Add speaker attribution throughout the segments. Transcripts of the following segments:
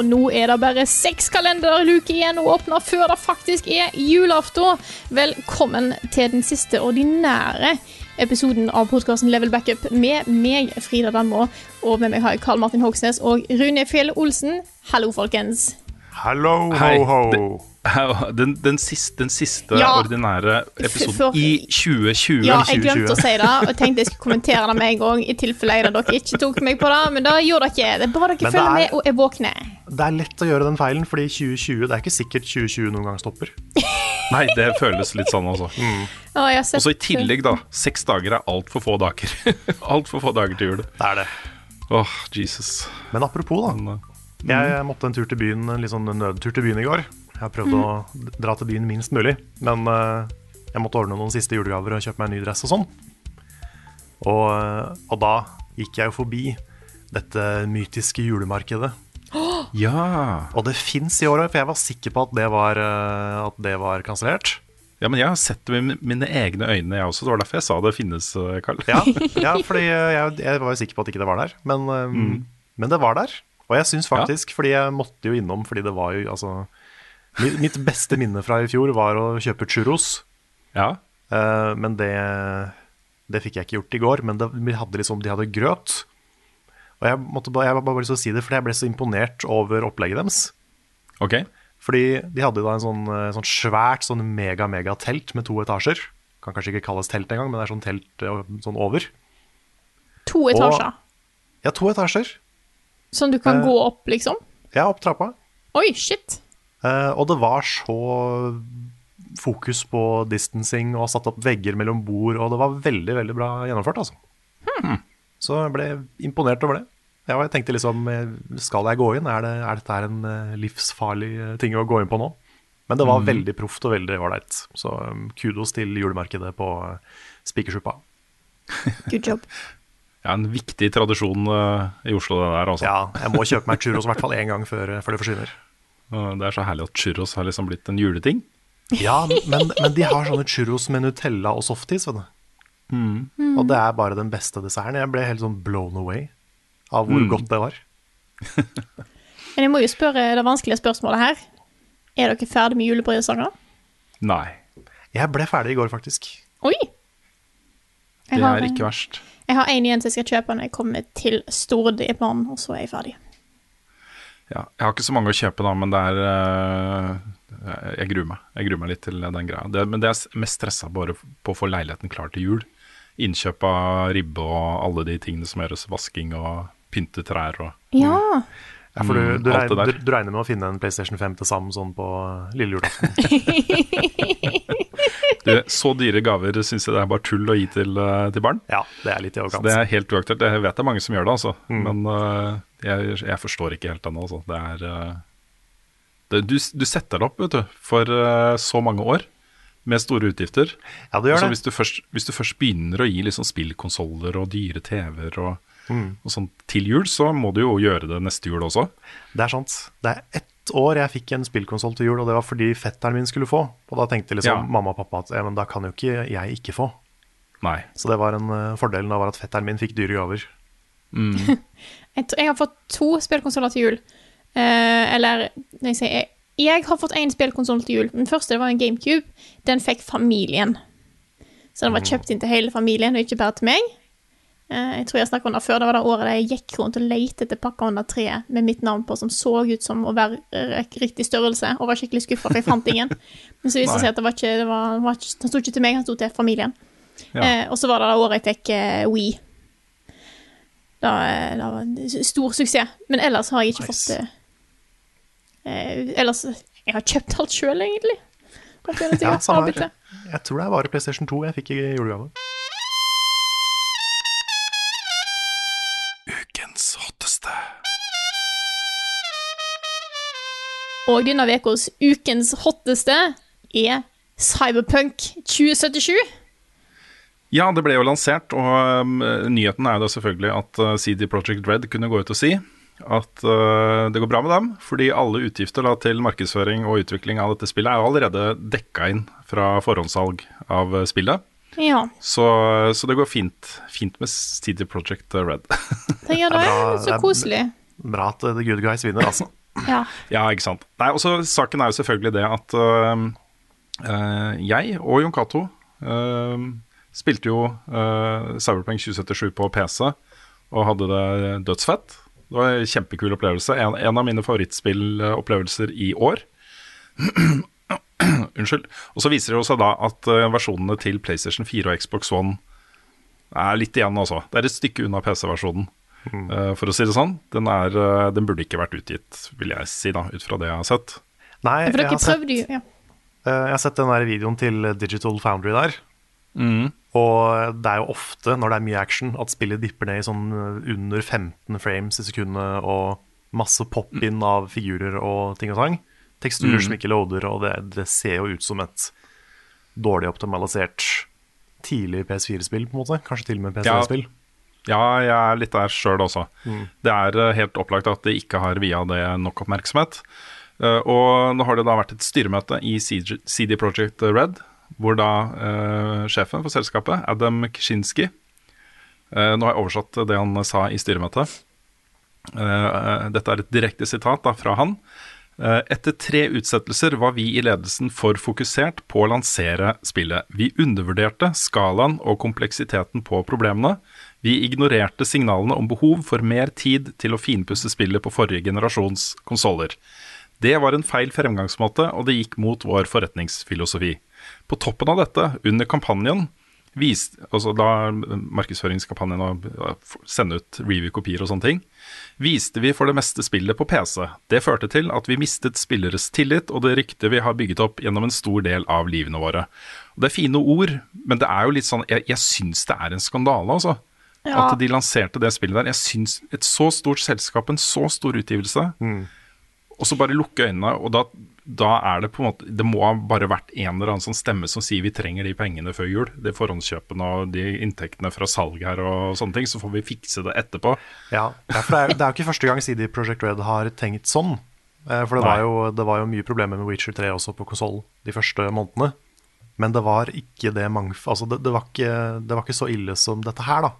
Speaker 1: Og nå er det bare seks kalenderluker igjen å åpne før det faktisk er julaften. Velkommen til den siste ordinære episoden av podkasten Level Backup med meg, Frida Danmo, og med meg har jeg Karl Martin Hogsnes og Rune Fjell Olsen. Hallo, folkens.
Speaker 2: Hallo, ho,
Speaker 3: Hei.
Speaker 2: ho.
Speaker 3: Den, den siste, den siste
Speaker 1: Ja.
Speaker 3: ordinære episoden
Speaker 1: For-
Speaker 3: i 2020.
Speaker 1: Ja, jeg glemte å si det, og tenkte jeg skulle kommentere det med en gang, i tilfelle en av dere ikke tok meg på det, men det gjorde dere. Det er bare dere følger
Speaker 2: er-
Speaker 1: med og er våkne.
Speaker 2: Det er lett å gjøre den feilen, fordi 2020, det er ikke sikkert 2020 noen gang stopper.
Speaker 3: Nei, det føles litt sånn, altså.
Speaker 1: Mm.
Speaker 3: Og så i tillegg, da. Seks dager er altfor få dager. altfor få dager til jul.
Speaker 2: Det er det.
Speaker 3: Åh, Jesus.
Speaker 2: Men apropos, da.
Speaker 3: Uh,
Speaker 2: Jeg måtte en tur til byen, en litt sånn nødtur til byen i går. Jeg har prøvd å dra til byen minst mulig, men eh, jeg måtte ordne noen siste julegaver og kjøpe meg en ny dress og sånn. Og, eh, og da gikk jeg jo forbi dette mytiske julemarkedet.
Speaker 3: ja.
Speaker 2: Og det fins i år òg, for jeg var sikker på at det var, eh, at det var kansellert.
Speaker 3: ja, men jeg har sett det med mine egne øyne, jeg også. Det var derfor jeg sa det finnes, Karl.
Speaker 2: Ja, ja fordi jeg, jeg var jo sikker på at ikke det var der, men, mm. men det var der. Og jeg syns faktisk, fordi jeg måtte jo innom, fordi det var jo altså Mitt beste minne fra i fjor var å kjøpe churros,
Speaker 3: Ja.
Speaker 2: Uh, men det, det fikk jeg ikke gjort i går. Men det, vi hadde liksom, de hadde grøt. Og jeg måtte bare, jeg bare lyst til å si det, fordi jeg ble så imponert over opplegget deres.
Speaker 3: Ok.
Speaker 2: Fordi de hadde da en sånn, eh, sånn svært sånn mega-mega-telt med to etasjer. Kan kanskje ikke kalles telt engang, men det er sånn telt eh, sånn over.
Speaker 1: To etasjer.
Speaker 2: Ja, to etasjer.
Speaker 1: Som du kan
Speaker 2: uh,
Speaker 1: gå opp, liksom.
Speaker 2: Ja, opp trappa.
Speaker 1: Oi, shit.
Speaker 2: Eh, og det var så fokus på distancing og satt opp vegger mellom bord, og det var veldig, veldig bra gjennomført, altså. Så jeg ble imponert over det. Ja, og jeg tenkte liksom, eh, skal jeg gå inn? Er, det, er dette en eh, livsfarlig ting å gå inn på nå? Men det var veldig proft og veldig ålreit. Så um, kudos til julemarkedet på Spikersuppa.
Speaker 1: Good job.
Speaker 3: Ja, en viktig tradisjon i Oslo, det der, altså.
Speaker 2: Ja, jeg må kjøpe meg churros i hvert fall én gang før, før det forsvinner.
Speaker 3: Det er så herlig at churros har liksom blitt en juleting.
Speaker 2: Ja, men, men de har sånne churros med Nutella og softis, vet du. Og det er bare den beste desserten. Jeg ble helt sånn blown away av hvor godt det var.
Speaker 1: Men jeg må jo spørre det vanskelige spørsmålet her. Er dere ferdig med julepresanger?
Speaker 3: Nei,
Speaker 2: Jeg ble ferdig i går, faktisk.
Speaker 1: Oi!
Speaker 3: det
Speaker 1: Jeg det
Speaker 3: er ikke verst.
Speaker 1: jeg har en igjen som jeg skal kjøpe når jeg kommer til Stord i morgen, og så er jeg ferdig.
Speaker 3: Ja, jeg har ikke så mange å kjøpe, da, men det er uh, Jeg gruer meg. Jeg gruer meg litt til den greia. Det, men det er mest stressa bare på å få leiligheten klar til jul. Innkjøp av ribbe og alle de tingene som gjøres. Vasking og pynte trær og
Speaker 1: Ja.
Speaker 2: Ja, for du,
Speaker 3: Mm,
Speaker 2: du, regner, du, du regner med å finne en PlayStation 5 til sammen sånn på lille julaften?
Speaker 3: du, Så dyre gaver syns jeg det er bare tull å gi til, uh, til barn.
Speaker 2: Ja, det er litt i
Speaker 3: Så
Speaker 2: overkant.
Speaker 3: det er helt uaktuelt. Jeg vet det er mange som gjør det, altså.
Speaker 2: Mm.
Speaker 3: Men uh, jeg, jeg forstår ikke helt ennå, altså. Det er uh, det, du, du setter det opp, vet du, for uh, så mange år. Med store utgifter.
Speaker 2: Ja, det gjør
Speaker 3: så
Speaker 2: det.
Speaker 3: hvis, du først, hvis du først begynner å gi liksom spillkonsoller og dyre TV-er og,
Speaker 2: Mm.
Speaker 3: og sånn til jul, så må du jo gjøre det neste jul også.
Speaker 2: Det er sant. Det er ett år jeg fikk en spillkonsoll til jul, og det var fordi fetteren min skulle få. Og da tenkte liksom
Speaker 3: Ja.
Speaker 2: mamma og pappa at ja, men da kan jo ikke jeg ikke få.
Speaker 3: Nei.
Speaker 2: Så det var en uh, fordelen av at fetteren min fikk dyre gaver.
Speaker 1: Jeg, jeg har fått to spillkonsoller til jul. Uh, eller når jeg sier jeg, jeg har fått én spillkonsoll til jul. Den første det var en GameCube. Den fikk familien. Så den var kjøpt inn til hele familien, og ikke bare til meg. Eh, jeg tror jeg snakket om det før. Det var det året da jeg gikk rundt og lette etter pakker under treet med mitt navn på, som så ut som å være eh, riktig størrelse, og var skikkelig skuffa, for jeg fant ingen. Men så viste det seg at det var ikke, det var, var ikke, den sto ikke til meg, han sto til familien.
Speaker 3: Ja.
Speaker 1: Eh, og så var det det året jeg fikk eh, Wii. da var- det stor suksess. Men ellers har jeg ikke
Speaker 2: Nice.
Speaker 1: fått eh, Ellers Jeg har kjøpt alt sjøl, egentlig.
Speaker 2: Ja, her. Jeg tror det er bare PlayStation 2 jeg fikk i julegave.
Speaker 1: Og denne ukas ukens hotteste er Cyberpunk 2077.
Speaker 3: Ja, det ble jo lansert, og um, nyheten er jo da selvfølgelig at uh, CD Projekt Red kunne gå ut og si at uh, det går bra med dem, fordi alle utgifter da, til markedsføring og utvikling av dette spillet er jo allerede dekka inn fra forhåndssalg av uh, spillet.
Speaker 1: Ja,
Speaker 3: Så, så det går fint, fint med CD Projekt Red.
Speaker 1: det gjør det. Så koselig.
Speaker 2: Bra at uh, The Good Guys vinner, altså.
Speaker 1: Ja.
Speaker 3: ja, ikke sant. Nei, også Saken er jo selvfølgelig det at uh, jeg og Jon Cato uh, spilte jo uh, Cyberpunk 2077 på PC og hadde det dødsfett. Det var en kjempekul opplevelse. En, en av mine favorittspillopplevelser i år. Unnskyld. Og så viser det seg da at uh, versjonene til PlayStation 4 og Xbox One er litt igjen altså. Det er et stykke unna PC-versjonen, uh, for å si det sånn. Den, er, uh, den burde ikke vært utgitt, vil jeg si, da, ut fra det jeg har sett.
Speaker 2: Nei, jeg har, sett,
Speaker 1: ja.
Speaker 2: uh, jeg har sett den der videoen til Digital Foundry der. Og det er jo ofte når det er mye action at spillet dipper ned i sånn under 15 frames i sekundet og masse pop-in av figurer og ting og tang. Teksturer som ikke loader, og det, det ser jo ut som et dårlig optimalisert tidlig PS4-spill, på en måte. Kanskje til og med PS4-spill.
Speaker 3: Ja, jeg er litt der sjøl også. Det er uh, helt opplagt at de ikke har via det nok oppmerksomhet. Uh, og nå har det da vært et styremøte i CD Projekt Red, hvor da eh, sjefen for selskapet, Adam Kishinski eh, Nå har jeg oversatt det han sa i styremøtet. Eh, dette er et direkte sitat da, fra han. Etter tre utsettelser var vi i ledelsen for fokusert på å lansere spillet. Vi undervurderte skalaen og kompleksiteten på problemene. Vi ignorerte signalene om behov for mer tid til å finpusse spillet på forrige generasjons konsoller. Det var en feil fremgangsmåte, og det gikk mot vår forretningsfilosofi. På toppen av dette, under kampanjen, vist, altså da markedsføringskampanjen og sende ut review-kopier og sånne ting, viste vi for det meste spillet på PC. Det førte til at vi mistet spilleres tillit og det ryktet vi har bygget opp gjennom en stor del av livene våre. Og det er fine ord, men det er jo litt sånn Jeg, jeg syns det er en skandale, altså.
Speaker 1: Ja.
Speaker 3: At de lanserte det spillet der. Jeg syns et så stort selskap, en så stor utgivelse, og så bare lukke øynene, og da, da er det på en måte Det må ha bare vært en eller annen sånn stemme som sier vi trenger de pengene før jul. De forhåndskjøpene og de inntektene fra salg her og sånne ting. Så får vi fikse det etterpå.
Speaker 2: Ja, ja, for det er, det er jo ikke første gang CD Project Red har tenkt sånn. Eh, For det var, jo, det var jo mye problemer med Witcher 3 også på konsoll de første månedene. Men det var ikke det mangf... Altså, det, det, var ikke, det var ikke så ille som dette her, da.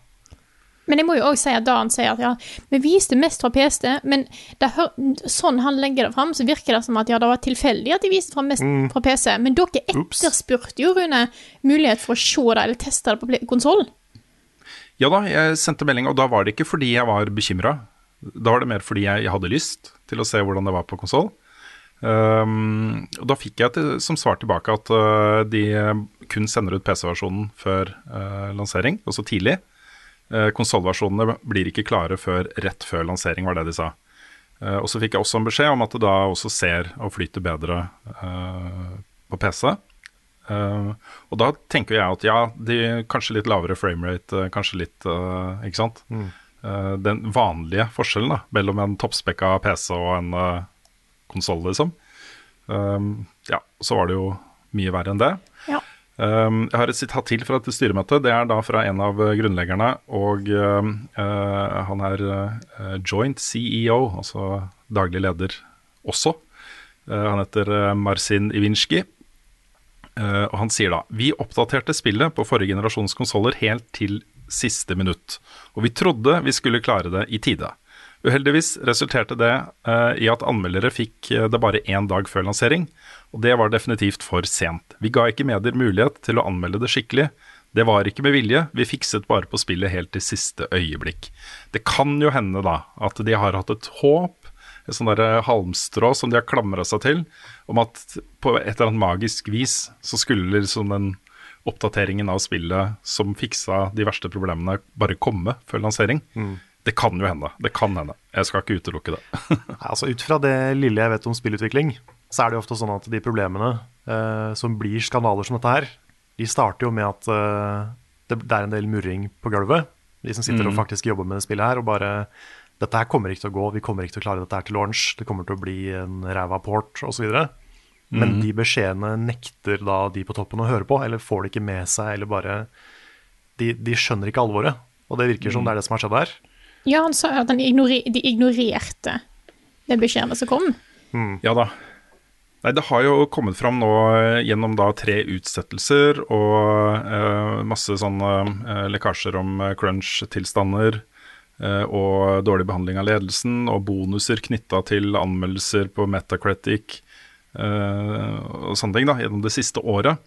Speaker 1: Men jeg må jo også si at da han sier at ja, vi viste mest fra PC, men hør, sånn han legger det fram, så virker det som at ja, det var tilfeldig at de viste fram mest fra PC. Men dere etterspurte jo, Rune, mulighet for å se det eller teste det på konsoll.
Speaker 3: Ja da, jeg sendte melding, og da var det ikke fordi jeg var bekymra. Da var det mer fordi jeg, jeg hadde lyst til å se hvordan det var på konsoll. Um, og da fikk jeg til, som svar tilbake at uh, de kun sender ut PC-versjonen før uh, lansering, og så tidlig. Uh, Konsollversjonene blir ikke klare før rett før lansering, var det de sa. Uh, og så fikk jeg også en beskjed om at det da også ser og flyter bedre uh, på PC. Og da tenker jeg at ja, de, kanskje litt lavere framerate, kanskje litt Ikke sant? Mm. den vanlige forskjellen da, mellom en toppspekka PC og en uh, konsoll, liksom. Ja, så var det jo mye verre enn det.
Speaker 1: Ja.
Speaker 3: Um, jeg har et sitat til fra dette styremøtet. Det er da fra en av uh, grunnleggerne. Og um, uh, han er joint CEO, altså daglig leder også. Han heter Marcin Iwinski. Og han sier da Vi oppdaterte spillet på forrige generasjons konsoller helt til siste minutt. Og vi trodde vi skulle klare det i tide. Uheldigvis resulterte det eh, i at anmeldere fikk eh, det bare én dag før lansering, og det var definitivt for sent. Vi ga ikke medier mulighet til å anmelde det skikkelig. Det var ikke med vilje, vi fikset bare på spillet helt til siste øyeblikk. Det kan jo hende da at de har hatt et håp, et sånn der halmstrå som de har klamra seg til, om at på et eller annet magisk vis så skulle liksom den oppdateringen av spillet som fiksa de verste problemene, bare komme før lansering. Det kan jo hende. Det kan hende. Jeg skal ikke utelukke det.
Speaker 2: Altså Ut fra det lille jeg vet om spillutvikling, så er det jo ofte sånn at de problemene eh, som blir skandaler som dette her, de starter jo med at eh, det, det er en del murring på gulvet. De som sitter og faktisk jobber med det spillet her, og bare Dette her kommer ikke til å gå, vi kommer ikke til å klare dette her til launch, det kommer til å bli en ræva port osv. Men de beskjedene nekter da de på toppen å høre på, eller får det ikke med seg, eller bare De, de skjønner ikke alvoret. Og det virker som det er det som har skjedd her.
Speaker 1: Ja, han sa at han ignorer, de ignorerte den beskjedene som kom.
Speaker 3: Ja da. Nei, det har jo kommet fram nå eh, gjennom da tre utsettelser og eh, masse sånne eh, lekkasjer om eh, crunch-tilstander eh, og dårlig behandling av ledelsen og bonuser knytta til anmeldelser på Metacritic eh, og sånne ting da, gjennom det siste året.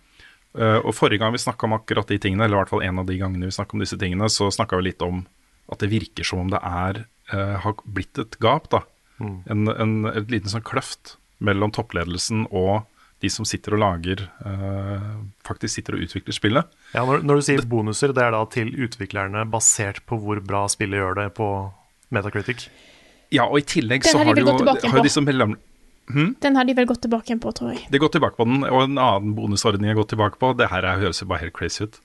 Speaker 3: Og Forrige gang vi snakka om akkurat de tingene, eller i hvert fall en av de gangene vi snakka om disse tingene, så snakka vi litt om at det virker som om det er har blitt et gap. da, en, en, Et liten sånn kløft mellom toppledelsen og de som sitter og lager uh, Faktisk sitter og utvikler spillet.
Speaker 2: Ja, når, når du sier bonuser, det er da til utviklerne basert på hvor bra spillet gjør det på Metacritic?
Speaker 3: Ja, og i tillegg så
Speaker 1: har de
Speaker 3: har,
Speaker 1: vel
Speaker 3: jo, har disse mellom...
Speaker 1: Den har de vel gått tilbake igjen på, tror jeg.
Speaker 3: De gått tilbake på den, og en annen bonusordning har gått tilbake på. Det her er, høres jo bare helt crazy ut.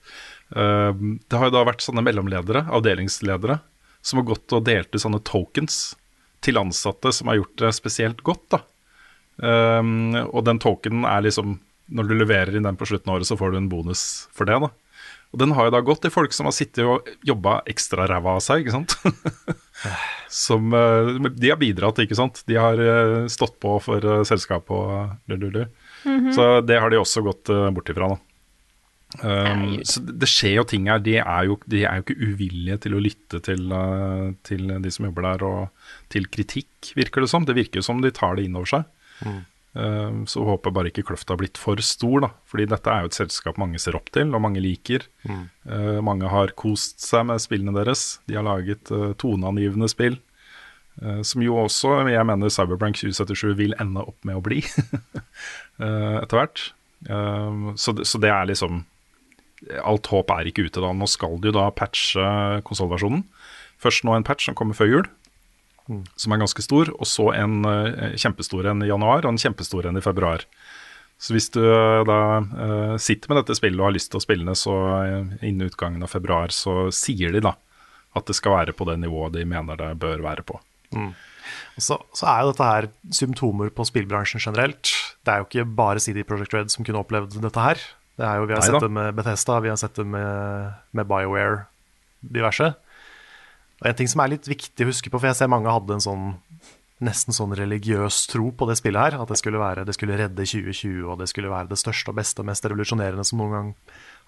Speaker 3: Uh, det har jo da vært sånne mellomledere, avdelingsledere, som har gått og delt ut sånne tokens til ansatte som har gjort det spesielt godt. da. Um, og den tokenen er liksom Når du leverer inn den på slutten av året, så får du en bonus for det. da. Og den har jo da gått til folk som har sittet og jobba ekstra ræva av seg, ikke sant. som uh, De har bidratt, ikke sant. De har uh, stått på for uh, selskapet og lululu. Så det har de også gått bort ifra, da. Um, så det det skjer jo ting her. De er jo, de er jo ikke uvillige til å lytte til, uh, til de som jobber der, og til kritikk, virker det som. Det virker jo som de tar det inn over seg. Um, så håper jeg bare ikke kløfta har blitt for stor, da. Fordi dette er jo et selskap mange ser opp til, og mange liker. Uh, mange har kost seg med spillene deres. De har laget uh, toneangivende spill. uh, som jo også, jeg mener Cyberprank 2077 vil ende opp med å bli uh, etter hvert. Så, det, så det er liksom Alt håp er ikke ute da. Nå skal de jo da patche konsollversjonen. Først nå en patch som kommer før jul, som er ganske stor. Og så en eh, kjempestor en i januar og en kjempestor en i februar. Så hvis du eh, da eh, sitter med dette spillet og har lyst til å spille det, så innen utgangen av februar, så sier de da at det skal være på det nivået de mener det bør være på.
Speaker 2: Så, så er jo dette her symptomer på spillbransjen generelt. Det er jo ikke bare CD Project Red som kunne opplevd dette her. Det er jo, vi har
Speaker 3: Neida.
Speaker 2: sett det med Bethesda, vi har sett det med, med BioWare, diverse. Og En ting som er litt viktig å huske på, for jeg ser mange hadde en sånn nesten sånn religiøs tro på det spillet her. At det skulle, være, det skulle redde 2020, og det skulle være det største og beste og mest revolusjonerende som noen gang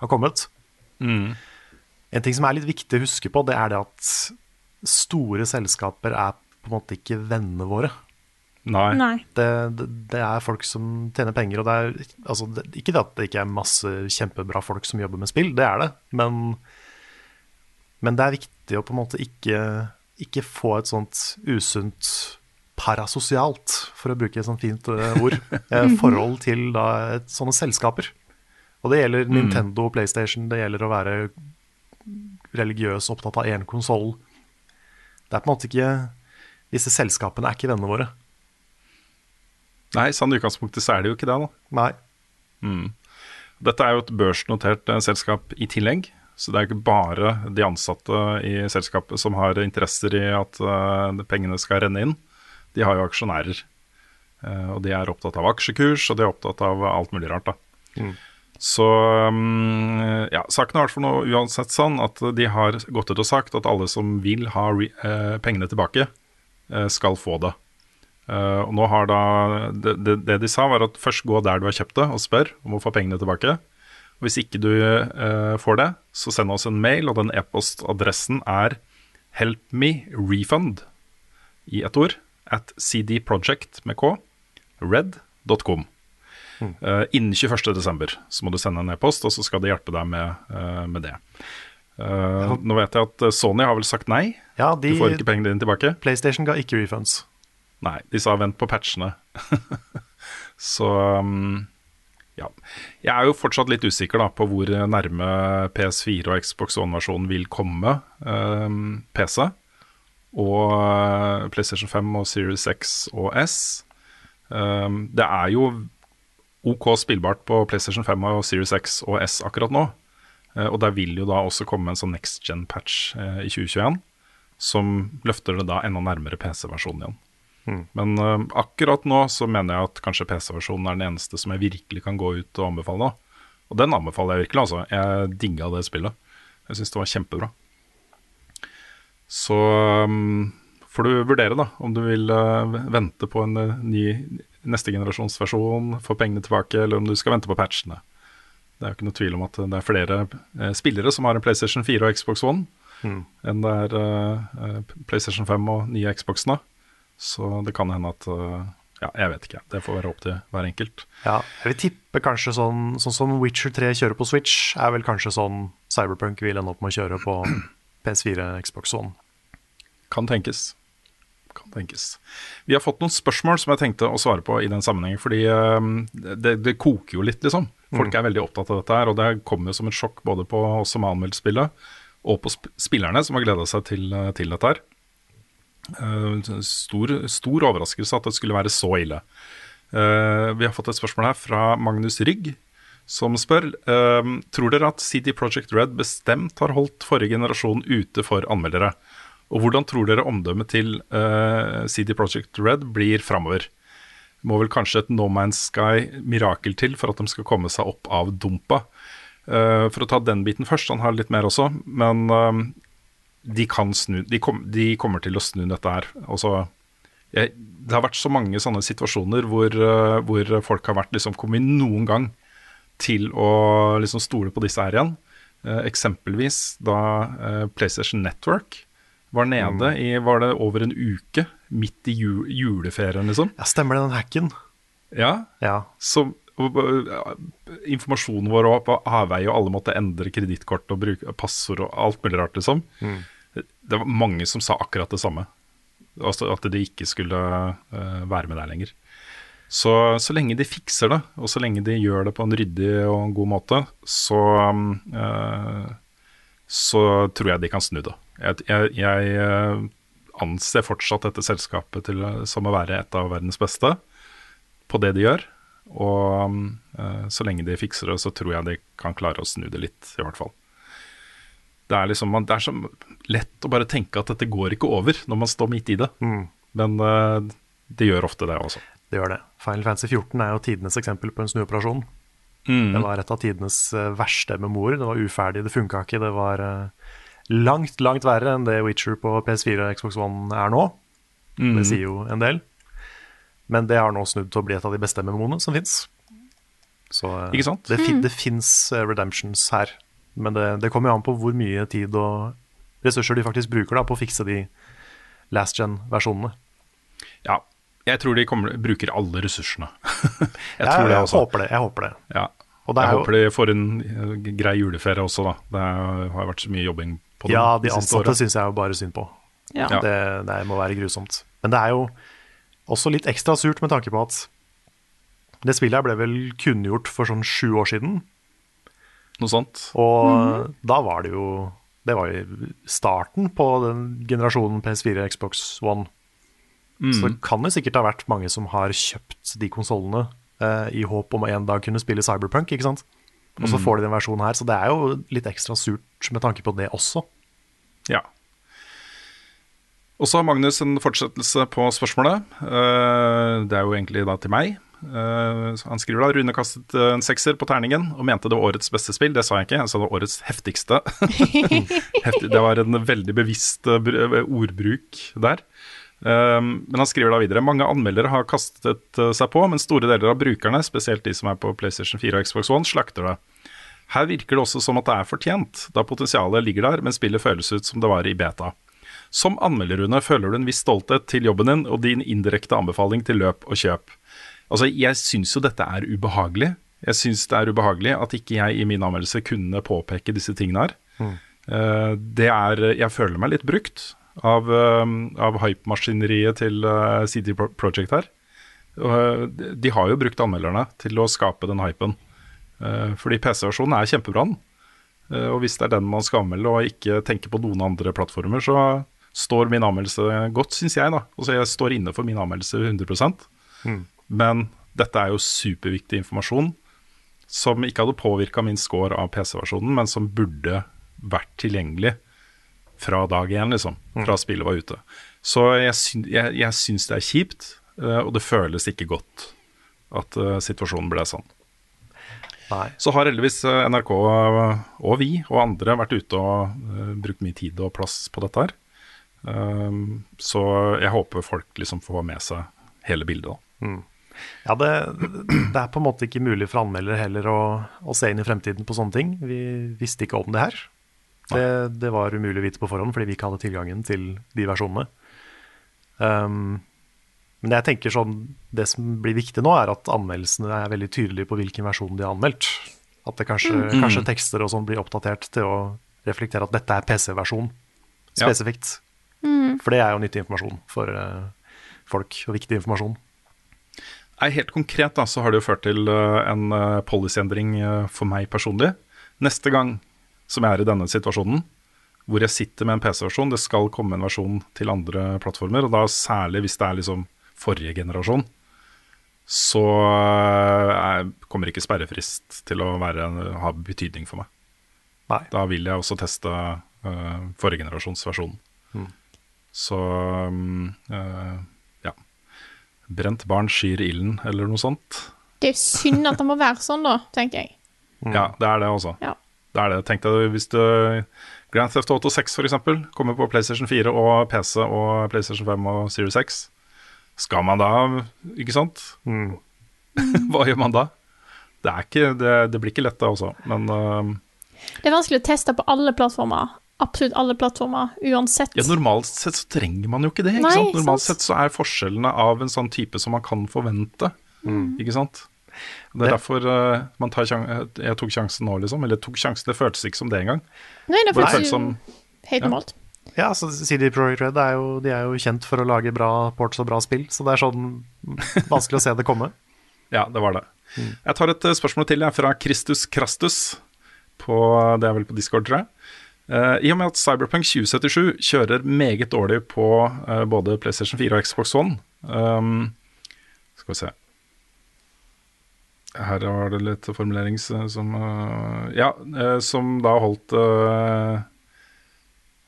Speaker 2: har kommet. En ting som er litt viktig å huske på, det er det at store selskaper er på en måte ikke vennene våre.
Speaker 3: Nei.
Speaker 1: Nei.
Speaker 2: Det, det, det er folk som tjener penger, og det er altså, det, Ikke det at det ikke er masse kjempebra folk som jobber med spill, det er det, men, men det er viktig å på en måte ikke, ikke få et sånt usunt parasosialt, for å bruke et sånt fint eh, ord, eh, forhold til da, et, sånne selskaper. Og det gjelder Nintendo og PlayStation, det gjelder å være religiøs opptatt av én konsoll. Det er på en måte ikke Disse selskapene er ikke vennene våre.
Speaker 3: Nei, sånn i utgangspunktet så er det jo ikke det, da.
Speaker 2: Nei.
Speaker 3: Dette er jo et børsnotert eh, selskap i tillegg, så det er ikke bare de ansatte i selskapet som har interesser i at eh, pengene skal renne inn. De har jo aksjonærer. Eh, og de er opptatt av aksjekurs, og de er opptatt av alt mulig rart. da. Så mm, ja, saken er i hvert fall noe uansett sånn at de har gått ut og sagt at alle som vil ha eh, pengene tilbake, skal få det. Og nå har da det, det, det de sa, var at først gå der du har kjøpt det, og spør om å få pengene tilbake. Hvis ikke du uh, får det, så send oss en mail, og den e-postadressen er helpmerefund i ett ord at cdproject med k red.com. Eh, innen 21.12. så må du sende en e-post, og så skal de hjelpe deg med, uh, med det. Eh, nå vet jeg at Sony har vel sagt nei.
Speaker 2: Ja,
Speaker 3: Du får ikke pengene dine tilbake.
Speaker 2: PlayStation ga ikke refunds.
Speaker 3: Nei, de sa vent på patchene. så um, ja. Jeg er jo fortsatt litt usikker da, på hvor nærme PS4 og Xbox One-versjonen vil komme eh, PC. og eh, PlayStation 5 og Series X og S. Um, det er jo OK spillbart på PlayStation 5 og Series X og S akkurat nå. Eh, og der vil jo da også komme en sånn next gen-patch eh, i 2021 som løfter det da enda nærmere PC-versjonen igjen. Men uh, akkurat nå så mener jeg at kanskje PC-versjonen er den eneste som jeg virkelig kan gå ut og anbefale. da. Og den anbefaler jeg virkelig, altså. Jeg digga det spillet. Jeg syns det var kjempebra. Så um, får du vurdere da om du vil uh, vente på en ny neste generasjons versjon, få pengene tilbake, eller om du skal vente på patchene. Det er jo ikke noe tvil om at det er flere spillere som har en PlayStation 4 og Xbox One enn det er PlayStation 5 og nye Xboxene. Så det kan hende at eh, Ja, jeg vet ikke. Det får være opp til hver enkelt.
Speaker 2: Ja, jeg vil tippe kanskje sånn, sånn som Witcher 3 kjører på Switch, er vel kanskje sånn Cyberpunk vil ende opp med å kjøre på PS4, Xbox One.
Speaker 3: Kan tenkes. Kan tenkes. Vi har fått noen spørsmål som jeg tenkte å svare på i den sammenhengen. Fordi eh, det, det koker jo litt, liksom. Folk er veldig opptatt av dette her. Og det kommer jo som et sjokk både på oss som har anmeldt spillet, og på sp spillerne som har gleda seg til, eh, til dette her. Eh, stor, stor overraskelse at det skulle være så ille. Eh, vi har fått et spørsmål her fra Magnus Rygg, som spør eh, Tror dere at CD Project Red bestemt har holdt forrige generasjon ute for anmeldere? Og hvordan tror dere omdømmet til CD Project Red blir framover? Må vel kanskje et No Man's Sky-mirakel til for at de skal komme seg opp av dumpa. For å ta den biten først, han har litt mer også, men de kan snu de, kom, de kommer til å snu dette her. Altså, jeg, det har vært så mange sånne situasjoner hvor, eh, hvor folk har vært liksom kommet noen gang til å liksom stole på disse her igjen. Eh, eksempelvis da eh, PlayStation Network var nede i var det over en uke, midt i ju juleferien, liksom.
Speaker 2: Ja, stemmer det, den hacken?
Speaker 3: Ja,
Speaker 2: Ja.
Speaker 3: og, informasjonen vår var på avveie, og alle måtte endre kredittkort og bruke passord og alt mulig rart, liksom. Det var mange som sa akkurat det samme. Altså at de ikke skulle eh, være med der lenger. Så, så lenge de fikser det, og så lenge de gjør det på en ryddig og god måte, så eh, Så tror jeg de kan snu det. Jeg, jeg, jeg eh, anser fortsatt dette selskapet til, som å være et av verdens beste på det de gjør. Og så lenge de fikser det, så tror jeg de kan klare å snu det litt, i hvert fall. Det er liksom, man- det er så lett å bare tenke at dette går ikke over når man står midt i det. Men uh, det gjør ofte det også.
Speaker 2: Det gjør det. Final Fantasy 14 er jo tidenes eksempel på en snuoperasjon.
Speaker 3: Mm.
Speaker 2: Det var et av tidenes eh, verste memoer. Det var uferdig, det funka ikke. Det var eh, langt, langt verre enn det Witcher på PS4 og Xbox One er nå.
Speaker 3: Mm.
Speaker 2: Det sier jo en del. Men det har nå snudd til å bli et av de beste MMO-ene som fins. Så
Speaker 3: Ikke sant?
Speaker 2: det, fin mm. fins redemptions her. Men det, det kommer jo an på hvor mye tid og ressurser de faktisk bruker da, på å fikse de last gen-versjonene.
Speaker 3: Ja, jeg tror de kommer, bruker alle ressursene. jeg
Speaker 2: Jeg,
Speaker 3: tror det
Speaker 2: jeg håper det. Jeg håper det.
Speaker 3: Ja.
Speaker 2: Og det er
Speaker 3: jeg
Speaker 2: jo-
Speaker 3: håper de får en eh, grei juleferie også, da. Det har vært så mye jobbing på det
Speaker 2: Ja, de
Speaker 3: siste
Speaker 2: ansatte syns jeg jo bare synd på.
Speaker 1: Ja.
Speaker 3: Ja.
Speaker 2: Det, det må være grusomt. Men det er jo også litt ekstra surt med tanke på at det spillet her ble vel kunngjort for sånn sju år siden.
Speaker 3: Noe sånt.
Speaker 2: Og da var det jo Det var jo starten på den generasjonen PS4 Xbox One. Så det kan jo sikkert ha vært mange som har kjøpt de konsollene eh, i håp om å en dag kunne spille Cyberpunk, ikke sant? Og så får de den versjonen her, så det er jo litt ekstra surt med tanke på det også.
Speaker 3: Ja. Og så har Magnus en fortsettelse på spørsmålet. Eh, det er jo egentlig da til meg. Eh, han skriver da Rune kastet eh, en sekser på terningen og mente det var årets beste spill. Det sa jeg ikke, jeg sa det var årets heftigste. Heftig, det var en veldig bevisst eh, br- ordbruk der. Men han skriver da videre Mange anmeldere har kastet seg på, men store deler av brukerne, spesielt de som er på PlayStation 4 og Xbox One, slakter det. Her virker det også som at det er fortjent, da potensialet ligger der, men spillet føles ut som det var i beta. Som anmelder, føler du en viss stolthet til jobben din og din indirekte anbefaling til løp og kjøp. Altså, Jeg syns jo dette er ubehagelig. Jeg syns det er ubehagelig at ikke jeg i min anmeldelse kunne påpeke disse tingene her. Eh, det er Jeg føler meg litt brukt av, uh, av hypemaskineriet til eh, CD Project her. Eh, de- har jo brukt anmelderne til å skape den hypen. Fordi PC-versjonen er kjempebra. Og hvis det er den man skal anmelde og ikke tenke på noen andre plattformer, så, står min anmeldelse godt, syns jeg. da Altså Jeg står inne for min anmeldelse 100 Men dette er jo superviktig informasjon som ikke hadde påvirka min score av PC-versjonen, men som burde vært tilgjengelig fra dag én, liksom. Fra spillet var ute. Så jeg, syn, jeg, jeg syns det er kjipt, eh, og det føles ikke godt at eh, situasjonen ble sånn.
Speaker 2: Nei.
Speaker 3: Så har heldigvis eh, NRK og vi og andre vært ute og brukt mye tid og plass på dette her. Så jeg håper folk liksom får med seg hele bildet. da.
Speaker 2: Ja, det, det er på en måte ikke mulig for anmeldere heller å, å se inn i fremtiden på sånne ting. Vi visste ikke om det her. Det, det var umulig å vite på forhånd fordi vi ikke hadde tilgangen til de versjonene. Um, men jeg tenker sånn, det som blir viktig nå, er at anmeldelsene er veldig tydelige på hvilken versjon de har anmeldt. At det kanskje, kanskje tekster og sånn blir oppdatert til å reflektere at dette er PC-versjon
Speaker 3: Ja.
Speaker 2: spesifikt. For det er jo nyttig informasjon for uh, folk, og viktig informasjon.
Speaker 3: Helt konkret da, så har det jo ført til eh, en uh, policyendring eh, for meg personlig. Neste gang som jeg er i denne situasjonen, hvor jeg sitter med en PC-versjon, det skal komme en versjon til andre plattformer, og da særlig hvis det er liksom forrige generasjon, så eh, er, kommer ikke sperrefrist til å være, ha betydning for meg.
Speaker 2: Nei.
Speaker 3: Da vil jeg også teste uh, forrige generasjons versjon. Så um, eh, ja. Brent barn skyr ilden, eller noe sånt.
Speaker 1: Det er jo synd at det må være sånn, da, tenker jeg.
Speaker 3: Ja, det er det også.
Speaker 1: Ja.
Speaker 3: Det er det. Tenk deg hvis du Grand Theft Auto 6 for eksempel kommer på PlayStation 4 og PC og PlayStation 5 og Series 6. Skal man da, ikke sant? Hva gjør man da? Det, er ikke, det, det blir ikke lett, det også. Men uh,
Speaker 1: Det er vanskelig å teste på alle plattformer. Absolutt alle plattformer, uansett.
Speaker 3: ja, normalt sett så trenger man jo ikke det. Ikke
Speaker 1: Nei,
Speaker 3: sant? Normalt
Speaker 1: sant.
Speaker 3: sett så er forskjellene av en sånn type som man kan forvente. Ikke sant? Det er
Speaker 2: Det-
Speaker 3: derfor uh, man tar jeg tok sjansen nå, liksom. Eller tok sjansen, det føltes ikke som det engang.
Speaker 1: Nei, det
Speaker 3: føltes
Speaker 1: jo
Speaker 3: som
Speaker 1: helt normalt.
Speaker 2: Ja, så CD Projekt Red er jo, de er jo kjent for å lage bra ports og bra spill, så det er sånn vanskelig å se det komme.
Speaker 3: Ja, det var det. Jeg tar et eh, spørsmål til jeg, fra Kristus Krastus. På, det er vel på Discord, tror jeg. Eh, I og med at Cyberpunk 2077 kjører meget dårlig på eh, både PlayStation 4 og Xbox One um, Skal vi se Her var det litt formulering som eh, Ja, eh, som da holdt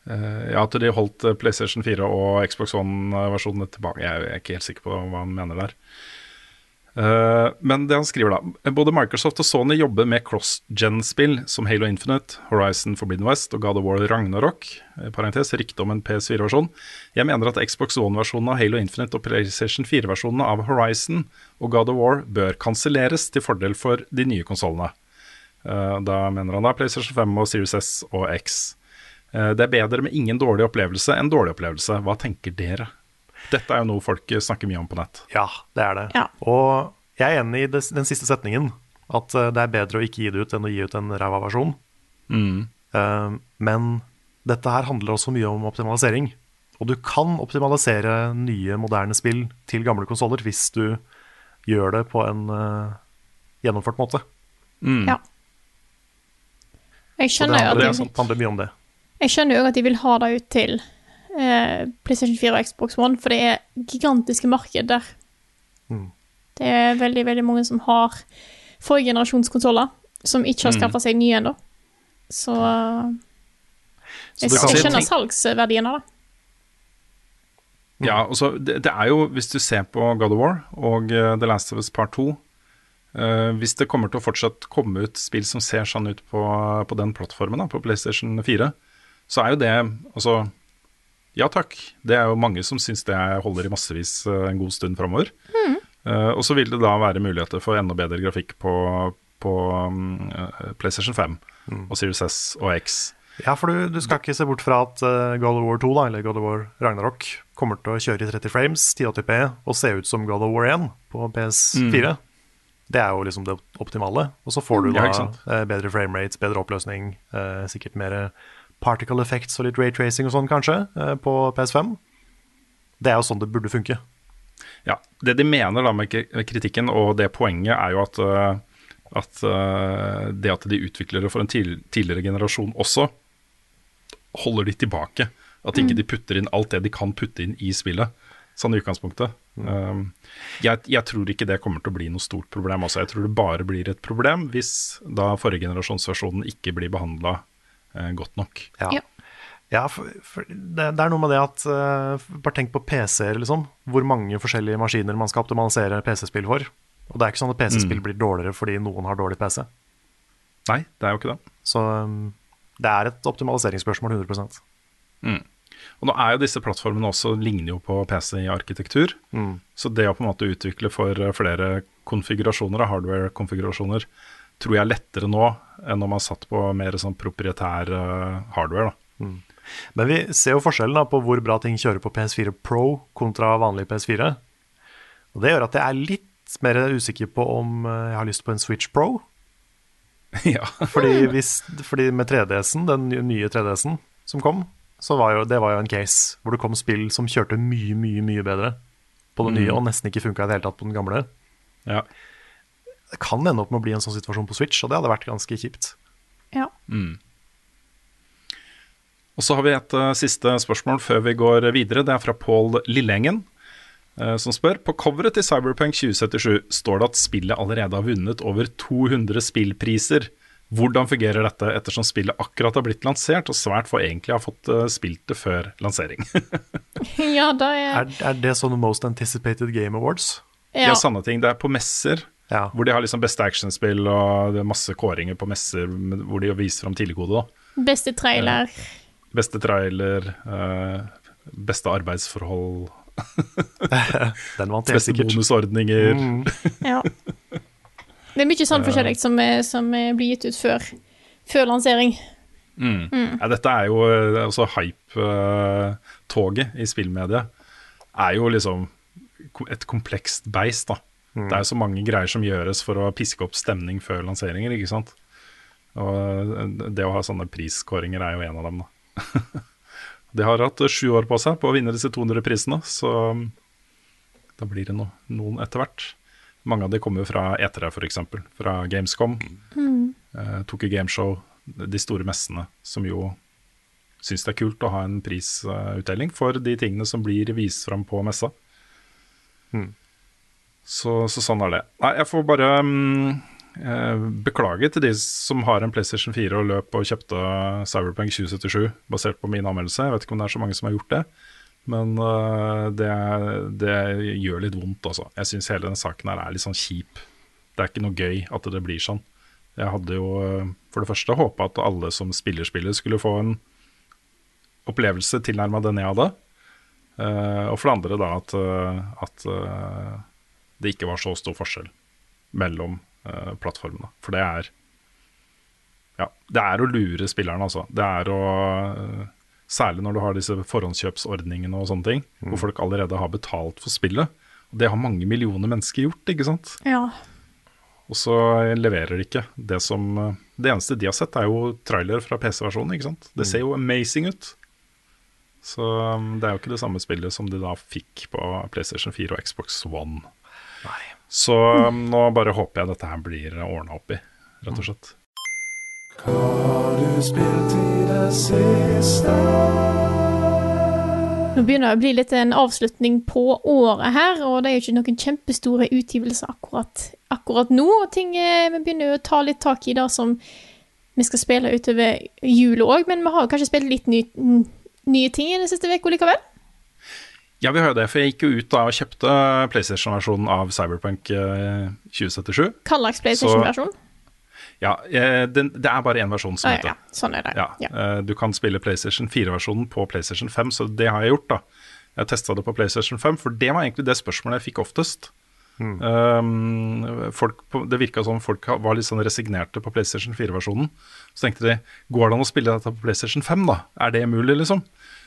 Speaker 3: Ja, at de holdt PlayStation 4 og Xbox One-versjonene tilbake. Jeg er ikke helt sikker på hva han mener der. Eh, men det han skriver da Både Microsoft og Sony jobber med cross-gen-spill som Halo Infinite, Horizon Forbidden West og God of War Ragnarok. eh, Parentes, om en PS4-versjon. Jeg mener at Xbox One-versjonen av Halo Infinite og PlayStation 4-versjonene av Horizon og God of War bør kanselleres til fordel for de nye konsollene. Eh, da mener han da PlayStation 5 og Series S og X. Det er bedre med ingen dårlig opplevelse enn dårlig opplevelse. Hva tenker dere? Dette er jo noe folk snakker mye om på nett.
Speaker 2: Ja, det er det.
Speaker 1: Ja.
Speaker 2: Og jeg er enig i det, den siste setningen, at eh, det er bedre å ikke gi det ut enn å gi ut en ræva versjon. Eh, men dette her handler også mye om optimalisering. Og du kan optimalisere nye, moderne spill til gamle konsoller hvis du gjør det på en eh, gjennomført måte.
Speaker 1: Ja. Jeg skjønner jo at de,
Speaker 2: det handler mye om det.
Speaker 1: jeg skjønner jo at de vil ha det ut til eh, PlayStation 4 og Xbox One, for det er gigantiske marked der.
Speaker 2: Mm.
Speaker 1: Det er veldig, veldig mange som har forrige generasjons konsoller, som ikke har
Speaker 3: Mm.
Speaker 1: skaffa seg nye ennå. Så eh, jeg, jeg skjønner salgsverdien av det.
Speaker 3: Ja, altså, det, det er jo, hvis du ser på God of War og uh, The Last of Us Part 2 uh, Hvis det kommer til å fortsatt komme ut spill som ser sånn ut på, på den plattformen, da, på PlayStation 4, så er jo det Altså, ja takk. Det er jo mange som syns det holder i massevis eh, en god stund framover. og så vil det da være muligheter for enda bedre grafikk på, på mm, eh, PlayStation 5 og Series S og X.
Speaker 2: Ja, for du, du skal ikke se bort fra at uh, God of War 2, da, eller God of War Ragnarok, kommer til å kjøre i 30 frames, 1080p, og se ut som God of War 1 på PS4. Det er jo liksom det optimale. Og så får du da ja, bedre framerates, bedre oppløsning, eh, sikkert mer particle effects og litt raytracing og sånn, kanskje, eh, på PS5. Det er jo sånn det burde funke.
Speaker 3: Ja, Det de mener da med kritikken, og det poenget, er jo at, øh, at øh, det at de utvikler det for en tidligere generasjon også, holder de tilbake At ikke de putter inn alt det de kan putte inn i spillet, sånn i utgangspunktet. Mm. jeg, jeg tror ikke det kommer til å bli noe stort problem. Også. Jeg tror det bare blir et problem hvis da forrige generasjonsversjonen ikke blir behandla eh, godt nok.
Speaker 2: Ja.
Speaker 1: Ja.
Speaker 2: Ja, for, for det, det er noe med det at uh, Bare tenk på PC-er, liksom. Hvor mange forskjellige maskiner man skal optimalisere PC-spill for. Og det er ikke sånn at PC-spill blir dårligere fordi noen har dårlig PC.
Speaker 3: Nei, det er jo ikke det.
Speaker 2: Så um, det er et optimaliseringsspørsmål 100%
Speaker 3: Og nå er jo disse plattformene også ligner jo på PC i arkitektur. Så det å på en måte utvikle for eh, flere konfigurasjoner hardware-konfigurasjoner tror jeg er lettere nå enn når man satt på mer sånn proprietær eh, hardware. da.
Speaker 2: Men vi ser jo forskjellen da på hvor bra ting kjører på PS4 Pro kontra vanlig PS4. Og det gjør at jeg er litt mer usikker på om eh, jeg har lyst på en Switch Pro.
Speaker 3: ja.
Speaker 2: Fordi, hvis, fordi med 3DS-en, den nye 3DS-en som kom, så var jo, det var jo en case hvor det kom spill som kjørte mye, mye mye bedre på det nye, og nesten ikke funka i det hele tatt på den gamle.
Speaker 3: ja.
Speaker 2: Det kan ende opp med å bli en sånn situasjon på Switch, og det hadde vært ganske kjipt.
Speaker 1: Ja.
Speaker 3: Og så har vi et uh, siste spørsmål før vi går videre. Det er fra Pål Lillengen, uh, som spør På coveret til Cyberpunk 2077 står det at spillet allerede har vunnet over 200 spillpriser. Hvordan fungerer dette ettersom spillet akkurat har blitt lansert, og svært få egentlig har fått uh, spilt det før lansering?
Speaker 1: ja, da er
Speaker 2: Er, er det sånne Most Anticipated Game Awards?
Speaker 3: Ja,
Speaker 1: ja.
Speaker 3: sanne ting. Det er på messer.
Speaker 2: Ja.
Speaker 3: Hvor de har liksom beste actionspill og det er masse kåringer på messer hvor de viser fram tidligkode.
Speaker 1: Beste trailer.
Speaker 3: Beste trailer, eh, beste arbeidsforhold,
Speaker 2: Den vant helt
Speaker 3: beste
Speaker 2: bonusordninger.
Speaker 3: bonusordninger.
Speaker 1: Ja. Det er mye sånn forskjellig som, er- som blir gitt ut før, før lansering.
Speaker 3: Ja, dette er jo eh, altså hype-toget i spillmediet. Er jo liksom et komplekst beist, da. Det er jo så mange greier som gjøres for å piske opp stemning før lanseringer, ikke sant. Og eh, det å ha sånne priskåringer er jo en av dem, da. De har hatt sju år på seg på å vinne disse 200 prisene, så mm, da blir det no, noen etter hvert. Mange av de kommer jo fra E3 f.eks., fra Gamescom, eh, Tokyo Gameshow, de store messene, som jo syns det er kult å ha en prisutdeling for de tingene som blir vist fram på messa. Så, så sånn er det. Nei, jeg får bare um, beklage til de som har en PlayStation 4 og løp og kjøpte Cyberpunk 2077 basert på min anmeldelse. Jeg vet ikke om det er så mange som har gjort det, men uh, det, det gjør litt vondt, altså. Jeg syns hele den saken her er litt sånn kjip. Det er ikke noe gøy at det blir sånn. Jeg hadde jo eh, for det første håpa at alle som spiller spillet, skulle få en opplevelse tilnærma den jeg hadde. Uh, og for det andre da at, at eh, det ikke var så stor forskjell mellom uh, plattformene. For det er Ja, det er å lure spillerne, altså. Det er å uh, Særlig når du har disse forhåndskjøpsordningene og sånne ting, hvor folk allerede har betalt for spillet. Og det har mange millioner mennesker gjort, ikke sant.
Speaker 1: Ja.
Speaker 3: Og så leverer de ikke det som eh, Det eneste de har sett, er jo trailer fra PC-versjonen. ikke sant? Det ser jo amazing ut. Så um, det er jo ikke det samme spillet som de da fikk på PlayStation 4 og Xbox One. Så um, nå bare håper jeg dette her blir ordna opp i, rett og slett.
Speaker 1: Nå begynner det å bli litt en avslutning på året her, og det er jo ikke noen kjempestore utgivelser akkurat, akkurat nå. Og ting eh, Vi begynner jo å ta litt tak i det som vi skal spille utover jula òg, men vi har jo kanskje spilt litt ny, nye ting i den siste uka likevel?
Speaker 3: Ja, vi har jo det, for jeg gikk jo ut da og kjøpte PlayStation-versjonen av Cyberpunk eh, 2077.
Speaker 1: Hva slags PlayStation-versjon?
Speaker 3: Ja, det, det er bare én versjon som
Speaker 1: Ah,
Speaker 3: heter
Speaker 1: ja, ja. Sånn er det.
Speaker 3: Ja,
Speaker 1: Ja.
Speaker 3: eh, Du kan spille PlayStation 4-versjonen på PlayStation 5, så det har jeg gjort. da Jeg testa det på PlayStation 5, for det var egentlig det spørsmålet jeg fikk oftest. Um, folk det virka som folk var litt sånn resignerte på PlayStation 4-versjonen. Så tenkte de går det an å spille dette på PlayStation 5, da? Er det mulig, liksom?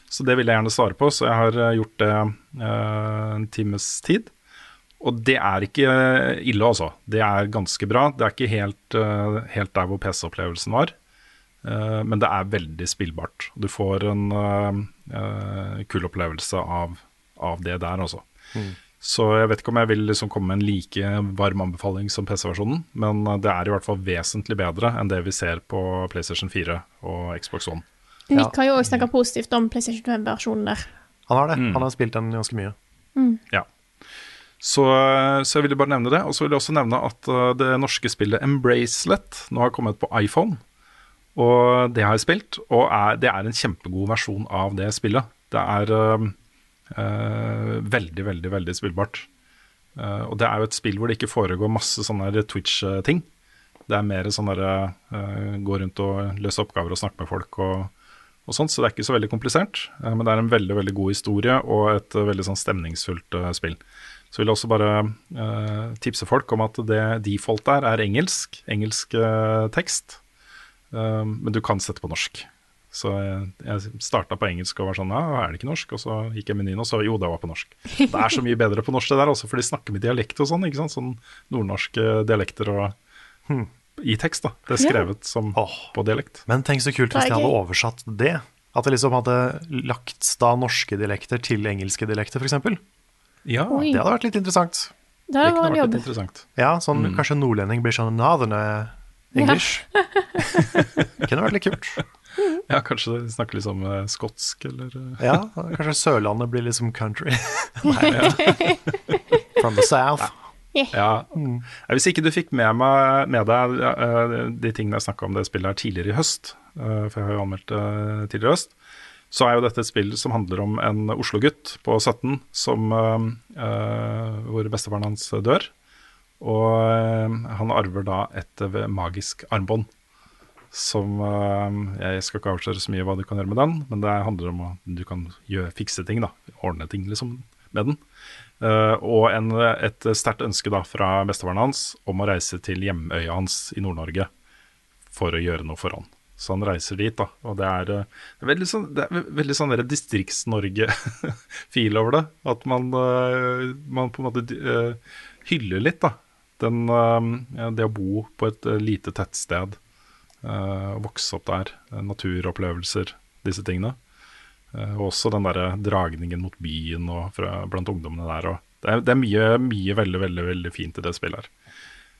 Speaker 3: Så det vil jeg gjerne svare på, så jeg har eh, gjort det eh, en times tid. Og det er ikke eh, ille, altså. Det er ganske bra. Det er ikke helt, helt der hvor PC-opplevelsen var. Men det er veldig spillbart. Du får en kul opplevelse av, av det der, altså. Så jeg vet ikke om jeg vil liksom komme med en like varm anbefaling som PC-versjonen, men det er i hvert fall vesentlig bedre enn det vi ser på PlayStation 4 og Xbox One.
Speaker 1: Nick har jo også snakka positivt om PlayStation 5-versjonen der.
Speaker 2: Han har det. Han har spilt den ganske mye.
Speaker 3: Ja. Så, så jeg ville bare nevne det. Og så vil jeg også nevne at uh, det norske spillet Embracelet nå har kommet på iPhone. Og det har jeg spilt, og er, det er en kjempegod versjon av det spillet. Det er uh, veldig, veldig, veldig spillbart. Uh, og det er jo et spill hvor det ikke foregår masse sånne Twitch-ting. Det er mer sånn derre uh, gå rundt og løse oppgaver og snakke med folk og, og sånt, så det er ikke så veldig komplisert. Uh, men det er en veldig, veldig god historie og et uh, veldig sånn stemningsfullt uh, spill. Så vil jeg også bare uh, tipse folk om at det default der er engelsk, engelsk uh, tekst. Uh, men du kan sette på norsk. Så jeg, jeg starta på engelsk og var sånn Ja, er det ikke norsk? Og så gikk jeg i menyen, og så jo, det var på norsk. Det er så mye bedre på norsk det der også, for de snakker med dialekt og sånn. ikke sant? Sånn nordnorske dialekter og i tekst, da. Det er skrevet som
Speaker 2: Åh.
Speaker 3: på dialekt.
Speaker 2: Men tenk så kult hvis de hadde oversatt det. At det liksom hadde lagt da norske dialekter til engelske dialekter, f.eks. Det
Speaker 3: Ja,
Speaker 1: Oi.
Speaker 2: hadde vært litt interessant.
Speaker 1: Det hadde
Speaker 3: vært
Speaker 1: jobb.
Speaker 3: litt interessant.
Speaker 2: Ja, sånn kanskje nordlending blir sånn Northern English. Kunne vært litt kult.
Speaker 3: Ja, kanskje de snakker liksom eh, skotsk, eller eh,
Speaker 2: Ja, kanskje Sørlandet blir liksom country. Nei, From the south.
Speaker 3: Ja.
Speaker 2: Mm.
Speaker 3: Ja, Hvis ikke du fikk med, meg, med deg eh, de tingene jeg snakka om det spillet her tidligere i høst, eh, for jeg har jo anmeldt det tidligere i høst, så er jo dette et spill som handler om en Oslo-gutt på 17 som, eh, eh, hvor bestefaren hans dør. Og eh, han arver da et eh, magisk armbånd. Som eh, Jeg skal ikke avsløre så mye hva du kan gjøre med den, men det handler om at du kan gjøre, fikse ting, da. Ordne ting liksom med den. Eh, og en, et sterkt ønske da fra bestefaren hans om å reise til hjemøya hans i Nord-Norge for å gjøre noe for han. Så han reiser dit, da. Og det er, eh, det er veldig sånn, sånn Distrikts-Norge-feel over det. At man, eh, man på en måte hyller litt, da. Den, det å bo på et lite tettsted, vokse opp der, naturopplevelser, disse tingene. Eh, og også den derre dragningen mot byen og fra, blant ungdommene der. Og det, er, det er mye, mye veldig, veldig, veldig fint i det spillet her.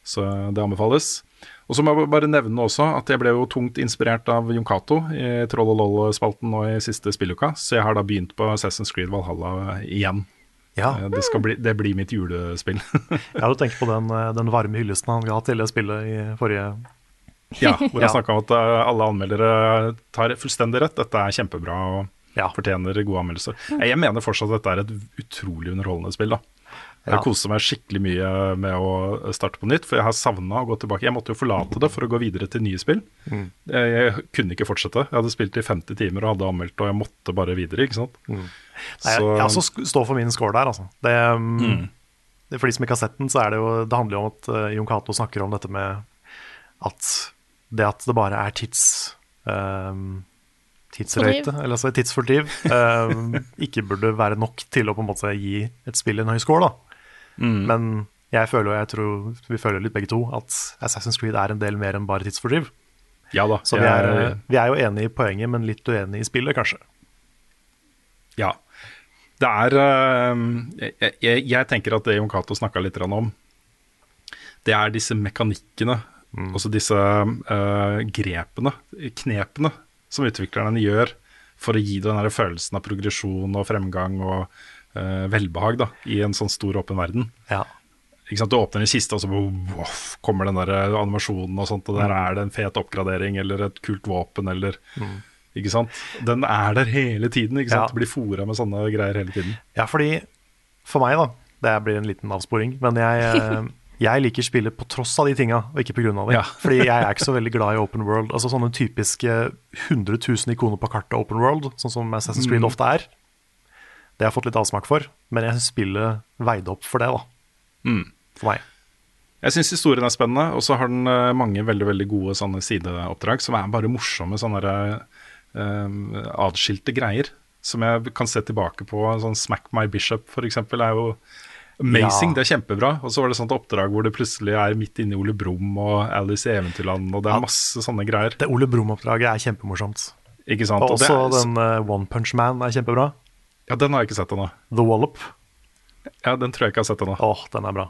Speaker 3: Så det anbefales. Og så må jeg bare nevne også at jeg ble jo tungt inspirert av Jon Cato i Troll og Loll-spalten nå i siste spilluka, så jeg har da begynt på Assassin's Creed Valhalla igjen.
Speaker 2: Ja,
Speaker 3: Eh, Det, skal bli, det blir mitt julespill.
Speaker 2: ja, du tenker på den, eh, den varme hyllesten han ga til det spillet i forrige
Speaker 3: ja, hvor jeg
Speaker 2: Ja.
Speaker 3: snakka om at alle anmeldere tar fullstendig rett. Dette er kjempebra og
Speaker 2: Ja.
Speaker 3: fortjener gode anmeldelser. Jeg mener fortsatt at dette er et utrolig underholdende spill. da Jeg
Speaker 2: Ja.
Speaker 3: koser meg skikkelig mye med å starte på nytt, for jeg har savna å gå tilbake. Jeg måtte jo forlate det for å gå videre til nye spill.
Speaker 2: Mm.
Speaker 3: Jeg, jeg kunne ikke fortsette. Jeg hadde spilt i 50 timer og hadde anmeldt, og jeg måtte bare videre. ikke sant?
Speaker 2: Nei, jeg, jeg også står for min score der, altså. Det, um, det, for de som ikke har sett den, så er det jo Det handler jo om at uh, Jon Cato snakker om dette med at det at det bare er tids... Um, tidsrøyte, eller altså tidsfordriv, um, ikke burde være nok til å på en måte gi et spill en høy score, da. Men jeg føler, og jeg tror vi føler litt begge to, at Assassin's Creed er en del mer enn bare tidsfordriv.
Speaker 3: Ja da.
Speaker 2: Så vi
Speaker 3: jeg-
Speaker 2: er, vi er jo enige i poenget, men litt uenige i spillet, kanskje.
Speaker 3: Ja. Det er eh, jeg, jeg, jeg tenker at det Jon Cato snakka litt om, det er disse mekanikkene, også disse eh, grepene, knepene, som utviklerne gjør for å gi deg den der følelsen av progresjon og fremgang og uh, velbehag da, i en sånn stor, åpen verden.
Speaker 2: Ja.
Speaker 3: Du åpner en kiste, og så voff, kommer den der animasjonen, og sånt, og der er det en fet oppgradering eller et kult våpen. eller... Ikke sant? Den er der hele tiden. ikke sant?
Speaker 2: Ja.
Speaker 3: Blir fora med sånne greier hele tiden.
Speaker 2: Ja, fordi for meg, da Det blir en liten avsporing, men jeg, eh, jeg liker spillet på tross av de tinga, og ikke av det.
Speaker 3: Ja.
Speaker 2: Fordi jeg er ikke så veldig glad i open world. Altså Sånne typiske 100 000 ikoner på kartet open world, sånn som Assassin's
Speaker 3: Mm.
Speaker 2: Creed ofte er. Det har jeg fått litt avsmak for, men jeg syns spillet veide opp for det, da.
Speaker 3: Mm.
Speaker 2: For meg.
Speaker 3: Jeg syns historien er spennende, og så har den eh, mange veldig veldig gode sånne sideoppdrag som er bare morsomme, sånne der, eh, adskilte greier. Som jeg kan se tilbake på. Sånn Smack My Bishop, eksempel, er jo amazing.
Speaker 2: Ja.
Speaker 3: Det er kjempebra. Og så var det sånt oppdrag hvor det plutselig er midt inne i Ole Brumm og Alice i Eventyrland, og det er masse sånne greier.
Speaker 2: Det Ole Brumm-oppdraget er kjempemorsomt.
Speaker 3: Ikke sant?
Speaker 2: Og
Speaker 3: Og
Speaker 2: også
Speaker 3: er,
Speaker 2: den uh, One Punch Man er kjempebra.
Speaker 3: ja, den har jeg ikke sett ennå.
Speaker 2: The Wallop.
Speaker 3: Ja, den tror jeg ikke jeg har sett ennå.
Speaker 2: Åh, den er bra.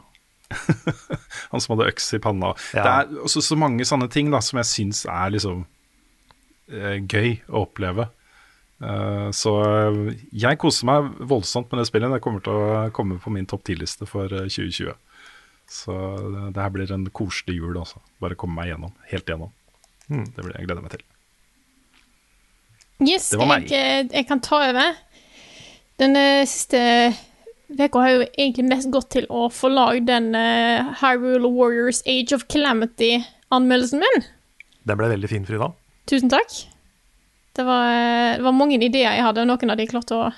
Speaker 3: Han som hadde øks i panna.
Speaker 2: Ja.
Speaker 3: Det er også så mange sånne ting da som jeg syns er liksom uh, gøy å oppleve. Eh, så eh, jeg koser meg voldsomt med det spillet. Det kommer til å komme på min topp 10-liste for eh, 2020. Så det, her blir en koselig jul, altså. Bare komme meg gjennom. Helt gjennom. Det blir, jeg gleder meg til.
Speaker 1: Yes,
Speaker 3: Det var meg.
Speaker 1: jeg, eh, jeg kan ta over. Den eh, siste uka har jo egentlig mest gått til å få lagd den eh, Hyrule Warriors Age of Calamity-anmeldelsen min.
Speaker 2: Den ble veldig fin, Frida.
Speaker 1: Tusen takk. Det var, eh, det var mange ideer jeg hadde, og noen av de klarte å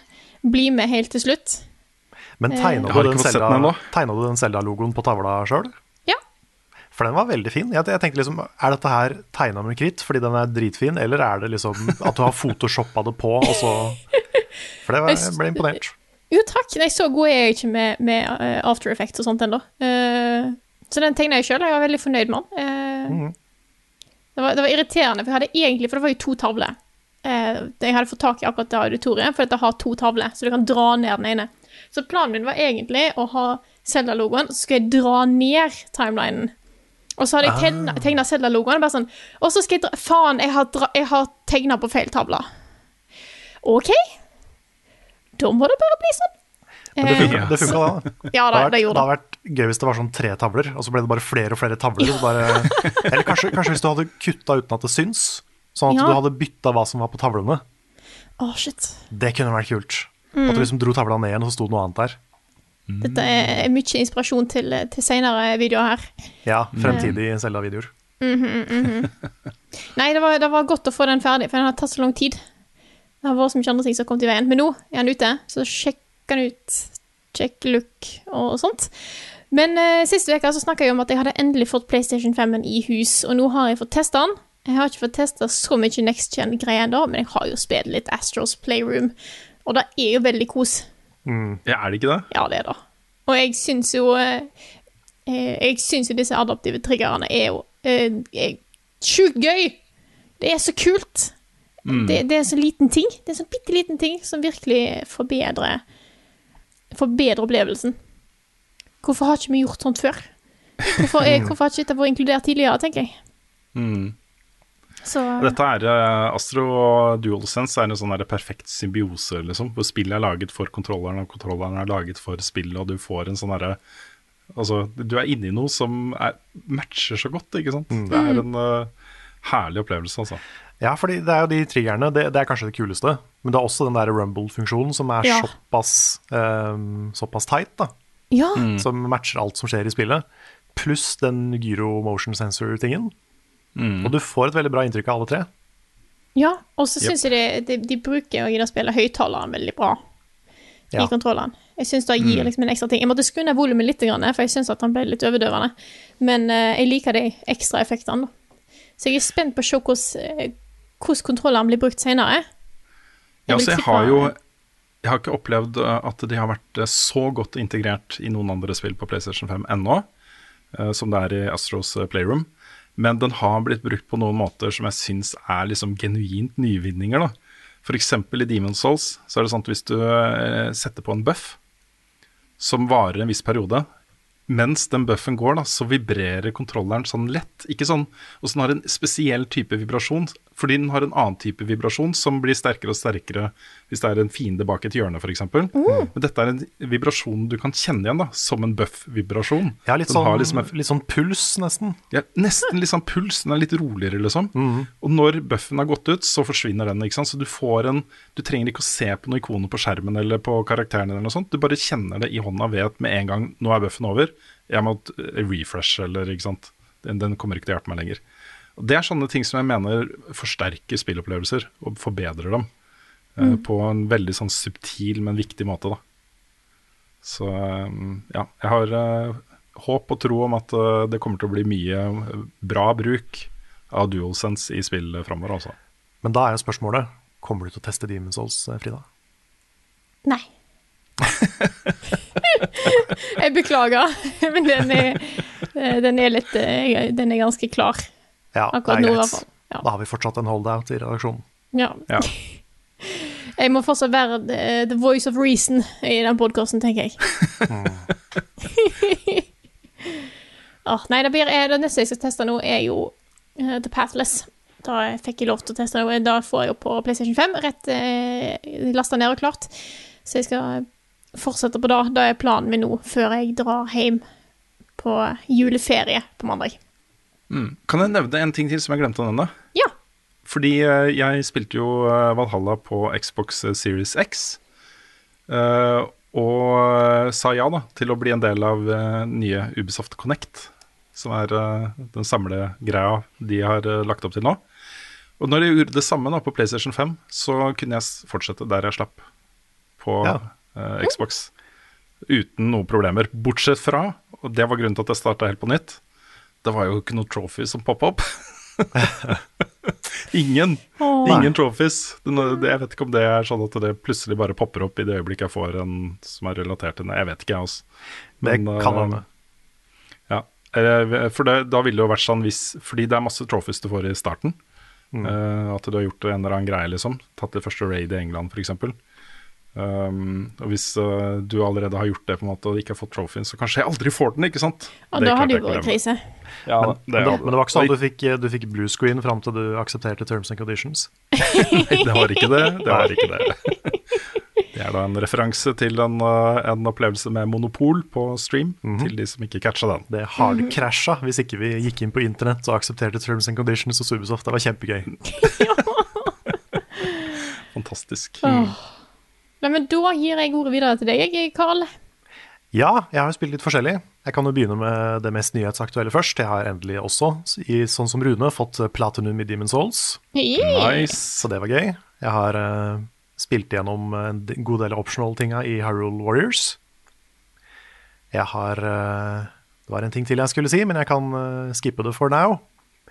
Speaker 1: bli med helt til slutt.
Speaker 2: Men
Speaker 1: Eh.
Speaker 2: tegna du, den du den Selda-logoen på tavla sjøl?
Speaker 1: Ja.
Speaker 2: For den var veldig fin. Jeg, jeg tenkte liksom, Er dette her tegna med kritt fordi den er dritfin, eller er det liksom at du har photoshoppa det på, og så For det var, jeg ble imponert.
Speaker 1: Jo, takk. Nei, så god er jeg ikke med, med eh, After Effects og sånt ennå. Uh, så den tegna jeg sjøl. Jeg var veldig fornøyd med den. Eh, det, var, det var irriterende, for jeg hadde egentlig For det var jo to tavler. Eh, jeg hadde fått tak i akkurat det auditoriet, for det har to tavler, så du kan dra ned den ene. Så planen min var egentlig å ha Zelda-logoen, så skal jeg dra ned timelinen. Og så hadde jeg tegna Zelda-logoen, bare sånn Og så skal jeg dra Faen, jeg har, dra- jeg har tegna på feil tavle. OK. Da må det bare bli sånn.
Speaker 2: Men det
Speaker 1: Eh,
Speaker 2: funka, det funka da.
Speaker 1: ja,
Speaker 2: Det
Speaker 1: da, det
Speaker 2: vært, det hadde
Speaker 1: det.
Speaker 2: vært gøy hvis det var sånn tre tavler, og så ble det bare flere og flere tavler. Ja. Bare, eller kanskje, kanskje hvis du hadde kutta uten at det syns, sånn at
Speaker 1: Ja.
Speaker 2: du hadde bytta hva som var på tavlene.
Speaker 1: Å, shit.
Speaker 2: Det kunne vært kult.
Speaker 1: Mm.
Speaker 2: At du liksom dro tavla ned igjen, og så sto det noe annet der.
Speaker 1: Dette er mye inspirasjon til, til senere videoer her.
Speaker 2: Ja, fremtidige Selda-videoer.
Speaker 1: Nei, det var, det var godt å få den ferdig, for den har tatt så lang tid. Det har vært så mye andre ting som har kommet i veien. Men nå er den ute, så sjekk den ut. Check look og sånt. Men uh, siste uke så snakka jeg om at jeg hadde endelig fått PlayStation 5 i hus, og nå har jeg fått testa den. Jeg har ikke fått testa så mye next gen-greier ennå, men jeg har jo spilt litt Astros Playroom, og det er jo veldig kos.
Speaker 3: Ja, er det ikke det?
Speaker 1: Ja, det er det. Og jeg syns jo eh, eh, Jeg syns jo disse adaptive triggerne er jo eh, er sjukt gøy! Det er så kult! Det, det er så liten ting. Det er så bitte liten ting som virkelig forbedrer Forbedrer opplevelsen. Hvorfor har ikke vi gjort sånt før? Hvorfor, er, hvorfor har ikke dette vært inkludert tidligere, tenker jeg. Så
Speaker 3: Dette er eh, Astro og DualSense er en sånn der perfekt symbiose, liksom. Hvor spillet er laget for kontrolleren, og kontrolleren er laget for spillet, og du får en sånn derre Altså, du er inne i noe som er, matcher så godt, ikke sant. Det er en uh, herlig opplevelse, altså.
Speaker 2: Ja, fordi det er jo de triggerne, det, det er kanskje det kuleste. Men det er også den der rumble-funksjonen som er
Speaker 1: Ja.
Speaker 2: såpass, um, såpass tight, da.
Speaker 1: Ja.
Speaker 2: Som matcher alt som skjer i spillet. Pluss den gyro motion sensor-tingen. Og du får et veldig bra inntrykk av alle tre.
Speaker 1: ja. Og så syns jeg de, de, de bruker i det spillet høyttaleren veldig bra.
Speaker 2: Ja.
Speaker 1: i kontrolleren. Jeg syns det gir liksom en ekstra ting. Jeg måtte skru ned volumet litt, for jeg syns at han ble litt overdøvende. Men eh, jeg liker de ekstra effektene. Så jeg er spent på å se hvordan, eh, hvordan kontrolleren blir brukt senere.
Speaker 3: Ja, så jeg har jo Jeg har ikke opplevd eh, at de har vært så godt integrert i noen andre spill på PlayStation 5 ennå, eh, som det er i Astros Playroom. Men den har blitt brukt på noen måter som jeg syns er liksom genuint nyvinninger. da. F.eks. i Demon's Souls så er det sånn at hvis du eh, setter på en buff som varer en viss periode, mens den buffen går, da, så vibrerer kontrolleren sånn lett. Ikke sånn, og så den har en spesiell type vibrasjon, fordi den har en annen type vibrasjon som blir sterkere og sterkere hvis det er en fiende bak et hjørne, f.eks. eksempel Men dette er en vibrasjon du kan kjenne igjen da, som en buff-vibrasjon.
Speaker 2: Ja, litt sånn,
Speaker 3: liksom en-
Speaker 2: litt sånn puls, nesten.
Speaker 3: ja, nesten litt sånn puls, den er litt roligere, liksom. Og når buffen har gått ut, så forsvinner den. ikke sant? Så du får en Du trenger ikke å se på noen ikoner på skjermen eller på karakterene eller noe sånt. Du bare kjenner det i hånda, vet med en gang nå er buffen over. Jeg må refresh, eller ikke sant. Den, den kommer ikke til å hjelpe meg lenger. Det er sånne ting som jeg mener forsterker spillopplevelser og forbedrer dem. Mm. På en veldig sånn subtil, men viktig måte, da. Så eh, ja, jeg har eh, håp og tro om at eh, det kommer til å bli mye eh, bra bruk av DualSense i spill framover, altså.
Speaker 2: Men da er jo spørsmålet Kommer du til å teste Demon's Souls, eh, Frida?
Speaker 1: Nei. jeg beklager, men den er, eh, den er litt eh, Den er ganske klar
Speaker 2: Ja,
Speaker 1: akkurat
Speaker 2: det
Speaker 1: nå,
Speaker 2: er greit.
Speaker 1: fall. Ja.
Speaker 2: Da har vi fortsatt en holdout i redaksjonen.
Speaker 1: Ja.
Speaker 3: Ja.
Speaker 1: Jeg må fortsatt være the, the voice of reason i den podkasten, tenker jeg. Åh, nei, det, blir, eh, det neste jeg skal teste nå, er jo uh, The Pathless. da fikk jeg lov til å teste noe. Da får jeg jo på PlayStation 5 rett eh, lasta ned og klart. Så jeg skal fortsette på det. Det er planen min nå, før jeg drar hjem på juleferie på mandag.
Speaker 3: Mm. Kan jeg nevne en ting til som jeg glemte å nevne?
Speaker 1: Ja.
Speaker 3: Fordi eh, jeg spilte jo eh, Valhalla på Xbox Series X. eh, og sa ja da til å bli en del av eh, nye Ubisoft Connect. Som er eh, den samle greia de har eh, lagt opp til nå. Og når jeg gjorde det samme da på PlayStation 5, så kunne jeg fortsette der jeg slapp på
Speaker 2: Ja.
Speaker 3: eh, Xbox. Uten noen problemer. Bortsett fra, og det var grunnen til at jeg starta helt på nytt, det var jo ikke noe trophy som poppa opp. Ingen. Ingen trophies. Jeg vet ikke om det er sånn at det plutselig bare popper opp i det øyeblikket jeg får en som er relatert til det. Jeg vet ikke, jeg også.
Speaker 2: Det kan
Speaker 3: eh,
Speaker 2: hende.
Speaker 3: Ja. For det, da ville det jo vært sånn hvis Fordi det er masse trophies du får i starten.
Speaker 2: Mm.
Speaker 3: eh, at du har gjort en eller annen greie, liksom. Tatt det første raid i England, f.eks. Um, og hvis uh, du allerede har gjort det på en måte og ikke har fått trophyen, så kanskje jeg aldri får den, ikke sant?
Speaker 1: Og
Speaker 3: Det
Speaker 1: da
Speaker 3: har du
Speaker 1: vært krise.
Speaker 3: Ja,
Speaker 2: Men,
Speaker 3: det,
Speaker 2: ja. men det var ikke sånn
Speaker 3: at
Speaker 2: du fikk, du fikk blue screen fram til du aksepterte terms and conditions.
Speaker 3: Nei, det var ikke det. Det var ikke det. Det er da en referanse til en, uh, en opplevelse med monopol på stream, til de som ikke catcha den.
Speaker 2: Det hardkrasja hvis ikke vi gikk inn på internett og aksepterte terms and conditions hos Ubisoft. Det var kjempegøy.
Speaker 3: Fantastisk.
Speaker 1: Nei, men da gir jeg ordet videre til deg, Karl.
Speaker 2: Ja, jeg har jo spilt litt forskjellig. Jeg kan jo begynne med det mest nyhetsaktuelle først. Jeg har endelig også, i, sånn som Rune, fått Platinum i Demon's Souls.
Speaker 1: Yeah.
Speaker 3: Nice.
Speaker 2: Så det var gøy. Jeg har uh, spilt gjennom en god del optional-tinga i Hyrule Warriors. Jeg har uh, Det var en ting til jeg skulle si, men jeg kan uh, skippe det for now.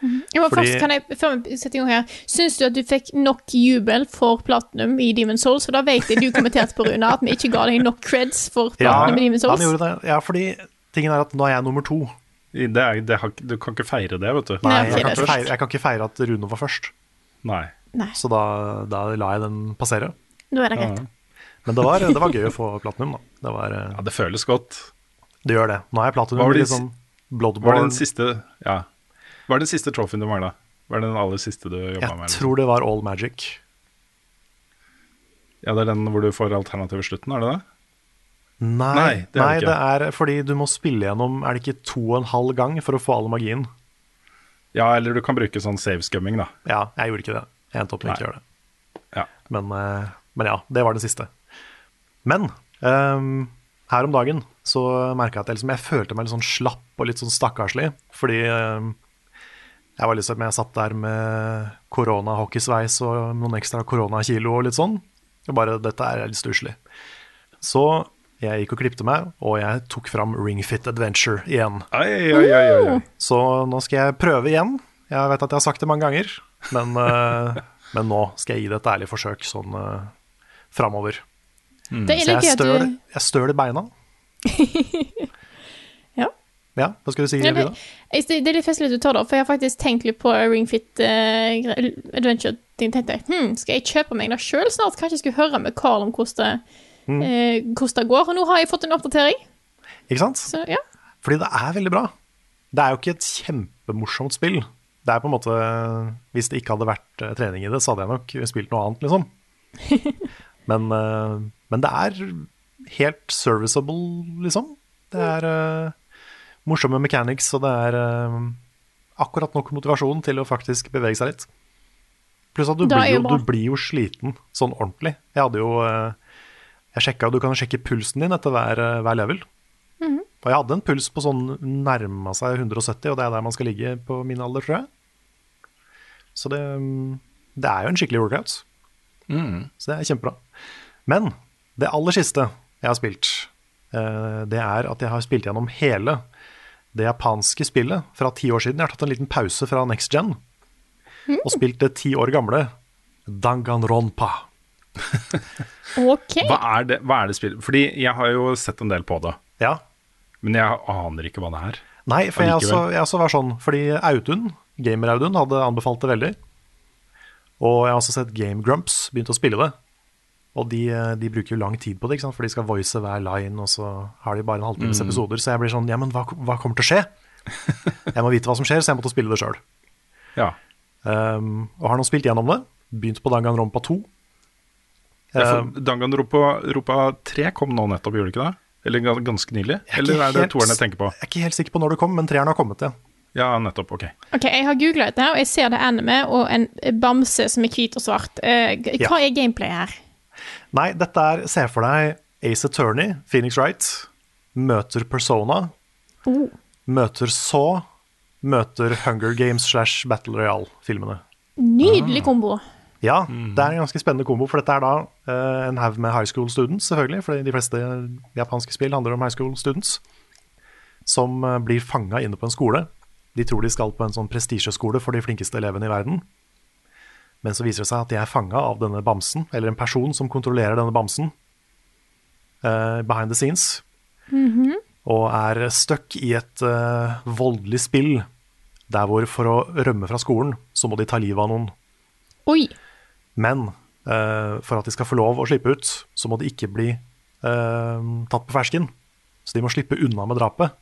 Speaker 1: Ja, men
Speaker 2: Fordi-
Speaker 1: først kan jeg, før vi setter i gang her, Syns du at du fikk nok jubel for Platinum i Demon's Souls? For da vet jeg du kommenterte på Rune at vi ikke ga deg nok creds for Platinum i Demon's
Speaker 2: han
Speaker 1: Souls.
Speaker 2: gjorde det. Ja, fordi tingen er at nå er jeg nummer to.
Speaker 3: Det er, det har, du kan ikke feire det, vet du.
Speaker 2: Nei, jeg, kan ikke feire, jeg kan ikke feire at Rune var først.
Speaker 3: Nei.
Speaker 1: Nei,
Speaker 2: Så da, da la jeg den passere.
Speaker 1: nå er det greit.
Speaker 2: Men det var, det var gøy å få platinum, da. Det, var, eh,
Speaker 3: Ja, det føles godt.
Speaker 2: det gjør det. Nå er jeg
Speaker 3: Hva
Speaker 2: platinum
Speaker 3: var
Speaker 2: i
Speaker 3: det
Speaker 2: litt sånn
Speaker 3: Var det den siste Ja. Hva er den siste trofeen du mangla? Hva er den aller siste du jobba
Speaker 2: Jeg tror det var All Magic.
Speaker 3: Ja, det er den hvor du får alternativet i slutten, er det det?
Speaker 2: Nei,
Speaker 3: Nei,
Speaker 2: det
Speaker 3: er
Speaker 2: nei
Speaker 3: det
Speaker 2: det er fordi du må spille gjennom Er det ikke to og en halv gang for å få all magien?
Speaker 3: Ja, eller du kan bruke sånn save scumming, da.
Speaker 2: Ja, jeg gjorde ikke det. Jeg endte opp med ikke å gjøre det.
Speaker 3: Ja.
Speaker 2: Men, eh, men ja, det var det siste. Men um, her om dagen så merka jeg at jeg, liksom, jeg følte meg litt sånn slapp og litt sånn stakkarslig. Fordi ehm, jeg var liksom, jeg satt der med koronahockeysveis og noen ekstra koronakilo og litt sånn. Og bare dette er litt stusslig. Så jeg gikk og klippte meg, og jeg tok fram Ringfit Adventure igjen.
Speaker 3: Ai, ai, ai, ai, ai.
Speaker 2: Så nå skal jeg prøve igjen. Jeg vet at jeg har sagt det mange ganger, men, eh, men nå skal jeg gi det et ærlig forsøk sånn uh, framover.
Speaker 1: Det er
Speaker 2: Så jeg
Speaker 1: at
Speaker 2: støl, jeg støl i beina.
Speaker 1: Ja.
Speaker 2: Hva skal du si,
Speaker 1: Ja, det, det er litt festlig at du tar det opp, for jeg har faktisk tenkt litt på Ringfit uh, Adventure. Jeg tenkte hm, skal jeg kjøpe meg det sjøl snart? Kanskje jeg skulle høre med Carl om hvordan det,
Speaker 2: Mm.
Speaker 1: uh, hvordan det går. Og nå har jeg fått en oppdatering,
Speaker 2: Ikke sant?
Speaker 1: så ja.
Speaker 2: Fordi det er veldig bra. Det er jo ikke et kjempemorsomt spill. Det er på en måte Hvis det ikke hadde vært eh, trening i det, så hadde jeg nok spilt noe annet, liksom. Men, uh, men det er helt serviceable, liksom. Det er eh, morsomme mechanics, og det er uh, akkurat nok motivasjon til å faktisk bevege seg litt. Pluss at du blir,
Speaker 1: jo
Speaker 2: du blir jo sliten sånn ordentlig. Jeg hadde jo uh, Jeg sjekka, Du kan sjekke pulsen din etter hver, eh, hver level.
Speaker 1: Mhm.
Speaker 2: Og jeg hadde en puls på sånn nærma seg 170, og det er der man skal ligge på min alder, tror jeg. Så det, mm, det er jo en skikkelig workout.
Speaker 3: Mm.
Speaker 2: Så det er kjempebra. Men det aller siste jeg har spilt, det er at jeg har spilt gjennom hele det japanske spillet fra ti år siden. Jeg har tatt en liten pause fra Next Gen og spilt det ti år gamle Danganronpa.
Speaker 1: OK.
Speaker 3: Hva er det, hva er det spillet? Fordi jeg har jo sett en del på det,
Speaker 2: Ja,
Speaker 3: men jeg aner ikke hva det er.
Speaker 2: Nei, for jeg også, jeg også var sånn, fordi Audun, Gamer-Audun, hadde anbefalt det veldig. Og jeg har også sett Game Grumps begynte å spille det. Og de, de bruker jo lang tid på det, ikke sant? for de skal voice hver line, og så har de bare en halvtimes episoder. Så jeg blir sånn, ja, men hva, hva kommer til å skje? Jeg må vite hva som skjer, så jeg måtte spille det sjøl.
Speaker 3: Ja.
Speaker 2: Um, og har nå spilt gjennom det. Begynt på Danganronpa 2.
Speaker 3: Ja,
Speaker 2: Um,
Speaker 3: Danganronpa 3 kom nå nettopp, gjorde det ikke det? Eller ganske nylig?
Speaker 2: Er
Speaker 3: Eller er det toeren jeg tenker på?
Speaker 2: jeg er ikke helt sikker på når det kom, men treeren har kommet, ja.
Speaker 3: Ja, nettopp. Ok.
Speaker 1: Ok, Jeg har googla dette, og jeg ser det anime og en bamse som er hvit og svart. Eh,
Speaker 2: Ja.
Speaker 1: hva er gameplay her?
Speaker 2: Nei, dette er Se for deg Ace Attorney, Phoenix Wright, møter Persona,
Speaker 1: Oh.
Speaker 2: møter Saw, møter Hunger Games slash Battle Royale-filmene.
Speaker 1: Nydelig kombo.
Speaker 2: Ja, det er en ganske spennende kombo, for dette er da uh, en haug med high school students, selvfølgelig, for de fleste japanske spill handler om high school students, som uh, blir fanga inne på en skole. De tror de skal på en sånn prestisjeskole for de flinkeste elevene i verden. Men så viser det seg at de er fanga av denne bamsen, eller en person som kontrollerer denne bamsen, uh, behind the scenes, og er stuck i et uh, voldelig spill, der hvor for å rømme fra skolen, så må de ta livet av noen.
Speaker 1: Oi.
Speaker 2: Men uh, for at de skal få lov å slippe ut, så må de ikke bli tatt på fersken. Så de må slippe unna med drapet.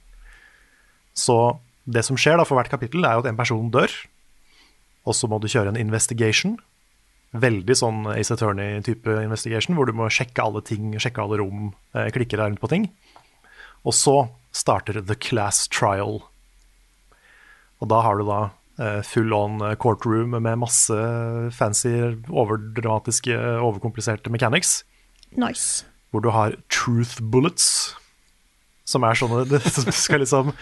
Speaker 2: Så det som skjer da for hvert kapittel, er jo at en person dør. Og så må du kjøre en investigation. Veldig sånn Ace Attorney-type investigation, hvor du må sjekke alle ting, sjekke alle rom, eh, klikke deg rundt på ting. Og så starter the class trial. Og da har du da eh, full on courtroom med masse fancy, overdramatiske, overkompliserte mechanics.
Speaker 1: Nice.
Speaker 2: Hvor du har truth bullets, som er sånne Du skal liksom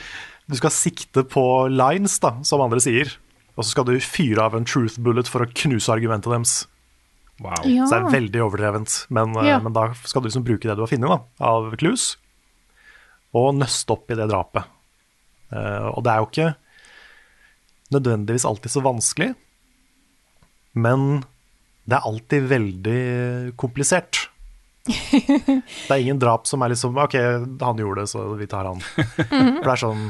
Speaker 2: Du skal sikte på lines, da, som andre sier. Og så skal du fyre av en truth bullet for å knuse argumentet deres.
Speaker 3: Wow.
Speaker 1: Ja.
Speaker 2: Så det er veldig overdrevent. Men, eh,
Speaker 1: Ja.
Speaker 2: men da skal du liksom bruke det du har funnet av clues, og nøste opp i det drapet. Uh, og det er jo ikke nødvendigvis alltid så vanskelig, men det er alltid veldig komplisert. det er ingen drap som er liksom OK, han gjorde det, så vi tar han. For det er sånn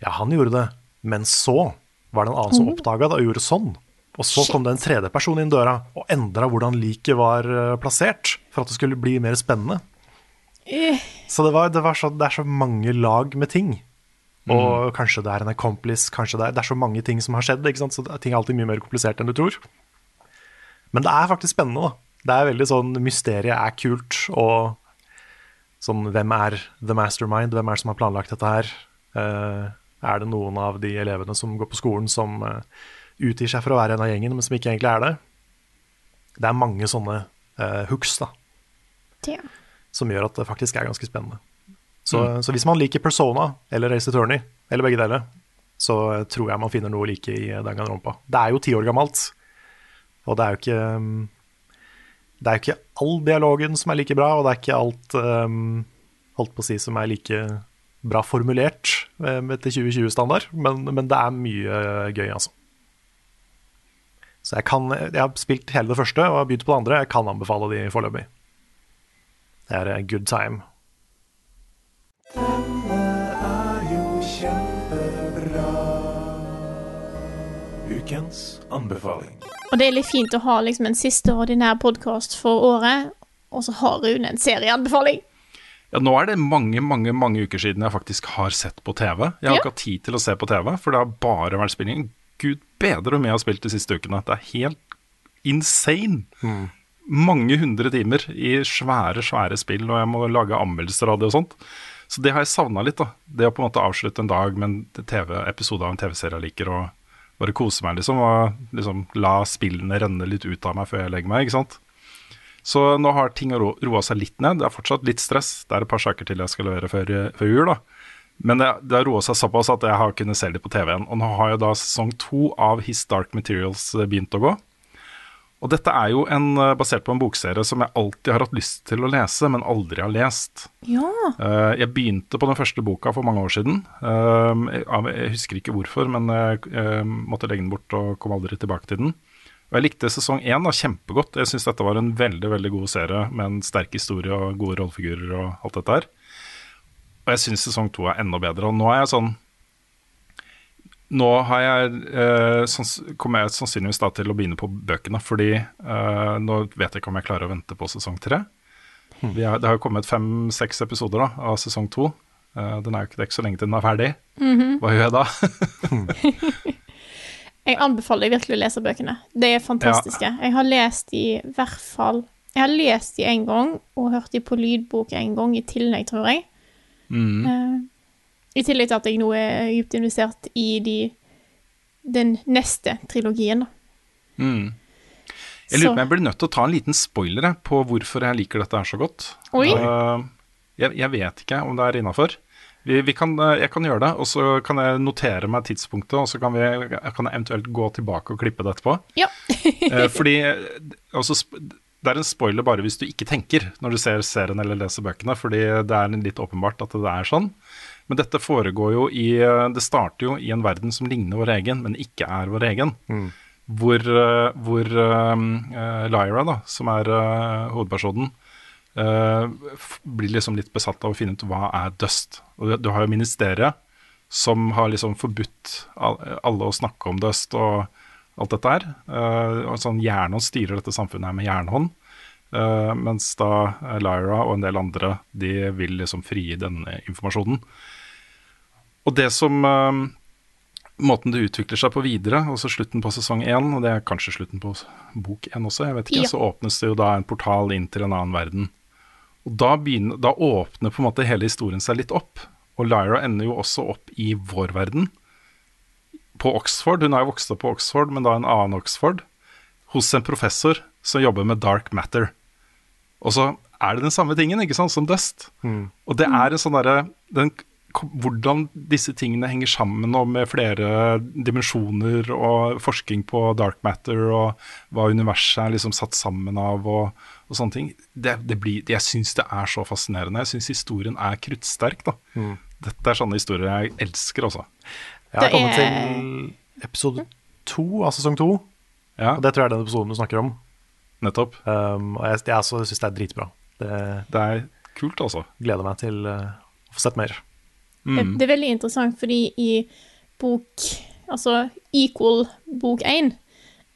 Speaker 2: Ja, han gjorde det, men så var det en annen som oppdaga det og gjorde sånn. Og så kom det en tredje person inn døra og endra hvordan liket var eh, plassert, for at det skulle bli mer spennende.
Speaker 1: Uh.
Speaker 2: Så det, var, det, var så, det er så mange lag med ting. Og kanskje det er en accomplice, kanskje det er, det er så mange ting som har skjedd. Ikke sant? Så ting er alltid mye mer komplisert enn du tror. Men det er faktisk spennende, da. Det er veldig sånn Mysteriet er kult, og sånn Hvem er the mastermind? Hvem er det som har planlagt dette her? Eh, er det noen av de elevene som går på skolen som eh, utgir seg for å være en av gjengen, men som ikke egentlig er det? Det er mange sånne uh, hooks, da
Speaker 1: ja.
Speaker 2: som gjør at det faktisk er ganske spennende. Så, så hvis man liker Persona eller Race Attorney, eller begge deler, så tror jeg man finner noe like i Danganronpa. Det er jo ti år gammelt, og det er jo ikke um, Det er jo ikke all dialogen som er like bra, og det er ikke alt um, holdt på å si som er like bra formulert etter 2020-standard, men, men det er mye gøy, altså. Så jeg kan Jeg har spilt hele det første og har begynt på det andre. Jeg kan anbefale de foreløpig. Det er a good time.
Speaker 4: Ukens anbefaling.
Speaker 1: Og det er litt fint å ha liksom en siste ordinær podkast for året, og så har Rune en serieanbefaling.
Speaker 3: Ja, nå er det mange mange, mange uker siden jeg faktisk har sett på TV. Jeg har
Speaker 1: Ja.
Speaker 3: ikke hatt tid til å se på TV, for det har bare vært spilling. Gud bedre hvor mye jeg har spilt de siste ukene. Det er helt insane. Mange hundre timer i svære, svære spill, og jeg må lage anmeldelser av det og sånt. Så det har jeg savna litt. da Det å på en måte avslutte en dag med en TV-episode av en TV-serie jeg liker, og bare kose meg, liksom. Og liksom la spillene renne litt ut av meg før jeg legger meg, ikke sant. Så nå har ting ro roa seg litt ned. Det er fortsatt litt stress. Det er et par saker til jeg skal levere før, før jul. da Men det, det har roa seg såpass at jeg har kunnet se det på TV-en. Og nå har jo da sesong to av His Dark Materials eh, begynt å gå. Og dette er jo en, eh, basert på en bokserie som jeg alltid har hatt lyst til å lese, men aldri har lest.
Speaker 1: Ja.
Speaker 3: Eh, jeg begynte på den første boka for mange år siden. Jeg, husker ikke hvorfor, men jeg måtte legge den bort og kom aldri tilbake til den. Og jeg likte sesong én da, kjempegodt. Jeg syns dette var en veldig veldig god serie med en sterk historie og gode rollefigurer og alt dette her. Og jeg syns sesong to er enda bedre. Og nå er jeg sånn Nå har jeg, eh, sans, kommer jeg sannsynligvis da til å begynne på bøkene, fordi eh, nå vet jeg ikke om jeg klarer å vente på sesong tre. Vi har, det har jo kommet fem-seks episoder da, av sesong to. Uh, den er jo ikke, det er ikke så lenge til den er ferdig. Hva gjør jeg da?
Speaker 1: Jeg anbefaler deg virkelig å lese bøkene. De er fantastiske. Jeg har lest de i hvert fall Jeg har lest de en gang, og hørt de på lydbok en gang i tillegg, tror jeg.
Speaker 3: Mm.
Speaker 1: Uh, I tillegg til at jeg nå er dypt investert i de, den neste trilogien. da.
Speaker 3: Mm. Jeg lurer på jeg blir nødt til å ta en liten spoiler på hvorfor jeg liker dette her så godt. Eh, jeg, jeg vet ikke om det er innafor. Vi, vi kan, eh, jeg kan gjøre det, og så kan jeg notere meg tidspunktet, og så kan, vi, jeg kan eventuelt gå tilbake og klippe det etterpå.
Speaker 1: Ja.
Speaker 3: Eh, fordi eh, altså, det er en spoiler bare hvis du ikke tenker når du ser serien eller leser bøkene, fordi det er litt åpenbart at det er sånn. Men dette foregår jo i Det starter jo i en verden som ligner vår egen, men ikke er vår egen. Hvor, eh, hvor um, Lyra, da, som er uh, hovedpersonen, blir liksom litt besatt av å finne ut hva er dust. Og du, har jo ministeriet som har liksom forbudt alle å snakke om dust og alt dette her. Uh, sånn Jernhånd styrer dette samfunnet her med jernhånd. Uh, mens da eh, Lyra og en del andre de vil liksom frigi denne informasjonen. Og det som uh, Måten det utvikler seg på videre, altså slutten på sesong én, og det er kanskje slutten på bok én også, jeg vet ikke,
Speaker 1: Ja.
Speaker 3: så åpnes det jo da en portal inn til en annen verden. Og da, begynner, da åpner på en måte hele historien seg litt opp. Og Lyra ender jo også opp i vår verden. På Oxford. Hun er jo vokst opp på Oxford, men da en annen Oxford. Hos en professor som jobber med dark matter. Og så er det den samme tingen ikke sant, som Dust. Og det er en sånn derre Hvordan disse tingene henger sammen og med flere dimensjoner og forskning på dark matter og hva universet er liksom satt sammen av og, og sånne ting. Det, det blir, jeg syns det er så fascinerende. Jeg syns historien er kruttsterk. da. Dette er sånne historier jeg elsker, altså.
Speaker 2: Jeg har kommet til episode to av sesong to,
Speaker 3: Ja,
Speaker 2: og det tror jeg er den episoden du snakker om.
Speaker 3: nettopp.
Speaker 2: Um, og jeg, jeg syns det er dritbra. Det
Speaker 3: Det er kult, altså.
Speaker 2: gleder meg til uh, å få sett mer.
Speaker 1: Det, det er veldig interessant, fordi i bok Altså Equal bok 1,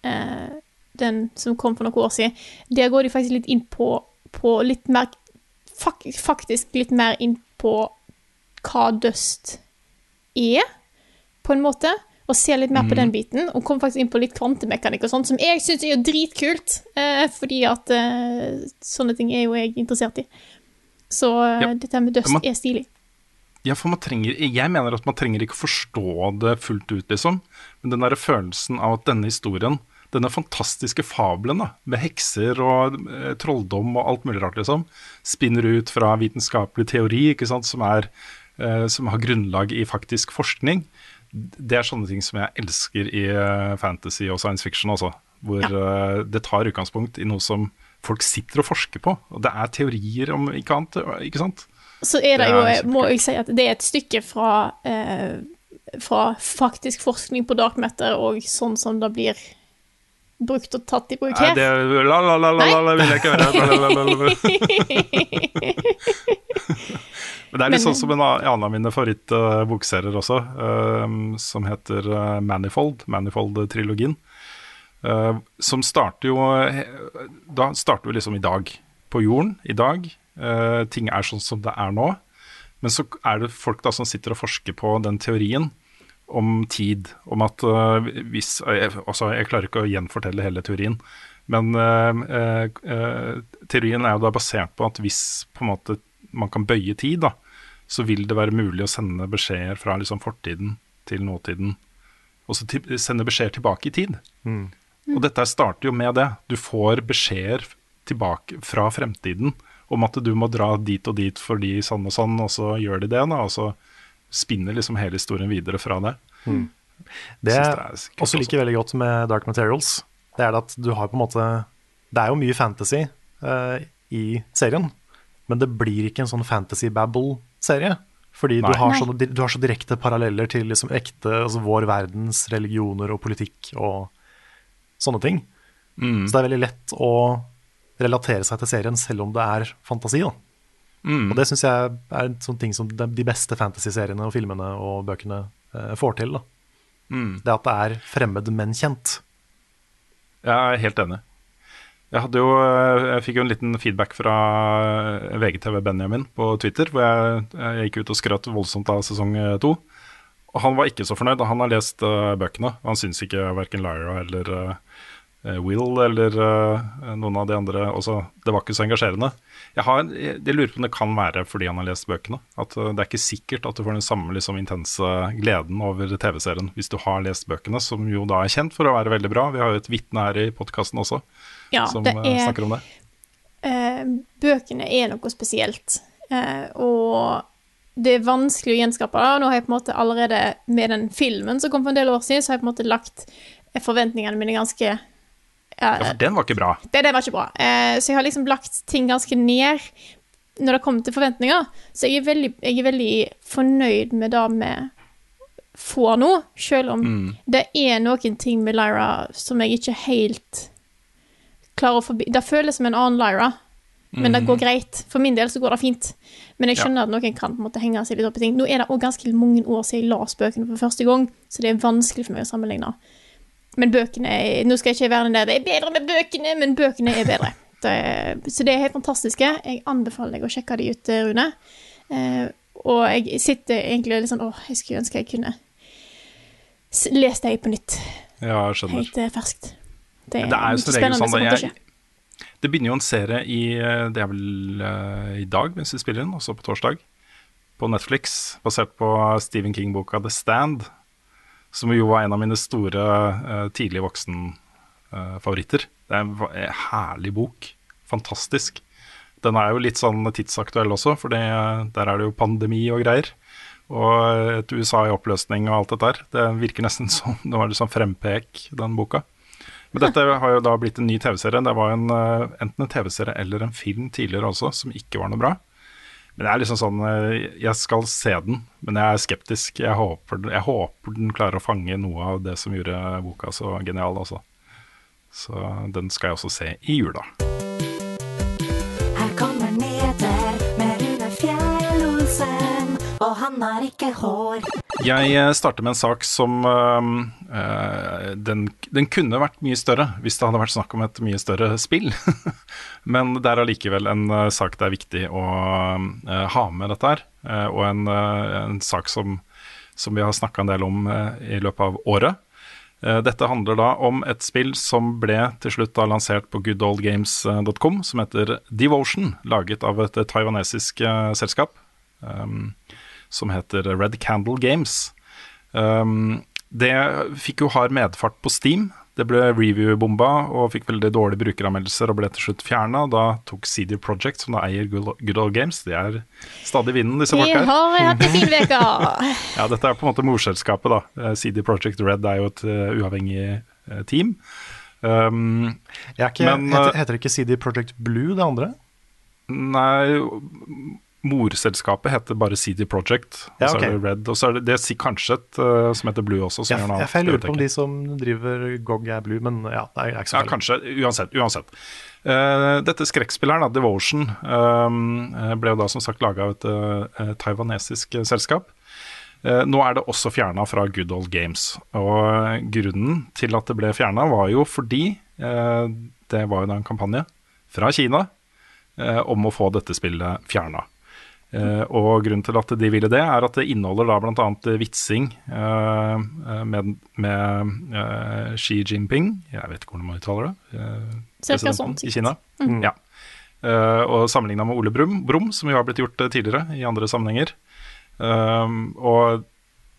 Speaker 1: eh, den som kom for noen år siden, der går de faktisk litt inn på, på litt mer Faktisk litt mer inn på hva dust er, på en måte. Og ser litt mer på den biten, og kommer faktisk inn på litt kvantemekanikk og sånt, som jeg syns er dritkult, eh, fordi at eh, sånne ting er jo jeg interessert i. Så eh,
Speaker 3: Ja.
Speaker 1: dette med dust
Speaker 3: man-
Speaker 1: er stilig.
Speaker 3: Ja, for man trenger, jeg mener at man trenger ikke forstå det fullt ut, liksom. Men den derre følelsen av at denne historien, denne fantastiske fabelen da, med hekser og eh, trolldom og alt mulig rart, liksom, spinner ut fra vitenskapelig teori, ikke sant, som, er, eh, som har grunnlag i faktisk forskning. Det er sånne ting som jeg elsker i eh, fantasy og science fiction også. Hvor eh, det tar utgangspunkt i noe som folk sitter og forsker på. Og det er teorier om ikke annet, ikke sant?
Speaker 1: Så er det,
Speaker 3: Det
Speaker 1: jo,
Speaker 3: er
Speaker 1: må jeg si at det er et stykke fra, eh, fra faktisk forskning på dark matter og sånn som det blir brukt og tatt i bruk
Speaker 3: Nei,
Speaker 1: her.
Speaker 3: det la, la, la, la, la, la, vil jeg ikke høre. Men det er litt sånn som en annen av mine favorittbokserier også, uh, som heter uh, Manifold, Manifold-trilogien. eh, som starter jo Da starter vi liksom i dag, på jorden, i dag. Eh, ting er sånn som det er nå. Men så er det folk da som sitter og forsker på den teorien om tid. Om at øh, hvis jeg, altså, jeg klarer ikke å gjenfortelle hele teorien. Men øh, teorien er jo da basert på at hvis på en måte man kan bøye tid, da, så vil det være mulig å sende beskjeder fra liksom, fortiden til nåtiden. Og så sende beskjeder tilbake i tid. Og dette starter jo med det. Du får beskjeder tilbake fra fremtiden om at du må dra dit og dit fordi sånn og sånn, og så gjør de det, da, og så spinner liksom hele historien videre fra det.
Speaker 2: Det jeg
Speaker 3: det er kult
Speaker 2: også liker veldig godt med Dark Materials, det er at du har på en måte Det er jo mye fantasy uh, i serien, men det blir ikke en sånn fantasy babble-serie. Fordi du har, så, du har så direkte paralleller til liksom ekte, altså vår verdens religioner og politikk og sånne ting.
Speaker 3: Mm.
Speaker 2: Så det er veldig lett å relatere seg til serien selv om det er fantasi. Da.
Speaker 3: Mm.
Speaker 2: Og det syns jeg er en sånn ting som de, beste fantasy-seriene og filmene og bøkene eh, får til.
Speaker 3: Mm.
Speaker 2: Det at det er fremmed, men kjent.
Speaker 3: Jeg er helt enig. Jeg, hadde jo, øh, jeg fikk jo en liten feedback fra VGTV Benjamin på Twitter, hvor jeg, jeg gikk ut og skrøt voldsomt av sesong to. Og han var ikke så fornøyd. Han har lest uh, bøkene. Han syns ikke verken Lyra eller uh, Will eller uh, noen av de andre også, Det var ikke så engasjerende. Jeg, har, jeg, lurer på om det kan være fordi han har lest bøkene. At Det er ikke sikkert at du får den samme liksom, intense gleden over TV-serien hvis du har lest bøkene, som jo da er kjent for å være veldig bra. Vi har jo et vitne her i podkasten også
Speaker 1: ja,
Speaker 3: som
Speaker 1: er,
Speaker 3: snakker om det.
Speaker 1: bøkene er noe spesielt. og det er vanskelig å gjenskape det. Nå har jeg på en måte allerede med den filmen som kom for en del år siden, så har jeg på en måte lagt forventningene mine ganske ja,
Speaker 3: ja, for den var ikke bra.
Speaker 1: Det, det var ikke bra. Eh, så jeg har liksom lagt ting ganske ned når det kommer til forventninger. Så jeg er veldig, jeg er veldig fornøyd med det vi får nå, selv om mm. det er noen ting med Lyra som jeg ikke helt klarer å forbi Det føles som en annen Lyra. Men det går mhm. greit. For min del så går det fint. Men jeg skjønner ja. at noen kan på en måte henge seg litt opp i ting. Nå er det òg ganske mange år siden jeg la spøkene for første gang, så det er vanskelig for meg å sammenligne. Men bøkene er, Nå skal jeg ikke være den der Det er bedre med bøkene, men bøkene er bedre. Det er, så det er helt fantastiske. Jeg anbefaler deg å sjekke de ut, Rune. Eh, og jeg sitter egentlig litt sånn Åh, jeg skulle ønske jeg kunne lest deg på nytt.
Speaker 3: Ja, jeg skjønner.
Speaker 1: Helt uh, ferskt.
Speaker 3: Det er, det er jo som regel sånn at jeg, det begynner jo en serie i eh, Det er vel uh, i dag, mens vi spiller inn, også på torsdag, på Netflix, basert på Stephen King-boka The Stand, som jo var en av mine store uh, tidlig voksen-favoritter. Uh, det er en herlig bok. Fantastisk. Den er jo litt sånn tidsaktuell også, for der er det jo pandemi og greier. Og et USA i oppløsning og alt dette der. Det virker nesten som det var sånn frempek, den boka. Men dette har jo da blitt en ny TV-serie. Det var en, enten en TV-serie eller en film tidligere også, som ikke var noe bra. Men det er liksom sånn uh, Jeg skal se den, men jeg er skeptisk. Jeg håper, jeg håper, den klarer å fange noe av det som gjorde boka så genial, altså. Så den skal jeg også se i jula. Han har ikke hår. Jeg eh, starter med en sak som uh, den, den, kunne vært mye større hvis det hadde vært snakk om et mye større spill. Men det er allikevel en sak det er viktig å uh, ha med dette her. og en, en, sak som, som, vi har snakka en del om i løpet av året. dette handler da om et spill som ble til slutt da lansert på goodoldgames.com, som heter Devotion, laget av et taiwanesisk selskap. Um, som heter Red Candle Games. Um, det fikk jo hard medfart på Steam. Det ble review-bomba og fikk veldig dårlige brukeranmeldelser og ble til slutt fjerna. Da tok CD Project, som da eier Good Old Games, de er stadig vinden, disse folka
Speaker 1: her. De har hatt en fin uke!
Speaker 3: ja, dette er på en måte morselskapet, da. Eh, CD Project Red er jo et uh, uavhengig uh, team. Um,
Speaker 2: ikke, men, heter, heter det ikke CD Project Blue, det andre?
Speaker 3: Nei morselskapet heter bare CD Project. Og ja, okay. så er det Red. Og så er det, det er kanskje et uh, som heter Blue også.
Speaker 2: Som jeg, jeg lurer på om de som driver GOG er Blue, men ja, det er ikke så
Speaker 3: Ja, kanskje. Uansett. uansett. Uh, dette skrekkspilleren, Devotion, uh, ble jo da som sagt laga av et uh, taiwanesisk selskap. nå er det også fjerna fra Good Old Games. Og grunnen til at det ble fjerna, var jo fordi det var jo da en kampanje fra Kina om å få dette spillet fjerna. Uh, og grunnen til at de ville det, er at det inneholder da bl.a. vitsing uh, med, med uh, Xi Jinping, jeg vet ikke hvordan man uttaler det,
Speaker 1: presidenten sånn
Speaker 3: i Kina. Mm. Ja. og sammenligna med Ole Brum, Brum, som jo har blitt gjort tidligere i andre sammenhenger. og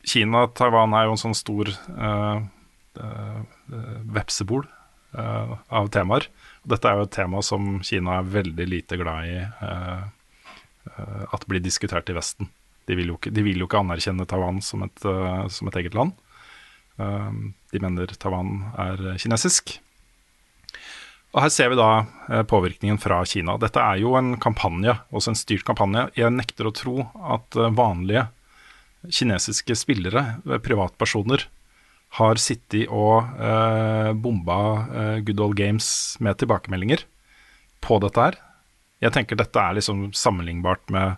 Speaker 3: Kina Taiwan er jo en sånn stor vepsebol av temaer. Og Dette er jo et tema som Kina er veldig lite glad i. Eh, at blir diskutert i Vesten. De vil ikke, vil jo ikke anerkjenne Taiwan som et, uh, som et, eget land. Uh, de mener Taiwan er kinesisk. Og Her ser vi da påvirkningen fra Kina. Dette er jo en kampanje, også en styrt kampanje. Jeg nekter å tro at vanlige kinesiske spillere, privatpersoner, har sittet og bomba Good Old Games med tilbakemeldinger på dette her. Jeg tenker dette er liksom sammenlignbart med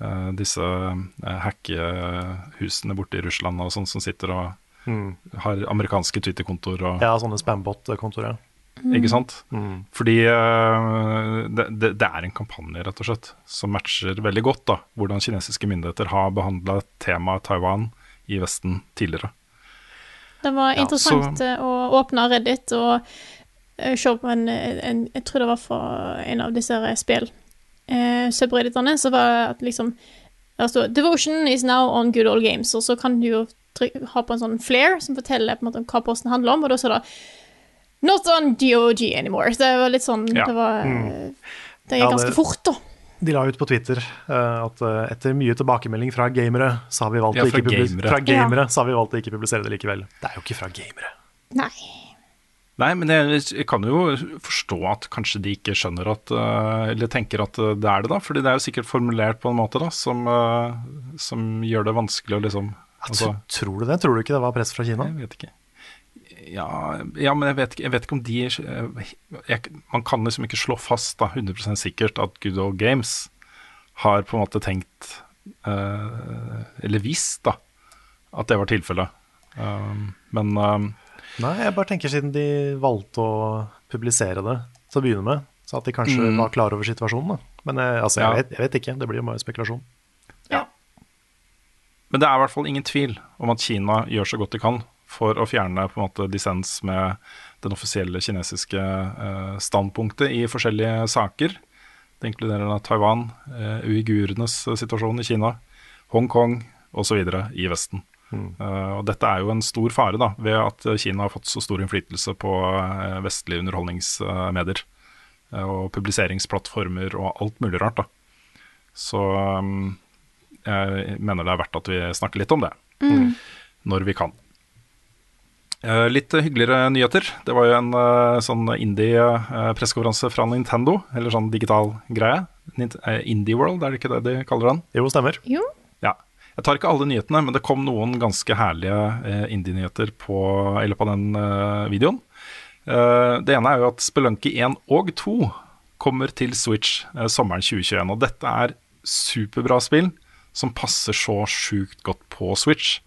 Speaker 3: uh, disse uh, hackehusene borte i Russland og sånn som sitter og mm. har amerikanske Twitter-kontoer.
Speaker 2: Ja, sånne spambot-kontoer.
Speaker 3: Mm. Ikke sant? Mm. Fordi uh, det, det, det, er en kampanje, rett og slett, som matcher veldig godt da, hvordan kinesiske myndigheter har behandla temaet Taiwan i Vesten tidligere.
Speaker 1: Det var
Speaker 3: Ja,
Speaker 1: interessant
Speaker 3: så-
Speaker 1: eh, å åpne Reddit og se på en, en Jeg tror det var fra en av disse her spill eh, så var det at liksom altså, 'Devotion is now on good old games', og så kan du jo ha på en sånn flare som forteller på en måte om hva posten handler om, og da så da 'Not on DOG anymore'. Det var litt sånn
Speaker 2: Ja.
Speaker 1: Det var
Speaker 2: Mm.
Speaker 1: Det
Speaker 2: Ja,
Speaker 1: gikk ganske fort, da.
Speaker 2: De la ut på Twitter uh, at eh, etter mye tilbakemelding fra gamere, så har vi valgt
Speaker 3: Ja,
Speaker 2: å ikke publis-
Speaker 3: gamere.
Speaker 2: fra gamere,
Speaker 1: Ja.
Speaker 2: så har vi valgt å ikke publisere det likevel. Det er jo ikke fra gamere.
Speaker 1: Nei.
Speaker 3: Nei, men jeg, jeg kan jo forstå at kanskje de ikke skjønner at eh, Eller tenker at eh, det er det, da. Fordi det er jo sikkert formulert på en måte da som, eh, som gjør det vanskelig å liksom altså,
Speaker 2: Tr- Tror du det? Tror du ikke det var press fra Kina?
Speaker 3: Jeg vet ikke. Ja, ja men jeg vet, jeg vet ikke om de jeg, Man kan liksom ikke slå fast da, 100% sikkert at Good Old Games har på en måte tenkt eh, Eller visst, da, at det var tilfellet. Men
Speaker 2: Nei, jeg bare tenker siden de valgte å publisere det til å begynne med, så at de kanskje
Speaker 3: Mm.
Speaker 2: var klar over situasjonen. Da. Men jeg, altså,
Speaker 3: Ja.
Speaker 2: vet, jeg vet ikke, det blir jo bare spekulasjon. Ja.
Speaker 3: Men det er i hvert fall ingen tvil om at Kina gjør så godt de kan for å fjerne på en måte dissens med den offisielle kinesiske eh, standpunktet i forskjellige saker. Det inkluderer da Taiwan, eh, uigurenes situasjon i Kina, Hongkong osv. i Vesten. Eh, og dette er jo en stor fare da, ved at Kina har fått så stor innflytelse på eh, vestlige underholdningsmedier. eh, og publiseringsplattformer og alt mulig rart. da. Så um, jeg mener det er verdt at vi snakker litt om det.
Speaker 1: Mm.
Speaker 3: Når vi kan. Eh, litt hyggeligere nyheter. Det var jo en sånn indie-pressekonferanse fra Nintendo, eller sånn digital greie. Indie World, er det ikke det de kaller den?
Speaker 2: Jo, stemmer.
Speaker 1: Jo.
Speaker 3: Ja. Jeg tar ikke alle nyhetene, men det kom noen ganske herlige eh, indie-nyheter på- løpet den eh, videoen. Eh, det ene er jo at Spelunky 1 og 2 kommer til Switch eh, sommeren 2021. Og dette er superbra spill som passer så sjukt godt på Switch.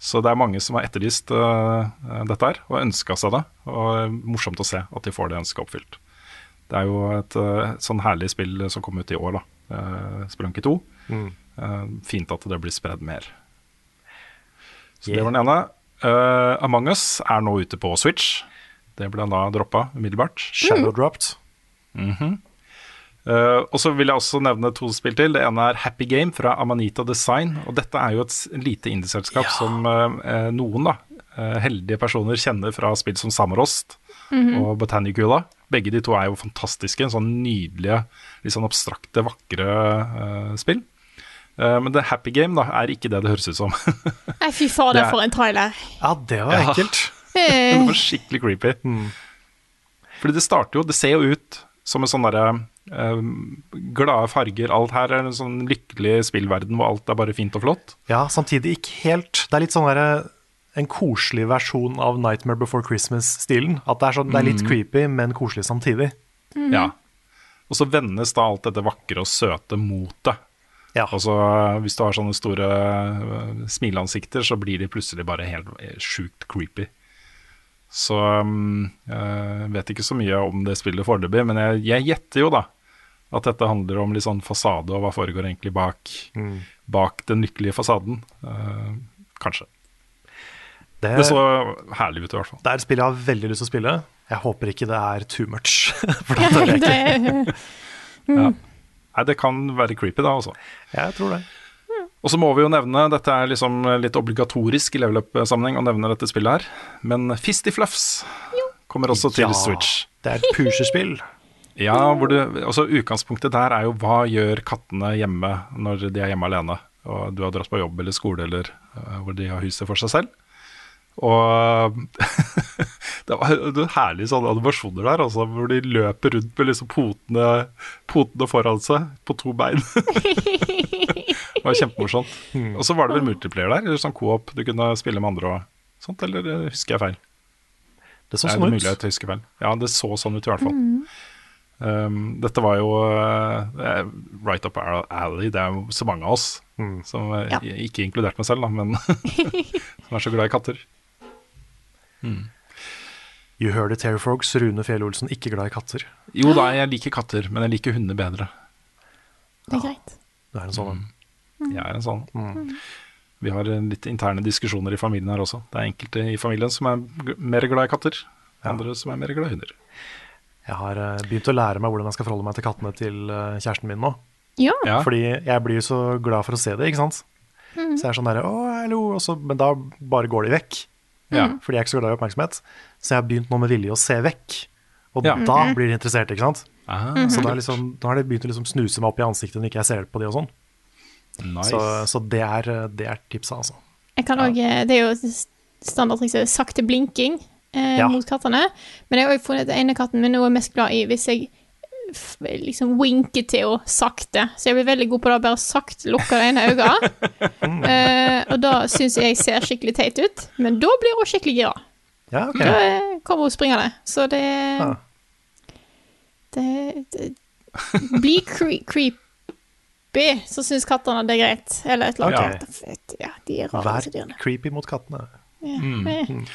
Speaker 3: Så det er mange som har etterlyst eh, dette her, og ønska seg det. Og eh, morsomt å se at de får det ønsket oppfylt. Det er jo et eh, sånn herlig spill som kom ut i år, da. Spelunky 2.
Speaker 2: Mm.
Speaker 3: Eh, fint at det blir spredd mer. Så
Speaker 2: Yeah.
Speaker 3: det var den ene. Uh, Among us er nå ute på Switch. Det ble da droppa umiddelbart.
Speaker 2: Shadow dropped.
Speaker 3: Mm -hmm. uh, og så vil jeg også nevne to spill til. Det ene er Happy Game fra Amanita Design. Og dette er jo et lite indieselskap som uh, noen da, heldige personer kjenner fra spill som Samarost og Botanicula. Begge de to er jo fantastiske. En Sånn nydelige, litt sånn abstrakte, vakre spill. Eh, men det Happy Game da, er ikke det det høres ut som.
Speaker 1: Nei, fy fader,
Speaker 3: er-
Speaker 1: for en trailer.
Speaker 2: Ja, det var
Speaker 3: Ja.
Speaker 2: ekkelt.
Speaker 1: Eh,
Speaker 3: Det var skikkelig creepy. Fordi det starter jo Det ser jo ut som en sånn derre eh, glade farger. Alt her er en sånn lykkelig spillverden hvor alt er bare fint og flott.
Speaker 2: Ja, samtidig ikke helt. Det er litt sånn derre en koselig versjon av Nightmare Before Christmas-stilen. At det er, sånn, det er litt creepy, men koselig samtidig.
Speaker 3: Ja. Og så vendes da alt dette vakre og søte mot det.
Speaker 2: Ja.
Speaker 3: Og så eh, hvis du har sånne store eh, smileansikter, så blir de plutselig bare helt eh, sjukt creepy. Så mm, jeg vet ikke så mye om det spillet foreløpig, men jeg, jeg gjetter jo da at dette handler om litt sånn fasade og hva foregår egentlig bak, bak den lykkelige fasaden. Eh, kanskje.
Speaker 2: Det,
Speaker 3: Det så herlig ut i hvert fall.
Speaker 2: det er et spill jeg har veldig lyst til å spille. Jeg håper ikke det er too much. For det,
Speaker 1: det
Speaker 2: ikke.
Speaker 1: er
Speaker 3: Ja. Nei, det kan være creepy da, altså.
Speaker 2: Jeg tror det.
Speaker 3: Og så må vi jo nevne, dette er liksom litt obligatorisk i level up-sammenheng å nevne dette spillet her, men Fisty Fluffs kommer også til
Speaker 2: Ja,
Speaker 3: Switch.
Speaker 2: Det er et pusherspill.
Speaker 3: Ja, hvor du, altså Utgangspunktet der er jo hva gjør kattene hjemme når de er hjemme alene, og du har dratt på jobb eller skole eller uh, hvor de har huset for seg selv. Og det var det herlige sånne animasjoner der, altså, hvor de løper rundt med liksom potene, potene foran seg på to bein. det var kjempemorsomt. Og så var det vel multiplayer der, eller sånn co-op du kunne spille med andre og sånt, eller øh, husker jeg feil?
Speaker 2: Det så
Speaker 3: Det er
Speaker 2: sånn
Speaker 3: mulig
Speaker 2: ut.
Speaker 3: at jeg husker feil. Ja, det så sånn ut i hvert fall. Um, dette var jo uh, right up our alley. Det er jo så mange av oss, som, uh,
Speaker 1: Ja.
Speaker 3: ikke inkludert meg selv, da, men som er så glad i katter.
Speaker 2: You heard it, Terry Frogs. Rune Fjell-Olsen, ikke glad i katter.
Speaker 3: Jo da, jeg liker katter, men jeg liker hunder bedre.
Speaker 1: Det er greit.
Speaker 2: Det er en sånn en.
Speaker 3: Jeg er en sånn. Vi har eh, litt interne diskusjoner i familien her også. Det er enkelte i familien som er mer glad i katter, andre som er mer glad i hunder.
Speaker 2: Jeg har eh, begynt å lære meg hvordan jeg skal forholde meg til kattene til eh, kjæresten min nå.
Speaker 1: Ja.
Speaker 3: Ja.
Speaker 2: Fordi jeg blir så glad for å se det, ikke sant? Så jeg er sånn derre, å, hallo, så, men da bare går de vekk.
Speaker 3: Ja.
Speaker 2: Fordi jeg er ikke så glad i oppmerksomhet. Så jeg har begynt nå med vilje å se vekk. Og
Speaker 3: Ja.
Speaker 2: da blir de interessert, ikke sant?
Speaker 3: Aha.
Speaker 2: Så da har liksom, har de begynt å liksom snuse meg opp i ansiktet når ikke jeg ser på de og sånn.
Speaker 3: nice.
Speaker 2: Så, så det, er, det er tipset, altså.
Speaker 1: Jeg kan også, Det er jo standardtrikset sakte blinking eh,
Speaker 2: Ja.
Speaker 1: mot kattene. Men jeg har også funnet at ene katten min er mest glad i hvis jeg liksom winke til henne sakte. Så jeg blir veldig god på det, bare sakte lukke det ene øyet. uh, og da syns jeg ser skikkelig teit ut, men da blir hun skikkelig gira.
Speaker 2: Ja, okay.
Speaker 1: Da eh, kommer hun springende. Så det
Speaker 2: ah.
Speaker 1: Det, det Blir cre creepy, så syns kattene det er greit. Eller et eller annet. Ja, de er rare,
Speaker 2: Vær
Speaker 1: disse dyrene.
Speaker 2: creepy mot kattene.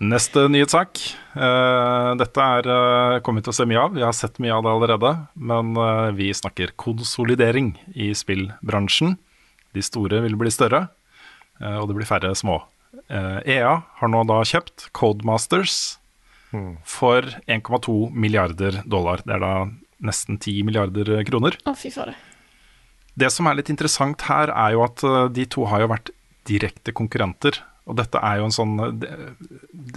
Speaker 3: Neste nyhetssak. Eh, dette er uh, kommet til å se mye av. Vi har sett mye av det allerede. Men eh, vi snakker konsolidering i spillbransjen. De store vil bli større, eh, og det blir færre små. Eh, EA har nå da kjøpt Codemasters for 1,2 milliarder dollar. Det er da nesten 10 milliarder kroner.
Speaker 1: Å, fy fader.
Speaker 3: Det som er litt interessant her, er jo at eh, de to har jo vært direkte konkurrenter. Og dette er jo en sånn det,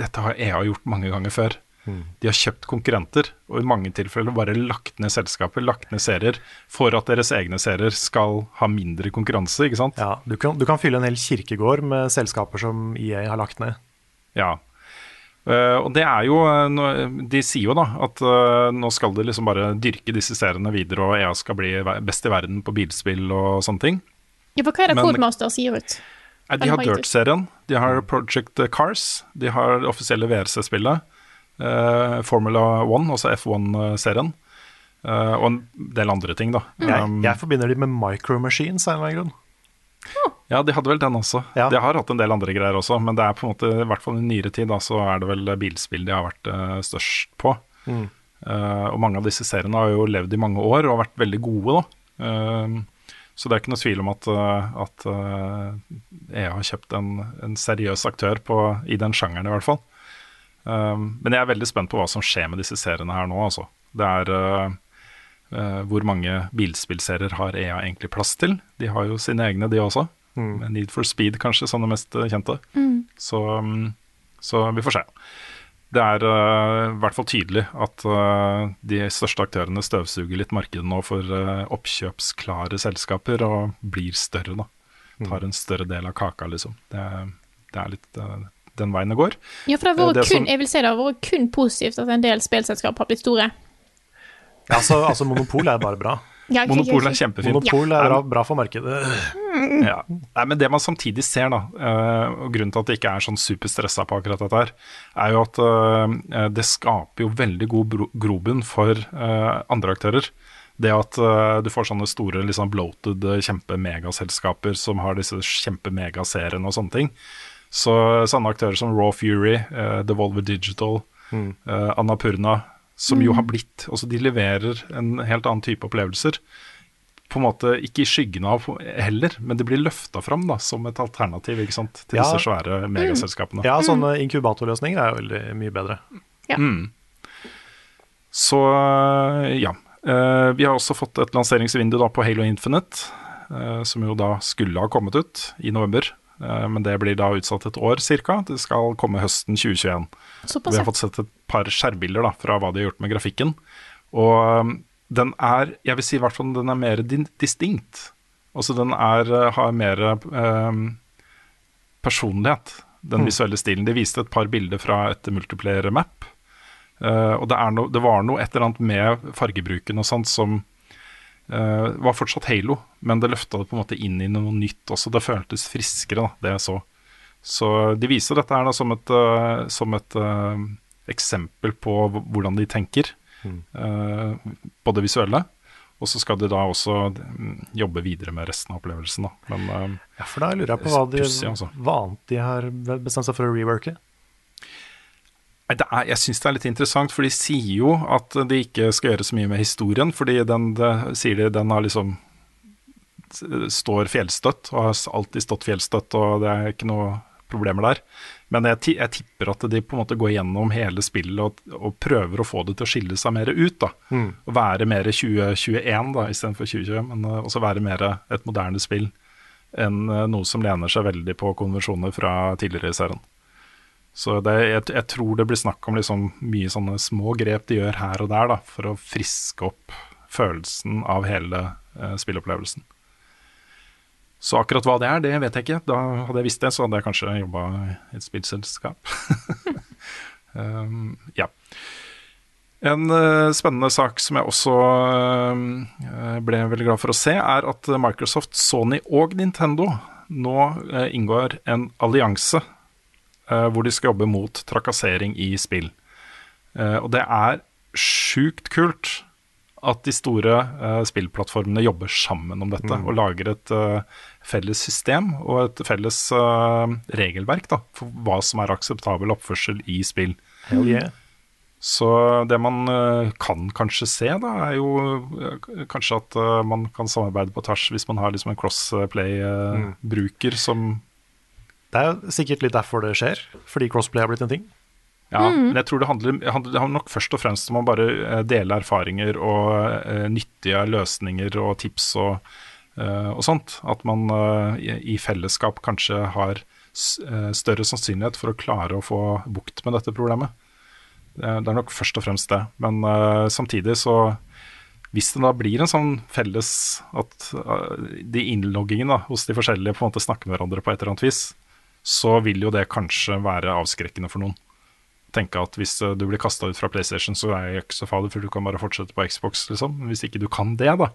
Speaker 3: Dette har EA gjort mange ganger før. De har kjøpt konkurrenter, og i mange tilfeller bare lagt ned selskaper, lagt ned serier, for at deres egne serier skal ha mindre konkurranse, ikke sant?
Speaker 2: Ja, du kan, du kan fylle en hel kirkegård med selskaper som EA har lagt ned.
Speaker 3: Ja. Uh, og det er jo eh, De sier jo da at uh, nå skal de liksom bare dyrke disse seriene videre, og EA skal bli best i verden på bilspill og sånne ting.
Speaker 1: Ja, for hva er det Codemaster sier ut?
Speaker 3: Nei, de har. Dirt-serien, de har Project Cars, de har det offisielle VRC-spillet, Uh, Formula 1, også F1-serien, Uh, og en del andre ting, da.
Speaker 2: Jeg,
Speaker 3: Um,
Speaker 2: jeg forbinder de med Micro Machines av en eller annen grunn.
Speaker 3: ja, de hadde vel den også.
Speaker 2: Ja.
Speaker 3: De har hatt en del andre greier også, men det er på en måte, i hvert fall i nyere tid, da, så er det vel bilspill de har vært uh, størst på.
Speaker 2: Mm.
Speaker 3: Eh, og mange av disse seriene har jo levd i mange år og vært veldig gode, da. Så det er ikke noe tvil om at, eh, at eh, EA har kjøpt en, en seriøs aktør på, i den sjangeren, i hvert fall. Um, men jeg er veldig spent på hva som skjer med disse seriene her nå, altså. Det er uh, uh, hvor mange bilspillserier har EA egentlig plass til? De har jo sine egne, de også. Mm. Need for Speed kanskje som det mest kjente. kjente. Så, um, så vi får se. Det er uh, i hvert fall tydelig at uh, de største aktørene støvsuger litt markedet nå for uh, oppkjøpsklare selskaper og blir større, da. Tar en større del av kaka, liksom. Det, det er litt den veien det går.
Speaker 1: Ja, for det har vært kun, jeg vil si det har vært kun positivt at en del spillselskap har blitt store.
Speaker 2: Ja, altså, altså Monopol er bare bra.
Speaker 1: Ja,
Speaker 3: Monopol er kjempefint.
Speaker 2: Monopol er bra, bra for markedet.
Speaker 3: Ja. Nei, men det man samtidig ser, da, eh, og grunnen til at det ikke er sånn superstressa på akkurat dette her, er jo at eh, det skaper jo veldig god grobunn for eh, andre aktører. Det at du får sånne store liksom bloated kjempemegaselskaper som har disse kjempemegaseriene og sånne ting. Så sånne aktører som Raw Fury, Devolver Digital, eh, Annapurna, som jo har blitt Altså de leverer en helt annen type opplevelser på en måte ikke i skyggen av heller, men det blir løfta fram da, som et alternativ ikke sant, til
Speaker 2: Ja.
Speaker 3: disse svære megaselskapene.
Speaker 2: Ja, sånne inkubatorløsninger er jo veldig mye bedre.
Speaker 3: Så ja. Eh, vi har også fått et lanseringsvindu da på Halo Infinite, eh, som jo da skulle ha kommet ut i november. Eh, men det blir da utsatt et år ca. Det skal komme høsten 2021.
Speaker 1: Såpass,
Speaker 3: Vi har fått sett et par skjærbilder da, fra hva de har gjort med grafikken. Og um, den er, jeg vil si i hvert fall den er mer distinkt. Altså den er, uh, har mer eh, personlighet, den visuelle stilen. De viste et par bilder fra et multiplayer-map. Eh, og det, er no, det var noe et eller annet med fargebruken og sånt som eh, var fortsatt Halo, men det løfta det på en måte inn i noe nytt også. Det føltes friskere, da, det jeg så. Så de viser dette her da som et, uh, som et uh, eksempel på hvordan de tenker, uh, på det visuelle. Og så skal de da også mm, jobbe videre med resten av opplevelsen. Da. Men uh,
Speaker 2: Ja, for da lurer jeg på hva, de,
Speaker 3: pussy, altså.
Speaker 2: hva annet de har bestemt seg for å reworke.
Speaker 3: Er, jeg syns det er litt interessant, for de sier jo at de ikke skal gjøre så mye med historien, fordi den, det, sier de, den har liksom står fjellstøtt, og har alltid stått fjellstøtt, og det er ikke noe problemer der. Men jeg, jeg tipper at de på en måte går gjennom hele spillet og, og prøver å få det til å skille seg mer ut. da. Og være mer 2021 da, istedenfor 2020, men uh, også være mer et moderne spill enn uh, noe som lener seg veldig på konvensjoner fra tidligere i serien. Så det, jeg, jeg tror det blir snakk om liksom mye sånne små grep de gjør her og der da, for å friske opp følelsen av hele uh, spillopplevelsen. Så akkurat hva det er, det vet jeg ikke. Da hadde jeg visst det, så hadde jeg kanskje jobba i et spillselskap. um, ja. En uh, spennende sak som jeg også uh, ble veldig glad for å se, er at Microsoft, Sony og Nintendo nå uh, inngår en allianse hvor de skal jobbe mot trakassering i spill. Og det er sjukt kult at de store spillplattformene jobber sammen om dette og lager et felles system og et felles uh, regelverk da, for hva som er akseptabel oppførsel i spill.
Speaker 2: Hell yeah.
Speaker 3: Så det man eh, kan kanskje se, da, er jo eh, kanskje at man kan samarbeide på tvers hvis man har liksom en crossplay-bruker som
Speaker 2: Det er sikkert litt derfor det skjer, fordi crossplay har blitt en ting.
Speaker 3: Ja, men jeg tror det handler, handler, det handler nok først og fremst om å bare dele erfaringer og eh, nyttige løsninger og tips og, og sånt. At man eh, i, fellesskap kanskje har eh, større sannsynlighet for å klare å få bukt med dette problemet. Det er, nok først og fremst det. Men eh, samtidig så hvis det da blir en sånn felles at eh, de innloggingene hos de forskjellige på en måte snakker med hverandre på et eller annet vis, så vil jo det kanskje være avskrekkende for noen tenke at hvis eh, du blir kasta ut fra PlayStation, så er jeg ikke så farlig, for du kan bare fortsette på Xbox, liksom. Men hvis ikke du kan det, da,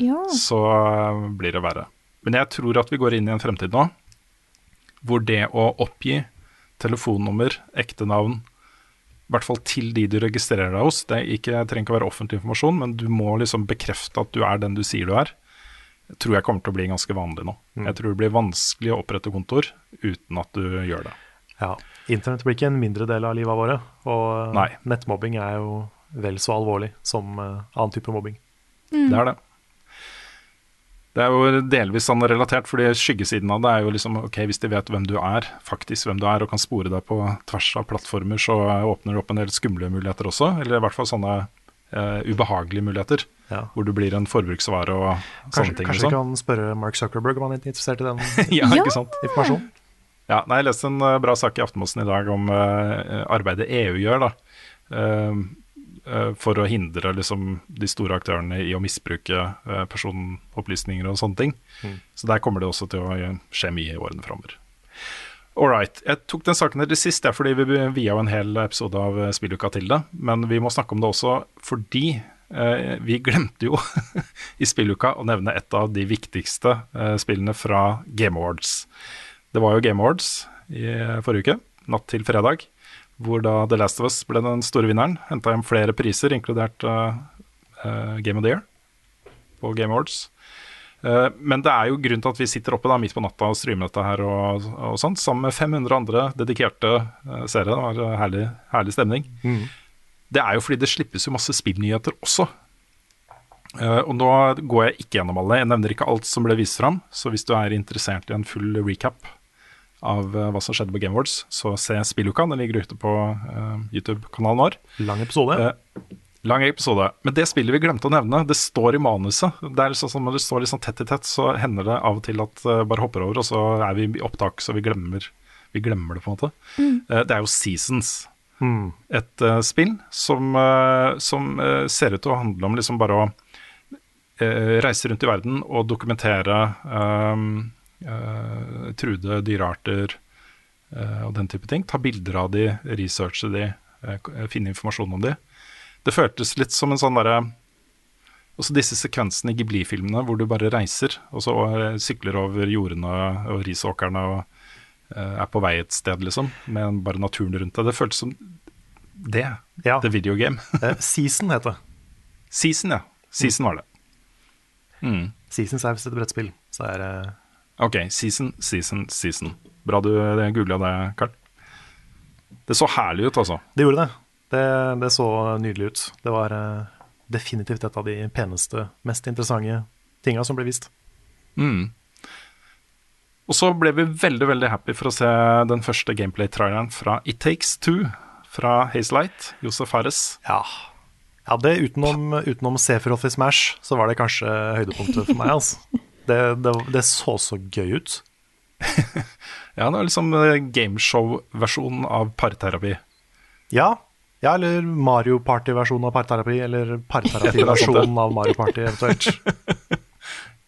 Speaker 1: Ja.
Speaker 3: så eh, blir det verre. Men jeg tror at vi går inn i en fremtid nå hvor det å oppgi telefonnummer, ekte navn, i hvert fall til de du registrerer deg hos, det er ikke, trenger ikke å være offentlig informasjon, men du må liksom bekrefte at du er den du sier du er, tror jeg kommer til å bli ganske vanlig nå. Jeg tror det blir vanskelig å opprette kontor uten at du gjør det.
Speaker 2: Ja. Internett blir ikke en mindre del av livet våre, og eh,
Speaker 3: Nei.
Speaker 2: nettmobbing er jo vel så alvorlig som eh, annen type mobbing.
Speaker 3: Det er det. Det er jo delvis sånn relatert, fordi skyggesiden av det er jo liksom ok, hvis de vet hvem du er, faktisk hvem du er, og kan spore deg på tvers av plattformer, så åpner det opp en del skumle muligheter også. Eller i hvert fall sånne uh, ubehagelige muligheter,
Speaker 2: Ja.
Speaker 3: hvor du blir en forbruksvare og sånne ting.
Speaker 2: kanskje vi
Speaker 3: liksom.
Speaker 2: kan spørre Mark Zuckerberg om han er interessert i den
Speaker 3: ja,
Speaker 1: Ja.
Speaker 3: ikke sant?
Speaker 2: informasjonen?
Speaker 3: Ja, nei, jeg leste en eh, bra sak i Aftenposten i dag om eh, arbeidet EU gjør da, eh, eh, for å hindre liksom, de store aktørene i å misbruke eh, personopplysninger og sånne ting. Så der kommer det også til å eh, skje mye i årene framover. All right. Jeg tok den saken til sist, ja, fordi vi via en hel episode av eh, Spilluka til det. Men vi må snakke om det også fordi eh, vi glemte jo i Spilluka å nevne et av de viktigste eh, spillene fra Game Awards. Det var jo Game Awards i eh, forrige uke, natt til fredag, hvor da The Last of Us ble den store vinneren. Henta hjem flere priser, inkludert uh, uh, Game of the Year på Game Awards. Men det er jo grunnen til at vi sitter oppe da midt på natta og streamer dette her og, og sånt, sammen med 500 andre dedikerte seere. Det var herlig, herlig stemning. Det er jo fordi det slippes jo masse spillnyheter også. Uh, og nå går jeg ikke gjennom alle. Jeg nevner ikke alt som ble vist fram. Så hvis du er interessert i en full recap av eh, hva som skjedde på Game Awards, så se Spilluka. Den ligger ute på uh, YouTube-kanalen vår.
Speaker 2: Lang episode.
Speaker 3: Uh, Lang episode. Men det spillet vi glemte å nevne, det står i manuset. Det er liksom, sånn, Når det står sånn tett i tett, så hender det av og til at uh, bare hopper over, og så er vi i opptak, så vi glemmer, vi glemmer det, på en måte. Eh, det er jo Seasons.
Speaker 2: Mm.
Speaker 3: Et spill som, som ser ut til å handle om liksom bare å eh, reise rundt i verden og dokumentere um, eh, truede dyrearter eh, og den type ting. Ta bilder av de, researche de, eh, finne informasjon om de. Det føltes litt som en sånn derre også disse sekvensene i Ghibli-filmene hvor du bare reiser, og så sykler over jordene og risåkrene og er på vei et sted, liksom, med bare naturen rundt deg. Det føltes som det.
Speaker 2: Ja.
Speaker 3: The video game.
Speaker 2: Season heter det.
Speaker 3: Season, ja. Season var det. Mm.
Speaker 2: Season er visst et brettspill. Så er eh,
Speaker 3: Ok, season, season, season. Bra du googla det, Karl. Det så herlig ut, altså.
Speaker 2: Det gjorde det. Det, det så nydelig ut. Det var uh, definitivt et av de peneste, mest interessante tinga som ble vist.
Speaker 3: Og så ble vi veldig veldig happy for å se den første gameplay-traileren fra It Takes Two fra Hazelight, Josef Harris.
Speaker 2: Ja. ja det utenom, utenom Sephiroth i Smash, så var det kanskje høydepunktet for meg. Altså. Det, det, det så så gøy ut.
Speaker 3: Ja, det var liksom eh, gameshow-versjonen av parterapi.
Speaker 2: Ja, ja eller Mario Party-versjonen av parterapi, eller parterapi-versjonen av Mario Party eventuelt.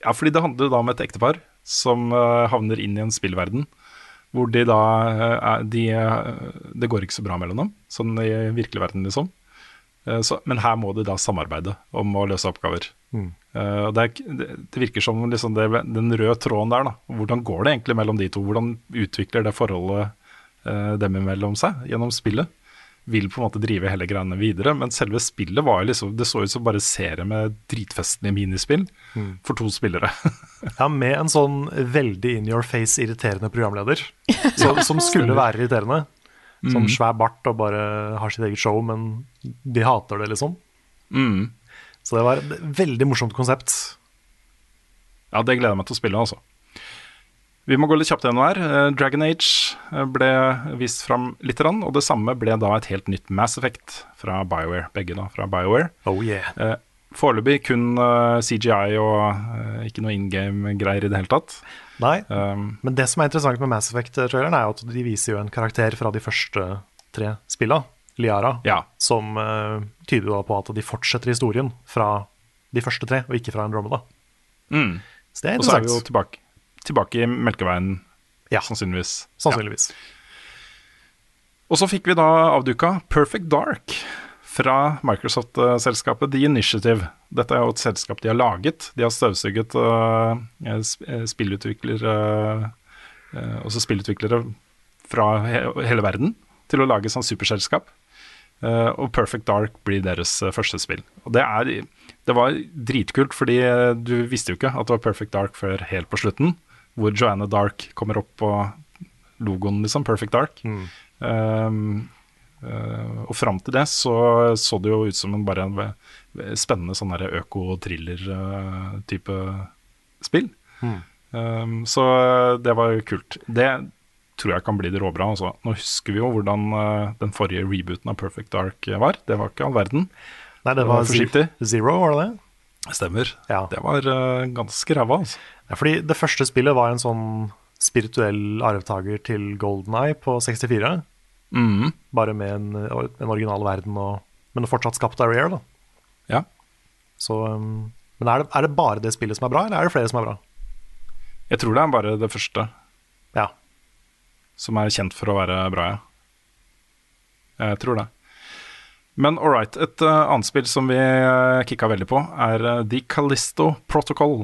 Speaker 3: Ja, fordi det handler da om et ektepar som eh, havner inn i en spillverden. Hvor de da eh, er de, Det går ikke så bra mellom dem, sånn i virkelig verden, liksom. Så, men her må de da samarbeide om å løse oppgaver.
Speaker 2: Mm.
Speaker 3: Eh, det, er, det, det virker som liksom det, den røde tråden der, da. Hvordan går det egentlig mellom de to? Hvordan utvikler det forholdet eh, dem imellom seg gjennom spillet? Vil på en måte drive hele greiene videre, men selve spillet var jo liksom Det så ut som bare serie med dritfestende minispill for to spillere.
Speaker 2: Ja, med en sånn veldig in your face irriterende programleder. Så, som skulle være irriterende. Som svær bart og bare har sitt eget show, men de hater det, liksom.
Speaker 3: Mm.
Speaker 2: Så det var et veldig morsomt konsept.
Speaker 3: Ja, det gleder jeg meg til å spille, altså. Vi må gå litt kjapt gjennom her. Eh, Dragon Age eh, ble vist fram litt, og det samme ble da et helt nytt Mass Effect fra BioWare. Begge da fra BioWare.
Speaker 2: Oh yeah.
Speaker 3: Eh, Foreløpig kun CGI og ikke noe in game-greier i det hele tatt.
Speaker 2: Nei,
Speaker 3: Um,
Speaker 2: men det som er interessant med Mass Effect-traileren, er at de viser jo en karakter fra de første tre spilla, Liara,
Speaker 3: ja.
Speaker 2: som uh, tyder da på at de fortsetter historien fra de første tre, og ikke fra Andromeda.
Speaker 3: Mm.
Speaker 2: Så det er interessant.
Speaker 3: Og så er vi jo tilbake, tilbake i Melkeveien,
Speaker 2: Ja.
Speaker 3: sannsynligvis.
Speaker 2: Sannsynligvis.
Speaker 3: Og så fikk vi da avduka Perfect Dark fra Microsoft-selskapet The Initiative. Dette er jo et selskap de har laget. De har støvsuget uh, sp- eh, spillutviklere uh, Også spillutviklere fra he hele verden til å lage sånn superselskap. Eh, og Perfect Dark blir deres eh, første spill. Og det, er, det var dritkult, fordi eh, du visste jo ikke at det var Perfect Dark før helt på slutten, hvor Joanna Dark kommer opp på logoen, liksom. Perfect Dark. Um, uh, og fram til det så så det jo ut som en bare en spennende sånn øko-thriller-type spill. Um, så det var kult. Det tror jeg kan bli det råbra. Altså. Nå husker vi jo hvordan eh, den forrige rebooten av Perfect Dark var. Det var ikke all verden.
Speaker 2: Nei, det
Speaker 3: Det
Speaker 2: var
Speaker 3: var forsiktig.
Speaker 2: Ze- Zero, var det det?
Speaker 3: Stemmer.
Speaker 2: Ja.
Speaker 3: Det var eh, ganske ræva, altså.
Speaker 2: Ja, fordi det første spillet var en sånn spirituell arvtaker til Golden Eye på 64.
Speaker 3: Mm.
Speaker 2: Bare med en, en original verden, og, men fortsatt skapt av Rare. Da.
Speaker 3: Ja.
Speaker 2: Så, um, men er det, er det bare det spillet som er bra, eller er det flere som er bra?
Speaker 3: Jeg tror det er bare det første
Speaker 2: Ja.
Speaker 3: Som er kjent for å være bra, ja. Jeg tror det. Men all right, et uh, annet spill som vi uh, kicka veldig på, er uh, The Callisto Protocol.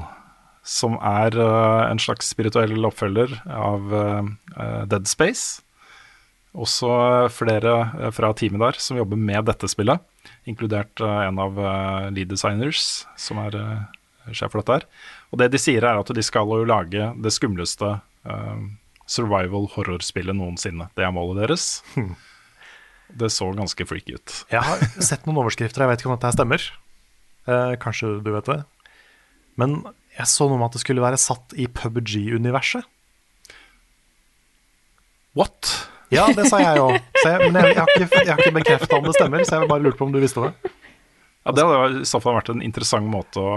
Speaker 3: Som er uh, en slags spirituell oppfølger av Dead Space. Også flere fra teamet der som jobber med dette spillet, inkludert en av lead designers, som er sjef for dette her. Og det de sier, er at de skal jo lage det skumleste eh, survival horror-spillet noensinne. Det er målet deres. Det så ganske freaky ut.
Speaker 2: Jeg har sett noen overskrifter, jeg vet ikke om dette stemmer. Eh, kanskje du vet det. Men jeg så noe om at det skulle være satt i PubG-universet.
Speaker 3: What?
Speaker 2: Ja, det sa jeg òg. Men jeg, jeg har ikke, jeg har ikke bekrefta om det stemmer, så jeg bare lurte på om du visste det.
Speaker 3: Ja, Det hadde i så fall vært en interessant måte å,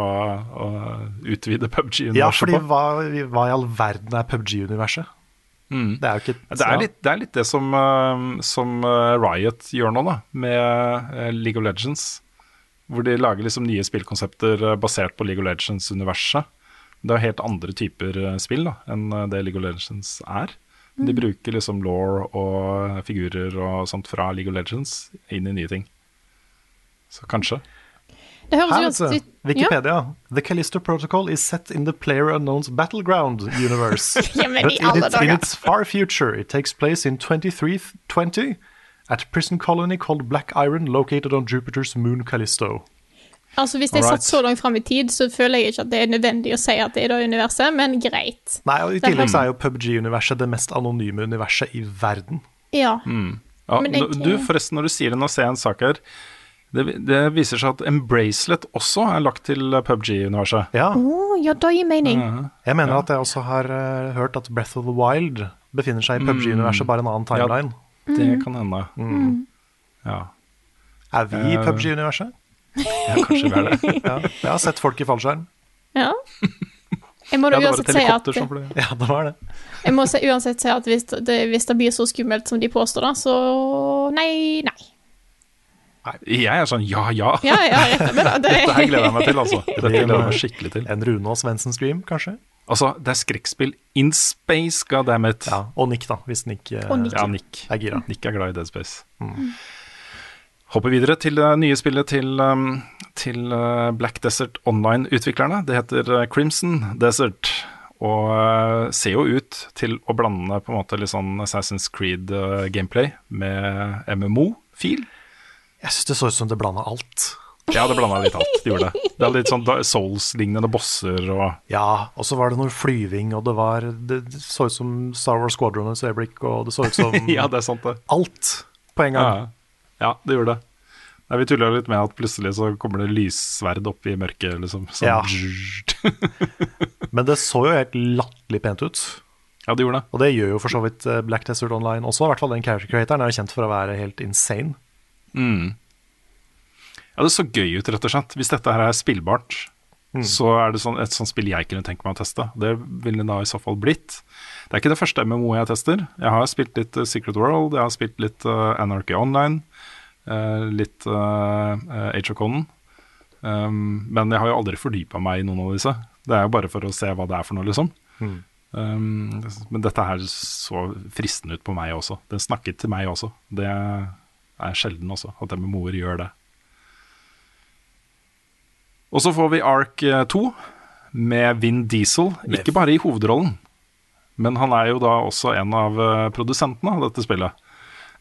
Speaker 3: å utvide PubG-universet
Speaker 2: fordi
Speaker 3: på.
Speaker 2: hva, hva i all verden er PubG-universet?
Speaker 3: Mm.
Speaker 2: Det er jo ikke
Speaker 3: Det er litt det, er litt det som, eh, som eh, Riot gjør nå, da, med eh, League of Legends. Hvor de lager liksom nye spillkonsepter eh, basert på League of Legends-universet. Det er helt andre typer spill da, enn det League of Legends er. De bruker liksom law og figurer og sånt fra League of Legends inn i nye ting. Så kanskje.
Speaker 1: Det høres
Speaker 2: Her, ganske du.
Speaker 1: ganske Ja.
Speaker 2: Wikipedia. The Callisto Protocol is set in the Player Unknown's battleground universe.
Speaker 1: Ja, men
Speaker 2: But
Speaker 1: i
Speaker 2: in,
Speaker 1: alle
Speaker 2: dager. in its far future, it takes place in 2320 at prison colony called Black Iron, located on Jupiter's moon Callisto.
Speaker 1: Altså, Hvis det er satt så langt fram i tid, så føler jeg ikke at det er nødvendig å si at det er det universet, men greit.
Speaker 2: Nei, og I tillegg så er jo PubG-universet det mest anonyme universet i verden.
Speaker 1: Ja.
Speaker 3: Ja,
Speaker 1: Men jeg-
Speaker 3: Du, forresten, når du sier det, nå ser jeg en sak her. Det, det viser seg at Embracelet også er lagt til PubG-universet.
Speaker 2: Ja,
Speaker 1: Oh, ja, det gir mening.
Speaker 2: jeg mener at jeg også har uh, hørt at Breath of the Wild befinner seg i PubG-universet, bare en annen timeline.
Speaker 3: Det kan hende. Ja.
Speaker 2: Er vi i
Speaker 3: Eh,
Speaker 2: PubG-universet?
Speaker 3: ja, kanskje vi er det.
Speaker 2: Ja, jeg har sett folk i fallskjerm.
Speaker 1: Ja. Jeg må
Speaker 3: Ja, det
Speaker 1: uansett si at.
Speaker 2: Ja, det var det.
Speaker 1: Jeg må uansett si at hvis det, hvis det blir så skummelt som de påstår, da, så nei, nei.
Speaker 3: Jeg er sånn ja, ja.
Speaker 1: Ja, ja, med det.
Speaker 3: Dette her gleder jeg meg til, altså. Dette gleder jeg meg skikkelig til.
Speaker 2: En Rune og Svendsen-stream, kanskje?
Speaker 3: Altså, det er skrekkspill in space, goddammit.
Speaker 2: Ja, og Nick, da, hvis Nick, eh,
Speaker 1: Nick.
Speaker 3: Ja, Nick.
Speaker 2: er gira.
Speaker 3: Nick er glad i Dead Space. Hopper videre til det nye spillet til, um, til uh, Black Desert Online-utviklerne. Det heter uh, Crimson Desert. Og uh, ser jo ut til å blande på en måte litt sånn Assassin's Creed-gameplay med MMO-fil.
Speaker 2: Jeg syns det så ut som det blanda alt.
Speaker 3: Ja, det blanda litt alt. Det gjorde det. Det er litt sånn Souls-lignende bosser og
Speaker 2: Ja, og så var det noe flyving, og det var Det, så ut som Star Wars Squadron et øyeblikk, og det så ut som
Speaker 3: Ja, det er sant, det.
Speaker 2: alt på en gang.
Speaker 3: Ja, ja det gjorde det. Nei, vi tulla litt med at plutselig så kommer det lyssverd opp i mørket, liksom. Sånn,
Speaker 2: Ja. Men det så jo helt latterlig pent ut.
Speaker 3: ja, det gjorde det.
Speaker 2: Og det gjør jo for så vidt eh, Black Desert Online også. I hvert fall den character creatoren er kjent for å være helt insane.
Speaker 3: Mm. Ja, det så gøy ut, rett og slett. Hvis dette her er spillbart, så er det sånn, et sånt spill jeg kunne tenke meg å teste. Det ville det da i så fall blitt. Det er ikke det første MMO jeg tester. Jeg har spilt litt eh, Secret World, jeg har spilt litt eh, Anarchy Online, eh, litt Age of Conan. Um, men jeg har jo aldri fordypa meg i noen av disse. Det er jo bare for å se hva det er for noe, liksom. Um, men dette her så fristende ut på meg også. Den snakket til meg også. Det er sjelden også, at MMO-er gjør det. Og så får vi Ark 2 med Vin Diesel, ikke bare i hovedrollen. Men han er jo da også en av eh, produsentene av dette spillet.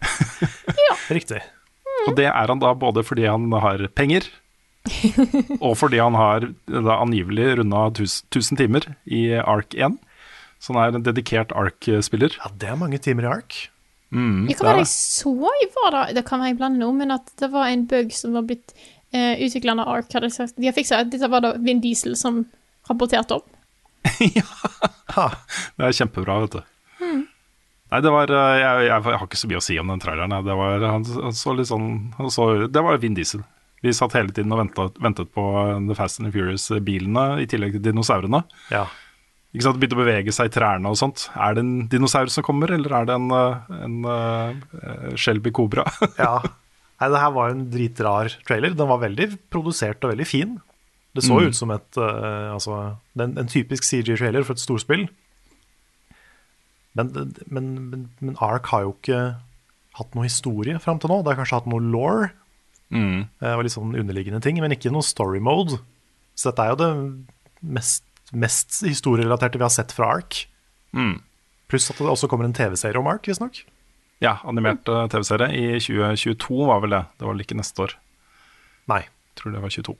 Speaker 2: ja, Riktig.
Speaker 3: Og det er han da både fordi han har penger, og fordi han har da angivelig runda 1000 timer i Ark 1. Så han er en dedikert Ark-spiller.
Speaker 2: Ja, det er mange timer i Ark.
Speaker 3: Mm, det
Speaker 1: kan være jeg så i var da det kan være jeg blander nå, men at det var en bug som var blitt eh, utvikla av Ark hadde sagt De har fiksa at dette var da Vin Diesel som rapporterte om.
Speaker 2: ja!
Speaker 3: Det er kjempebra, vet du. Nei, det var eh, jeg, jeg, jeg har ikke så mye å si om den traileren. Det var, han, han så litt sånn han så, Det var Vin Diesel. Vi satt hele tiden og ventet, ventet på eh, The Fast and the Furious-bilene, i tillegg til dinosaurene.
Speaker 2: Ja.
Speaker 3: Ikke sant, Begynte å bevege seg i trærne og sånt. Er det en dinosaur som kommer, eller er det en, en, en eh, Shelby Cobra?
Speaker 2: ja. Nei, det her var en dritrar trailer. Den var veldig produsert og veldig fin. Det så
Speaker 3: Mm.
Speaker 2: ut som et uh, altså, en, en typisk CG-trailer for et storspill. Men, men, men, men Ark har jo ikke hatt noe historie fram til nå. Det har kanskje hatt noe law
Speaker 3: mm.
Speaker 2: og litt sånn underliggende ting, men ikke noe story mode. Så dette er jo det mest, mest historierelaterte vi har sett fra Ark.
Speaker 3: Mm.
Speaker 2: Pluss at det også kommer en TV-serie om Ark, visstnok.
Speaker 3: Ja, animert mm. TV-serie i 2022 var vel det. Det var vel ikke neste år.
Speaker 2: Nei.
Speaker 3: Jeg tror det var 22.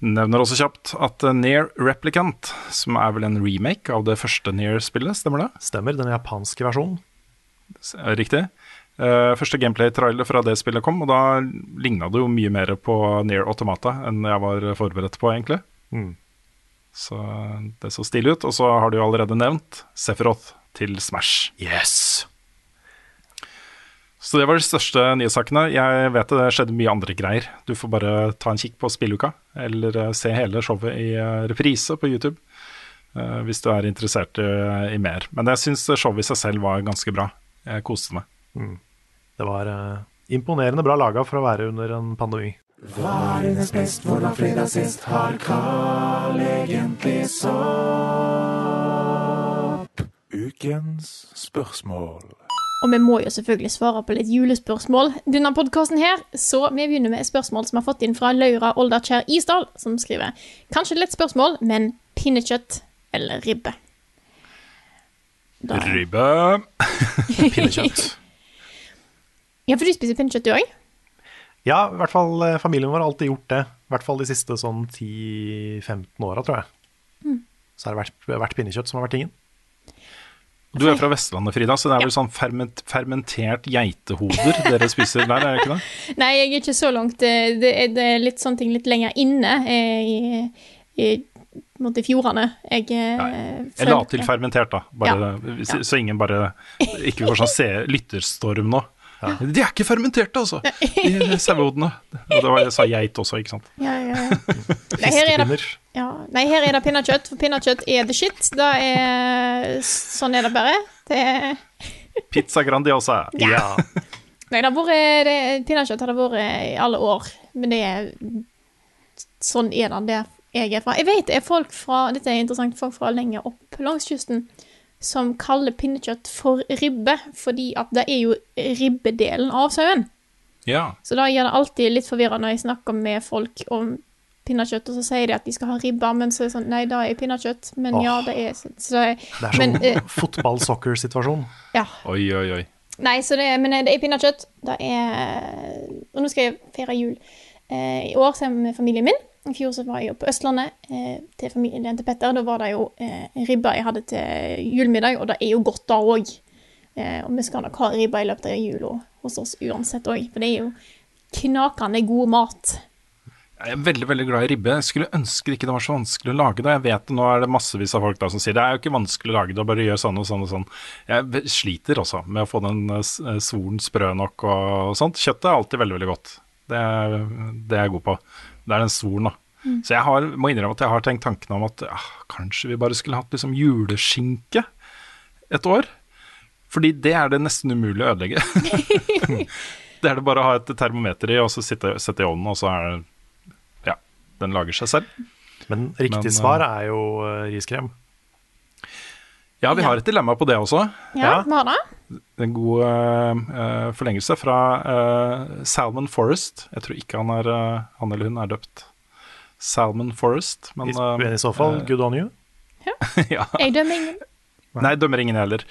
Speaker 3: Nevner også kjapt at eh, Near Replicant, som er vel en remake av det første Near-spillet, stemmer det?
Speaker 2: Stemmer, den japanske versjonen.
Speaker 3: Er Riktig. Eh, første gameplay-trailer fra det spillet kom, og da ligna det jo mye mer på Near Automata enn jeg var forberedt på, egentlig.
Speaker 2: Mm.
Speaker 3: Så det så stilig ut. Og så har du jo allerede nevnt Sephiroth til Smash.
Speaker 2: Yes!
Speaker 3: Så det var de største nyhetssakene. Jeg vet det skjedde mye andre greier. Du får bare ta en kikk på spilluka, eller eh, se hele showet i eh, reprise på YouTube. eh, hvis du er interessert i, mer. Men jeg syns showet i seg selv var ganske bra. Jeg koste meg.
Speaker 2: Det var imponerende bra laga for å være under en pandemi.
Speaker 4: Ukens spørsmål.
Speaker 1: Og vi må jo selvfølgelig svare på litt julespørsmål denne podkasten her, så vi begynner med et spørsmål som vi har fått inn fra Laura Olderkjær Isdal, som skriver Kanskje et lett spørsmål, men pinnekjøtt eller ribbe? Da-
Speaker 3: Ribbe.
Speaker 2: Pinnekjøtt.
Speaker 1: Ja, for du spiser pinnekjøtt, du òg?
Speaker 2: Ja, i hvert fall eh, familien vår har alltid gjort det. I hvert fall de siste sånn 10-15 åra, tror jeg. Så har det vært, vært pinnekjøtt som har vært tingen.
Speaker 3: Du er fra Vestlandet, Frida, så det er vel sånn ferment, fermentert geitehoder dere spiser der, er det ikke det?
Speaker 1: Nei, jeg er ikke så langt. Det, det, er, det er litt sånne ting litt lenger inne eh, i, i, måte fjordene. Jeg, eh,
Speaker 3: Jeg la til fermentert, da. Bare, så, så ingen bare ikke får sånn se, lytterstorm nå. De er ikke fermenterte, altså, de sauehodene. Og det var, jeg sa geit også, ikke sant.
Speaker 1: Ja, ja, ja. Er det,
Speaker 2: Fiskepinner.
Speaker 1: ja. Nei, her er det pinnekjøtt, for pinnekjøtt er the shit. Da er, sånn er det bare. Det er
Speaker 3: Pizza Grandiosa.
Speaker 2: Ja.
Speaker 1: Nei, det har vært Pinnekjøtt har det vært i alle år, men det er Sånn er det der jeg er fra. Jeg vet det er folk fra Dette er interessant, folk fra lenger opp langs kysten som kaller pinnekjøtt for ribbe, fordi at det er jo ribbedelen av sauen.
Speaker 3: Ja.
Speaker 1: Så da gjør det alltid litt forvirrende når jeg snakker med folk om pinnekjøtt, og så sier de at de skal ha ribba, men så er det sånn Nei, da er pinnekjøtt. Men
Speaker 2: Åh.
Speaker 1: ja, det er så, så
Speaker 2: Det er sånn
Speaker 1: uh,
Speaker 2: fotball-soccer-situasjon.
Speaker 1: ja.
Speaker 3: Oi, oi, oi.
Speaker 1: Nei, så det, men det er pinnekjøtt. Det er Og nå skal jeg feire jul. Uh, I år så er vi med familien min. I fjor så var jeg jo på Østlandet eh, til familien til Petter. Da var det jo eh, ribba jeg hadde til julemiddag, og det er jo godt da òg. Eh, og vi skal nok ha ribba i løpet av jula hos oss uansett òg, for det er jo knakende god mat.
Speaker 3: Jeg er veldig veldig glad i ribbe. Jeg skulle ønske det ikke var så vanskelig å lage det. Jeg vet det, Nå er det massevis av folk da som sier det er jo ikke vanskelig å lage det, bare gjør sånn og sånn og sånn. Jeg sliter også med å få den eh, eh, svoren sprø nok og sånt. Kjøttet er alltid veldig, veldig godt. Det er, det er jeg god på. Det er den svoren, da. Så jeg har, må innrømme at jeg har tenkt tanken om at ah, kanskje vi bare skulle hatt liksom juleskinke et år. Fordi det er det nesten umulig å ødelegge. det er det bare å ha et termometer i, og så sitte, sette i ovnen, og så er det Ja, den lager seg selv.
Speaker 2: Men riktig
Speaker 3: Men,
Speaker 2: svar er jo eh, riskrem.
Speaker 3: Ja, vi
Speaker 1: Ja.
Speaker 3: har et dilemma på det også.
Speaker 1: Ja,
Speaker 2: Ja.
Speaker 1: vi har det.
Speaker 3: En god uh, forlengelse fra uh, Salmon Forest. Jeg tror ikke han, er, uh, han eller hun er døpt Salmon Forest, men
Speaker 2: I,
Speaker 3: eh,
Speaker 2: I så fall,
Speaker 3: eh,
Speaker 2: good on you.
Speaker 3: ja.
Speaker 1: Jeg dømmer ingen.
Speaker 3: Nei, dømmer ingen heller.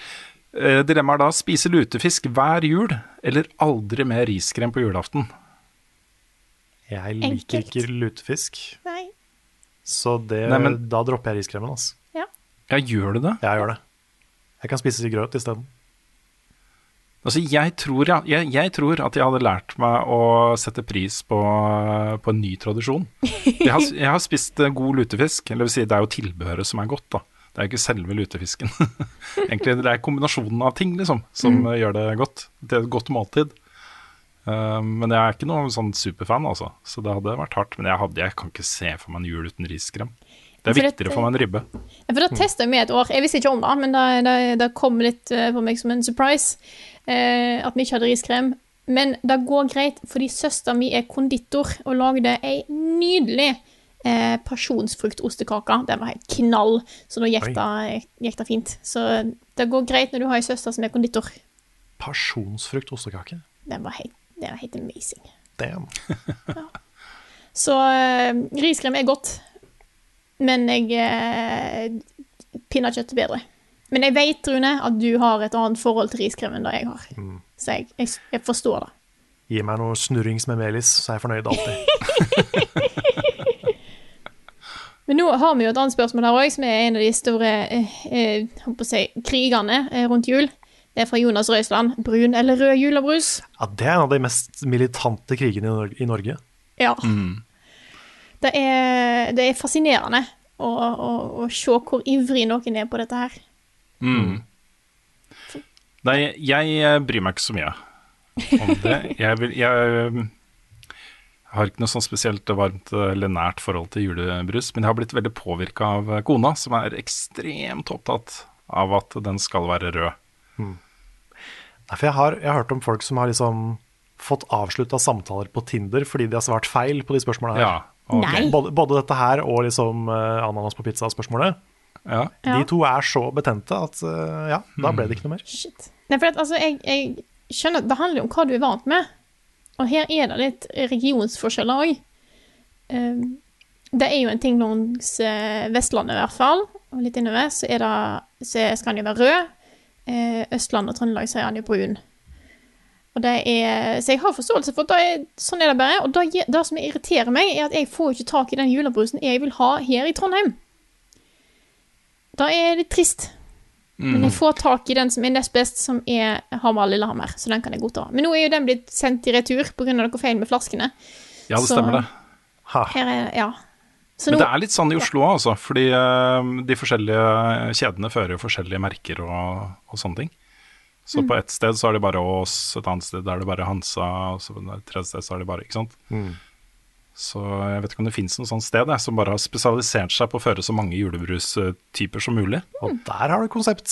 Speaker 3: Eh, dilemmaet er da spise lutefisk hver jul, eller aldri mer riskrem på julaften.
Speaker 2: Jeg liker
Speaker 1: Enkelt.
Speaker 2: ikke lutefisk,
Speaker 1: Nei.
Speaker 2: så det,
Speaker 3: Nei, men-
Speaker 2: da dropper jeg riskremen. Altså.
Speaker 3: Ja, gjør du det?
Speaker 2: Jeg gjør det. Jeg kan spise grøt isteden.
Speaker 3: Altså, jeg tror, ja, jeg, jeg tror at jeg hadde lært meg å sette pris på, på en ny tradisjon. Jeg har, jeg har spist eh, god lutefisk, eller vil si det er jo tilbehøret som er godt, da. Det er jo ikke selve lutefisken. Egentlig det er kombinasjonen av ting liksom, som mm. gjør det godt. Det er et godt måltid. Uh, men jeg er ikke noen sånn superfan, altså. Så det hadde vært hardt. Men jeg, hadde, jeg kan ikke se for meg en jul uten riskrem. Det er
Speaker 1: For
Speaker 3: viktigere
Speaker 1: dette-
Speaker 3: for meg enn ribbe.
Speaker 1: For da testa jeg meg et år. Jeg visste ikke om det, men det, det, det kom litt eh, på meg som en surprise eh, at vi ikke hadde riskrem. Men det går greit, fordi søstera mi er konditor og lagde ei nydelig eh, pasjonsfruktostekake. Den var helt knall, så nå gikk det, fint. Så det går greit når du har ei søster som er konditor.
Speaker 2: Pasjonsfruktostekake?
Speaker 1: Den var helt, den var helt amazing.
Speaker 2: Damn.
Speaker 1: Så eh, riskrem er godt, men jeg eh, Pinnekjøtt er bedre. Men jeg vet, Rune, at du har et annet forhold til riskrem enn det jeg har. Så jeg, jeg, jeg forstår det.
Speaker 2: Gi meg noe snurrings med melis, så er jeg fornøyd alltid.
Speaker 1: Men nå har vi jo et annet spørsmål her òg, som er en av de store eh, eh, si, krigene eh, rundt jul. Det er fra Jonas Røisland. Brun eller rød julebrus?
Speaker 2: Ja, det er en av de mest militante krigene i Nor- i Norge.
Speaker 1: Ja. Det, er, det er fascinerende å, å, å se hvor ivrig noen er på dette her.
Speaker 3: Nei, jeg bryr meg ikke så mye om det. Jeg, vil, jeg har ikke noe sånn spesielt varmt eller nært forhold til julebrus, men jeg har blitt veldig påvirka av kona, som er ekstremt opptatt av at den skal være rød.
Speaker 2: Nei, for jeg har, jeg har hørt om folk som har liksom fått avslutta samtaler på Tinder fordi de har svart feil på de spørsmålene her.
Speaker 3: Ja,
Speaker 1: okay.
Speaker 2: Både, både dette her og liksom uh, ananas på pizza-spørsmålet.
Speaker 3: Ja.
Speaker 2: De to er så betente at eh, ja, da ble det ikke noe mer.
Speaker 1: Shit. Nei, for at, altså, jeg, jeg skjønner at det handler om hva du er vant med. Og her er det litt regionsforskjeller òg. det er jo en ting langs eh, Vestlandet i hvert fall, og litt innover, så, er det, så skal den jo være rød. Østlandet Østland og Trøndelag så er den jo brun. Og det er, så jeg har forståelse for at sånn er det bare. Og det, det som irriterer meg, er at jeg får ikke tak i den julebrusen jeg vil ha her i Trondheim. Det er litt trist. Men jeg får tak i den som er nest best, som er Hamar-Lillehammer. Så den kan jeg godta. Men nå er jo den blitt sendt i retur pga. noe feil med flaskene.
Speaker 3: Ja, det
Speaker 1: Så-
Speaker 3: stemmer det.
Speaker 2: Ha.
Speaker 1: Her er, ja. Så
Speaker 3: Men
Speaker 1: nå,
Speaker 3: det er litt sånn i Oslo òg, altså. Fordi eh, de forskjellige kjedene fører jo forskjellige merker og, og sånne ting. Så på ett sted så er det bare Ås, et annet sted er det bare Hansa, og så på et tredje sted så er det bare Ikke sant. Så jeg vet ikke om det fins noe sånt sted jeg, som bare har spesialisert seg på å føre så mange julebrustyper som mulig.
Speaker 2: Og der har du konsept.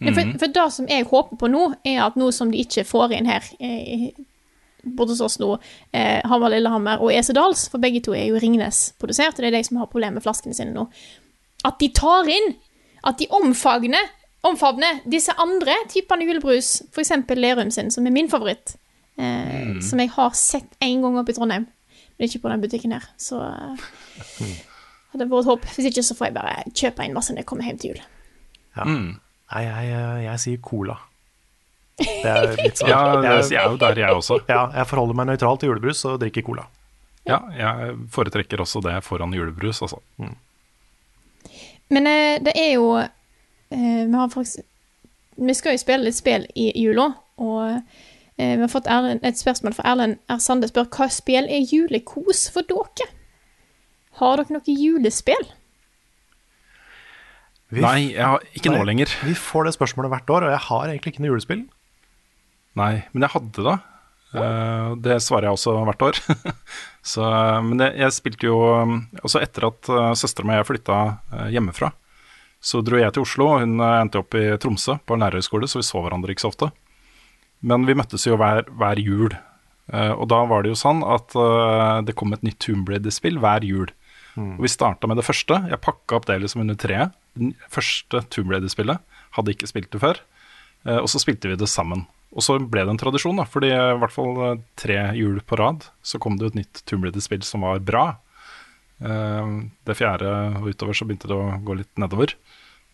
Speaker 1: Ja, for, for det som jeg håper på nå, er at nå som de ikke får inn her eh, Både hos oss nå, eh, Hamar, Lillehammer og Esedals, for begge to er jo Ringnes-produsert, og det er de som har problemer med flaskene sine nå, at de tar inn, at de omfavner, omfavner disse andre typene julebrus, f.eks. Lerum sin, som er min favoritt, eh, som jeg har sett én gang oppe i Trondheim, men ikke på den butikken her. Så eh, hadde vært håp. Hvis ikke, så får jeg bare kjøpe inn masse når jeg kommer hjem til jul.
Speaker 2: Ja. Nei, jeg, jeg sier cola. Det er litt sånn
Speaker 3: Ja,
Speaker 2: jeg,
Speaker 3: jeg er jo der, jeg også.
Speaker 2: ja, jeg forholder meg nøytralt til julebrus og drikker cola.
Speaker 3: Ja, jeg foretrekker også det foran julebrus, altså.
Speaker 1: Men eh, det er jo eh, Vi har faktisk Vi skal jo spille litt spill i jula, og eh, vi har fått Erlend, et spørsmål fra Erlend R. Sande spør hva spill er julekos for dere? Har dere noe julespill?
Speaker 2: Vi,
Speaker 3: Nei, jeg har ikke nå lenger.
Speaker 2: vi får det spørsmålet hvert år, og jeg har egentlig ikke noe julespill.
Speaker 3: Nei, men jeg hadde det. Ja. det svarer jeg også hvert år. så, men jeg, jeg spilte jo Også etter at søstera mi og jeg flytta hjemmefra, så dro jeg til Oslo, og hun endte opp i Tromsø på en lærerhøgskole, så vi så hverandre ikke så ofte. Men vi møttes jo hver, hver jul. Uh, og da var det jo sånn at uh, det kom et nytt Tomb Raider-spill hver jul. Og vi starta med det første. Jeg pakka opp det liksom under treet. Det første Tomb Raider-spillet. Hadde ikke spilt det før. Uh, og så spilte vi det sammen. Og så ble det en tradisjon, da, fordi i hvert fall tre jul på rad så kom det jo et nytt Tomb Raider-spill som var bra. Det fjerde og utover så begynte det å gå litt nedover.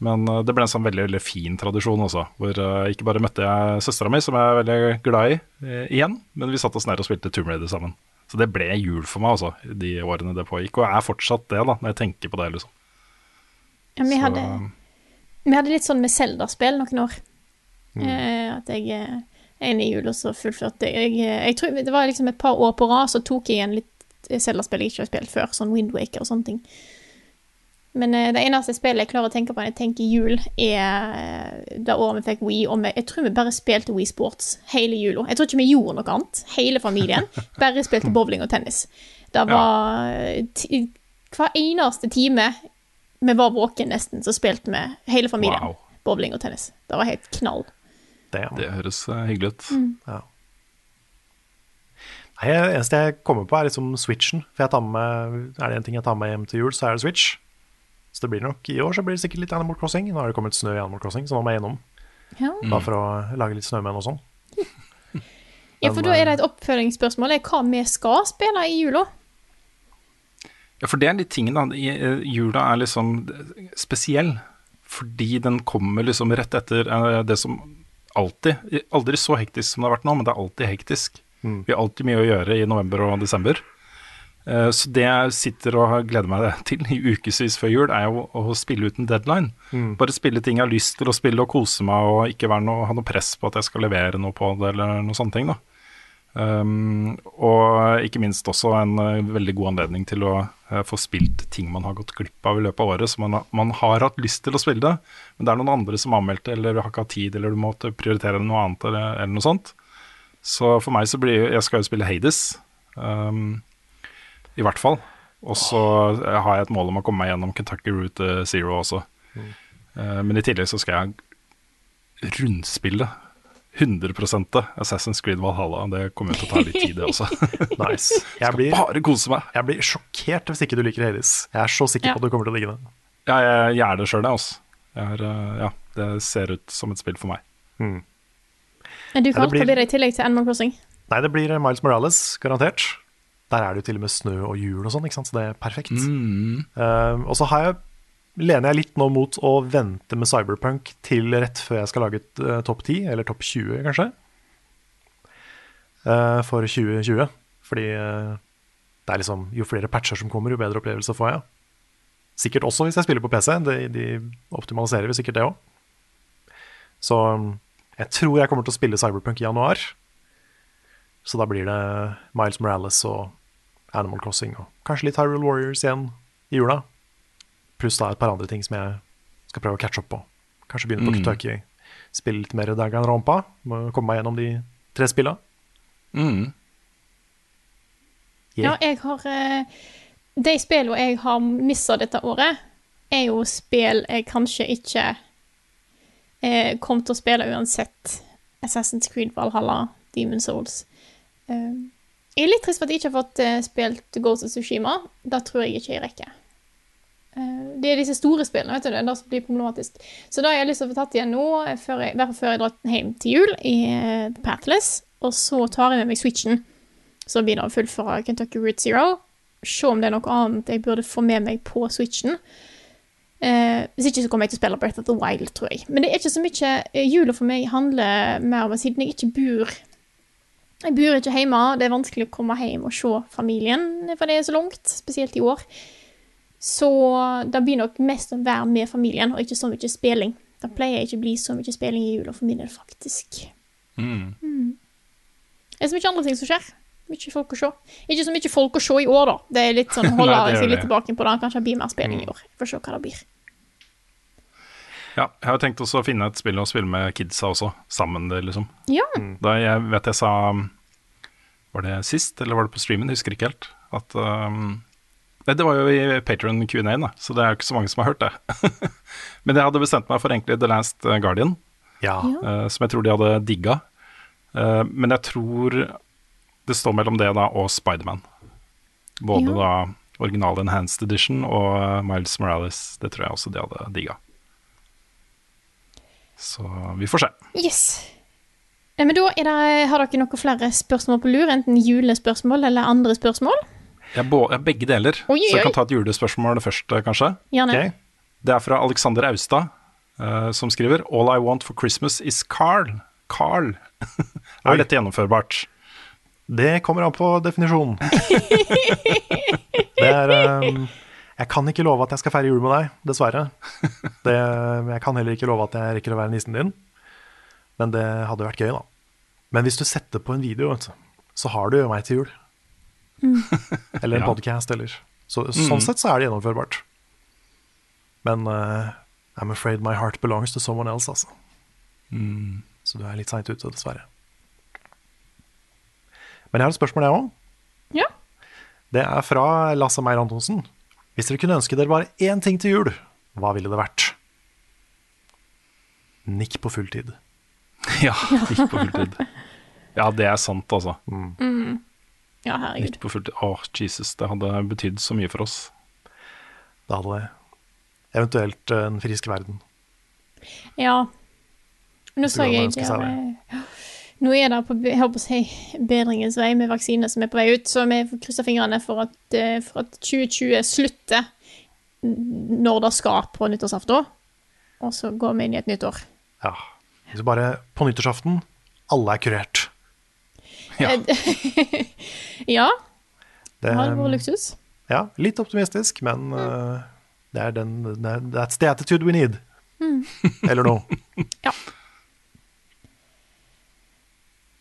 Speaker 3: Men eh, det ble en sånn veldig, veldig fin tradisjon også, hvor eh, ikke bare møtte jeg søstera mi, som jeg er veldig glad i, eh, igjen, men vi satt oss ned og spilte Tomb Raider sammen. Så det ble jul for meg, altså, de årene det pågikk, og er fortsatt det, da, når jeg tenker på det, liksom.
Speaker 1: Ja, vi,
Speaker 3: Så-
Speaker 1: hadde, vi hadde litt sånn med Zelda-spill noen år. Eh, at jeg en i jul, og så fullførte jeg eh, Jeg tror det var liksom et par år på rad, så tok jeg igjen litt Zelda-spill jeg ikke har spilt før, sånn Windwaker og sånne ting. Men eh, det eneste spillet jeg klarer å tenke på når jeg tenker jul, er eh, det året vi fikk Wii, og vi, jeg tror vi bare spilte Wii Sports hele jula. Jeg tror ikke vi gjorde noe annet, hele familien. Bare spilte bowling og tennis. Det var eh, ti, Hver eneste time vi var våken nesten, så spilte vi hele familien
Speaker 3: Wow.
Speaker 1: bowling og tennis. Det var helt knall.
Speaker 2: Det,
Speaker 3: Det høres eh, hyggelig ut.
Speaker 2: ja. Nei, det eneste jeg kommer på, er liksom Switchen. For jeg tar med, er det en ting jeg tar med hjem til jul, så er det Switch. Så det blir nok i år så blir det sikkert litt Animal Crossing. Nå har det kommet snø i Animal Crossing, så nå må jeg gjennom.
Speaker 1: Ja.
Speaker 2: Bare for å lage litt snømenn og sånn.
Speaker 1: ja, for da er det et oppfølgingsspørsmål. er Hva vi skal spille i jula?
Speaker 3: Ja, for det er litt tingen, da. Eh, Jula er liksom spesiell. Fordi den kommer liksom rett etter eh, det som alltid Aldri så hektisk som det har vært nå, men det er alltid hektisk. Vi har alltid mye å gjøre i november og desember. Eh, Så det jeg sitter og gleder meg til i ukevis før jul, er jo å spille uten deadline. Bare spille ting jeg har lyst til å spille og kose meg, og ikke være noe, ha noe press på at jeg skal levere noe på det, eller noe sånne ting. da. Um, og ikke minst også en eh, veldig god anledning til å uh, få spilt ting man har gått glipp av i løpet av året. Så man, man har hatt lyst til å spille det, men det er noen andre som har anmeldt det, eller har ikke hatt tid, eller du måtte prioritere noe annet, eller, eller noe sånt. Så for meg så blir Jeg skal jo spille Hades, um, i hvert fall. Og så eh, har jeg et mål om å komme meg gjennom Kentucky Route Zero også. Eh, men i tillegg så skal jeg rundspille 100% Assassin's Creed Valhalla. Det kommer til å ta litt tid, det også.
Speaker 2: Nice. Jeg blir,
Speaker 3: Bare kose meg.
Speaker 2: jeg blir sjokkert hvis ikke du liker Hades. Jeg er så sikker
Speaker 1: Ja.
Speaker 2: på at du kommer til å digge det.
Speaker 3: Ja, jeg, jeg er det sjøl, jeg, altså. Jeg er, eh, ja, det ser ut som et spill for meg.
Speaker 1: Mm.
Speaker 2: Er
Speaker 1: du
Speaker 2: det
Speaker 1: ja,
Speaker 2: blir-
Speaker 1: blir det i tillegg til Animal Crossing.
Speaker 2: Nei, det blir Miles Morales, garantert. Der er det jo til og med snø og hjul og sånn, så det er perfekt. Eh, og så har jeg, lener jeg litt nå mot å vente med Cyberpunk til rett før jeg skal lage et eh, topp 10, eller topp 20 kanskje, uh, for 2020. Fordi eh, det er liksom, jo flere patcher som kommer, jo bedre opplevelse får jeg. Sikkert også hvis jeg spiller på PC. De, de optimaliserer vi sikkert det òg. Så jeg tror jeg kommer til å spille Cyberpunk i januar. Så da blir det Miles Morales og Animal Crossing og kanskje litt Hyrule Warriors igjen i jula. Pluss da et par andre ting som jeg skal prøve å catche opp på. Kanskje begynne på
Speaker 3: Mm.
Speaker 2: Kentucky. Spille litt mer Dagan Rampa. Må komme meg gjennom de tre spilla.
Speaker 3: Mm.
Speaker 1: Ja, jeg har eh, De spillene jeg har missa dette året, er jo spill jeg kanskje ikke eh, kom til å spille uansett. Assassin's Creed, Valhalla, Demon's Souls. Eh, jeg er litt trist for at jeg ikke har fått eh, spilt Ghost of Tsushima. Det tror jeg ikke jeg rekker. Eh, det er disse store spillene, vet du, det er som blir problematisk. Så da har jeg lyst til å få tatt igjen nå, eh, i hvert fall før jeg drar hjem til jul, i Pathless. Og så tar jeg med meg Switchen. Så blir det fullføre Kentucky Route Zero. Se om det er noe annet jeg burde få med meg på Switchen. Eh, hvis ikke så kommer jeg til å spille Breath of the Wild, tror jeg. Men det er ikke så mye Jula for meg handler mer om siden jeg ikke bor Jeg bor ikke hjemme, det er vanskelig å komme hjem og se familien, for det er så langt, spesielt i år. Så det blir nok mest å være med familien, og ikke så mye spilling. Det pleier ikke å bli så mye spilling i jula for min del, faktisk.
Speaker 3: Mm.
Speaker 1: Det er så mye andre ting som skjer. Mye folk å se. Ikke så mye folk å se i år, da. Det er litt sånn, holder
Speaker 3: Nei, det
Speaker 1: seg litt tilbake på det. Kanskje det blir mer spilling i år. Får se hva det blir.
Speaker 3: Ja, jeg har tenkt også å finne et spill å spille med kidsa også, sammen det, liksom.
Speaker 1: Ja.
Speaker 3: Da jeg vet jeg sa Var det sist, eller var det på streamen? Jeg husker ikke helt. At um, Nei, det var jo i Patron Q&A, da, så det er jo ikke så mange som har hørt det. Men jeg hadde bestemt meg for egentlig The Last Guardian,
Speaker 2: Ja.
Speaker 3: uh, som jeg tror de hadde digga. Uh, men jeg tror det står mellom det da og Spiderman. Både da original Enhanced Edition og eh, Miles Morales. Det tror jeg også de hadde digga. Så vi får se.
Speaker 1: Yes. Men da er det, har dere noen flere spørsmål på lur? Enten julespørsmål eller andre spørsmål?
Speaker 3: Jeg er, begge deler.
Speaker 1: Oi,
Speaker 3: Så jeg kan ta et julespørsmål først, eh, kanskje.
Speaker 1: Gjerne.
Speaker 2: Ok.
Speaker 3: Det er fra Alexander Austad, uh, som skriver All I want for Christmas is Carl. Carl.
Speaker 2: Oi.
Speaker 3: er dette gjennomførbart?
Speaker 2: Det kommer an på definisjonen. det er um, Jeg kan ikke love at jeg skal feire jul med deg, dessverre. Det, jeg kan heller ikke love at jeg rekker å være nissen din, men det hadde vært gøy, da. Men hvis du setter på en video, så har du jo meg til jul. eller en
Speaker 3: Ja.
Speaker 2: podcast, eller så, Sånn sett så er det gjennomførbart. Men uh, I'm afraid my heart belongs to someone else, altså. Så du er litt seint ute, dessverre. Men jeg har et spørsmål, jeg òg.
Speaker 1: Ja.
Speaker 2: Det er fra Lasse Meyer Antonsen. Hvis dere kunne ønske dere bare én ting til jul, hva ville det vært? Nikk på fulltid.
Speaker 3: Ja, nikk på fulltid. Ja, det er sant, altså.
Speaker 1: Ja, herregud.
Speaker 3: Nikk på fulltid. Åh, Jesus, det hadde betydd så mye for oss.
Speaker 2: Det hadde det. Eventuelt eh, en frisk verden.
Speaker 1: Ja. Nå så
Speaker 2: å
Speaker 1: jeg det. Nå er det på si, bedringens vei med vaksiner som er på vei ut, så vi krysser fingrene for at, eh, for at 2020 slutter når det skal på nyttårsaften. Og så går vi inn i et nytt år.
Speaker 2: Ja. Så bare på nyttårsaften alle er kurert.
Speaker 3: Ja.
Speaker 1: Ja,
Speaker 2: Det,
Speaker 1: har vært luksus.
Speaker 2: ja, litt optimistisk, men eh, det er den That's the attitude we need. Eller noe.
Speaker 1: Ja.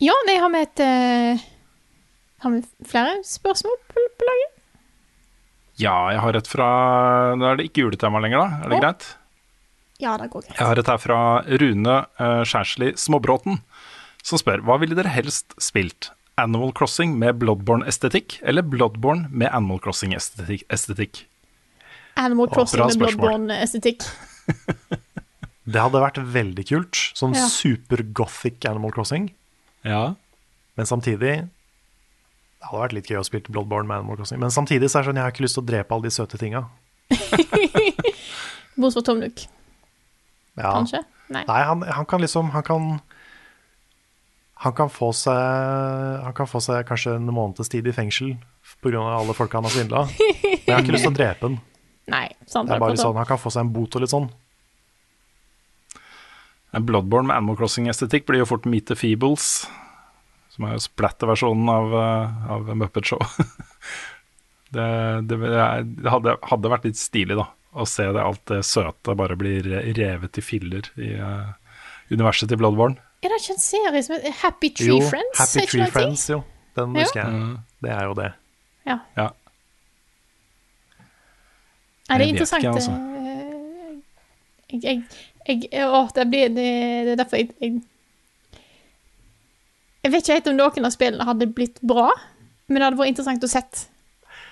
Speaker 1: Ja, nei, har vi et eh, Har vi flere spørsmål på, på laget?
Speaker 3: Ja, jeg har et fra Nå er det ikke juletema lenger, da. Er det
Speaker 1: oh.
Speaker 3: greit?
Speaker 1: Ja, det går greit.
Speaker 3: Jeg har et her fra Rune uh, Skjærsli Småbråten, som spør hva ville dere helst spilt? Animal Crossing med Bloodborne-estetikk, eller Bloodborne med Animal Crossing-estetikk?
Speaker 1: Animal Crossing med. Bloodborne-estetikk.
Speaker 2: Det hadde vært veldig kult. Sånn
Speaker 1: Ja.
Speaker 2: super-gothic Animal Crossing.
Speaker 3: Ja.
Speaker 2: Men samtidig Det hadde vært litt gøy å spille Bloodborne med Animal Crossing. Men samtidig så er det sånn, jeg har ikke lyst til å drepe alle de søte tinga.
Speaker 1: Bortsett fra Tom Nook,
Speaker 2: Ja.
Speaker 1: kanskje? Nei.
Speaker 2: Nei, han, han kan liksom Han kan han kan, få seg, han kan få seg kanskje en måneds tid i fengsel pga. alle folka han har svindla. Men jeg har ikke lyst til å drepe han.
Speaker 1: Nei, sant.
Speaker 2: Det er bare sånn, Han kan få seg en bot og litt sånn.
Speaker 3: En Bloodborne med Animal Crossing-estetikk blir jo fort Meet the Feebles, som er jo splatter-versjonen av, eh, av Muppet Show. det det, det hadde, hadde vært litt stilig, da, å se det, alt det søte bare blir revet i filler i, uh, universet til Bloodborne.
Speaker 1: Er det ikke en serie som heter Happy Tree
Speaker 2: Jo,
Speaker 1: Friends?
Speaker 2: Happy Tree? Friends, jo. Den
Speaker 1: Ja.
Speaker 2: husker jeg.
Speaker 3: Mm.
Speaker 2: Det er jo det.
Speaker 1: Ja.
Speaker 3: Ja.
Speaker 1: Nei, det er
Speaker 3: Jeg vet
Speaker 1: interessant.
Speaker 3: ikke, altså.
Speaker 1: eh, Jeg, jeg, jeg, å, det blir det, det er derfor jeg, jeg Jeg vet ikke helt om noen av spillene hadde blitt bra, men det hadde vært interessant å sett.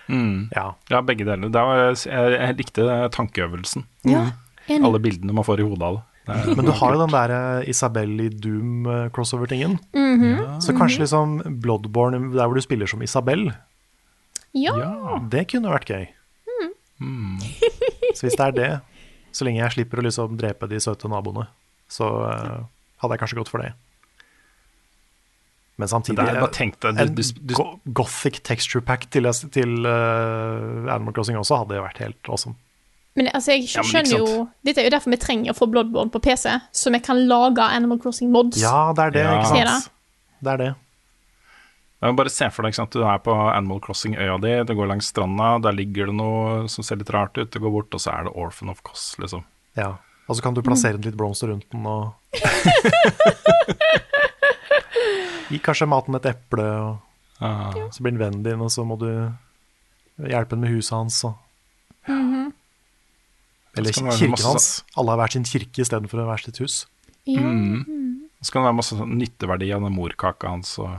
Speaker 3: Mm.
Speaker 2: Ja.
Speaker 3: Ja, begge deler. Det var, jeg, jeg likte tankeøvelsen.
Speaker 1: Ja, enig.
Speaker 3: Alle bildene man får i hodet av det. er-
Speaker 2: Men du har jo den der eh, Isabel i Doom-crossover-tingen.
Speaker 1: Mhm.
Speaker 2: Så kanskje liksom Bloodborne, der hvor du spiller som Isabel,
Speaker 1: Ja.
Speaker 3: Ja.
Speaker 2: det kunne vært gøy.
Speaker 3: Mm.
Speaker 2: Så hvis det er det, så lenge jeg slipper å liksom drepe de søte naboene, så eh, hadde jeg kanskje gått for det. Men samtidig
Speaker 3: Det er bare tenk du-
Speaker 2: En
Speaker 3: du- du-
Speaker 2: go gothic texture pack til, til uh, Animal Crossing også hadde vært helt awesome.
Speaker 1: Men altså, jeg
Speaker 3: Ja, men
Speaker 1: skjønner jo Dette er jo derfor vi trenger å få Bloodborne på PC, så vi kan lage Animal Crossing mods.
Speaker 2: Ja, det er det,
Speaker 3: Ja.
Speaker 2: ikke sant? Det er det.
Speaker 3: Men bare se for deg, ikke sant? Du er på Animal Crossing-øya di, du går langs stranda, der ligger det noe som ser litt rart ut, du går bort, og så er det Orphan of Koss, liksom.
Speaker 2: Ja. Og så kan du plassere litt blomster rundt den og Gi kanskje maten et eple, og
Speaker 3: Ah.
Speaker 2: så blir den vennen din, og så må du hjelpe den med huset hans. Og... Eller
Speaker 3: -hmm. Eller
Speaker 2: kirken
Speaker 3: masse
Speaker 2: hans. Alle har hver sin kirke istedenfor hvert sitt hus.
Speaker 1: Ja.
Speaker 3: Så kan det være masse sånn nytteverdi av den morkaka hans. Og,